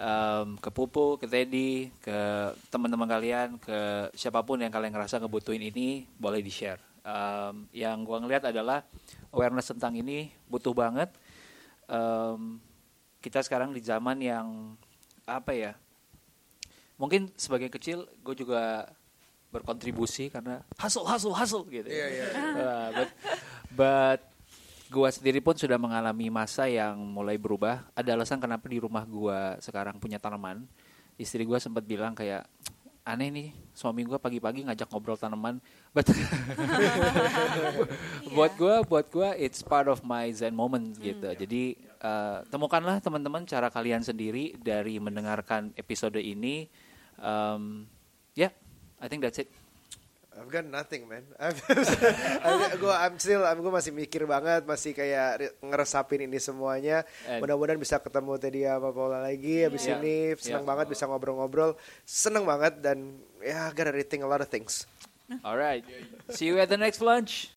Um, ke Pupu, ke Teddy, ke teman-teman kalian, ke siapa pun yang kalian ngerasa ngebutuhin ini, boleh di share. Um, yang gua ngeliat adalah awareness tentang ini butuh banget. Um, kita sekarang di zaman yang apa ya? Mungkin sebagai kecil gue juga berkontribusi karena hustle hustle hustle gitu. Iya, iya. Uh, but but gua sendiri pun sudah mengalami masa yang mulai berubah. Ada alasan kenapa di rumah gua sekarang punya tanaman. Istri gua sempat bilang kayak aneh nih suami gua pagi-pagi ngajak ngobrol tanaman. But buat gua buat gua it's part of my zen moment gitu. Jadi uh, temukanlah teman-teman cara kalian sendiri dari mendengarkan episode ini. Um, yeah, I think that's it. I've got nothing man. I'm, gue I'm still I'm gue masih mikir banget, masih kayak ngeresapin ini semuanya. Mudah-mudahan bisa ketemu tadi sama Paula lagi abis Iya. ini. Senang Iya. banget bisa ngobrol-ngobrol. Seneng banget dan ya gotta rethink a lot of things. Alright. See you at the next lunch.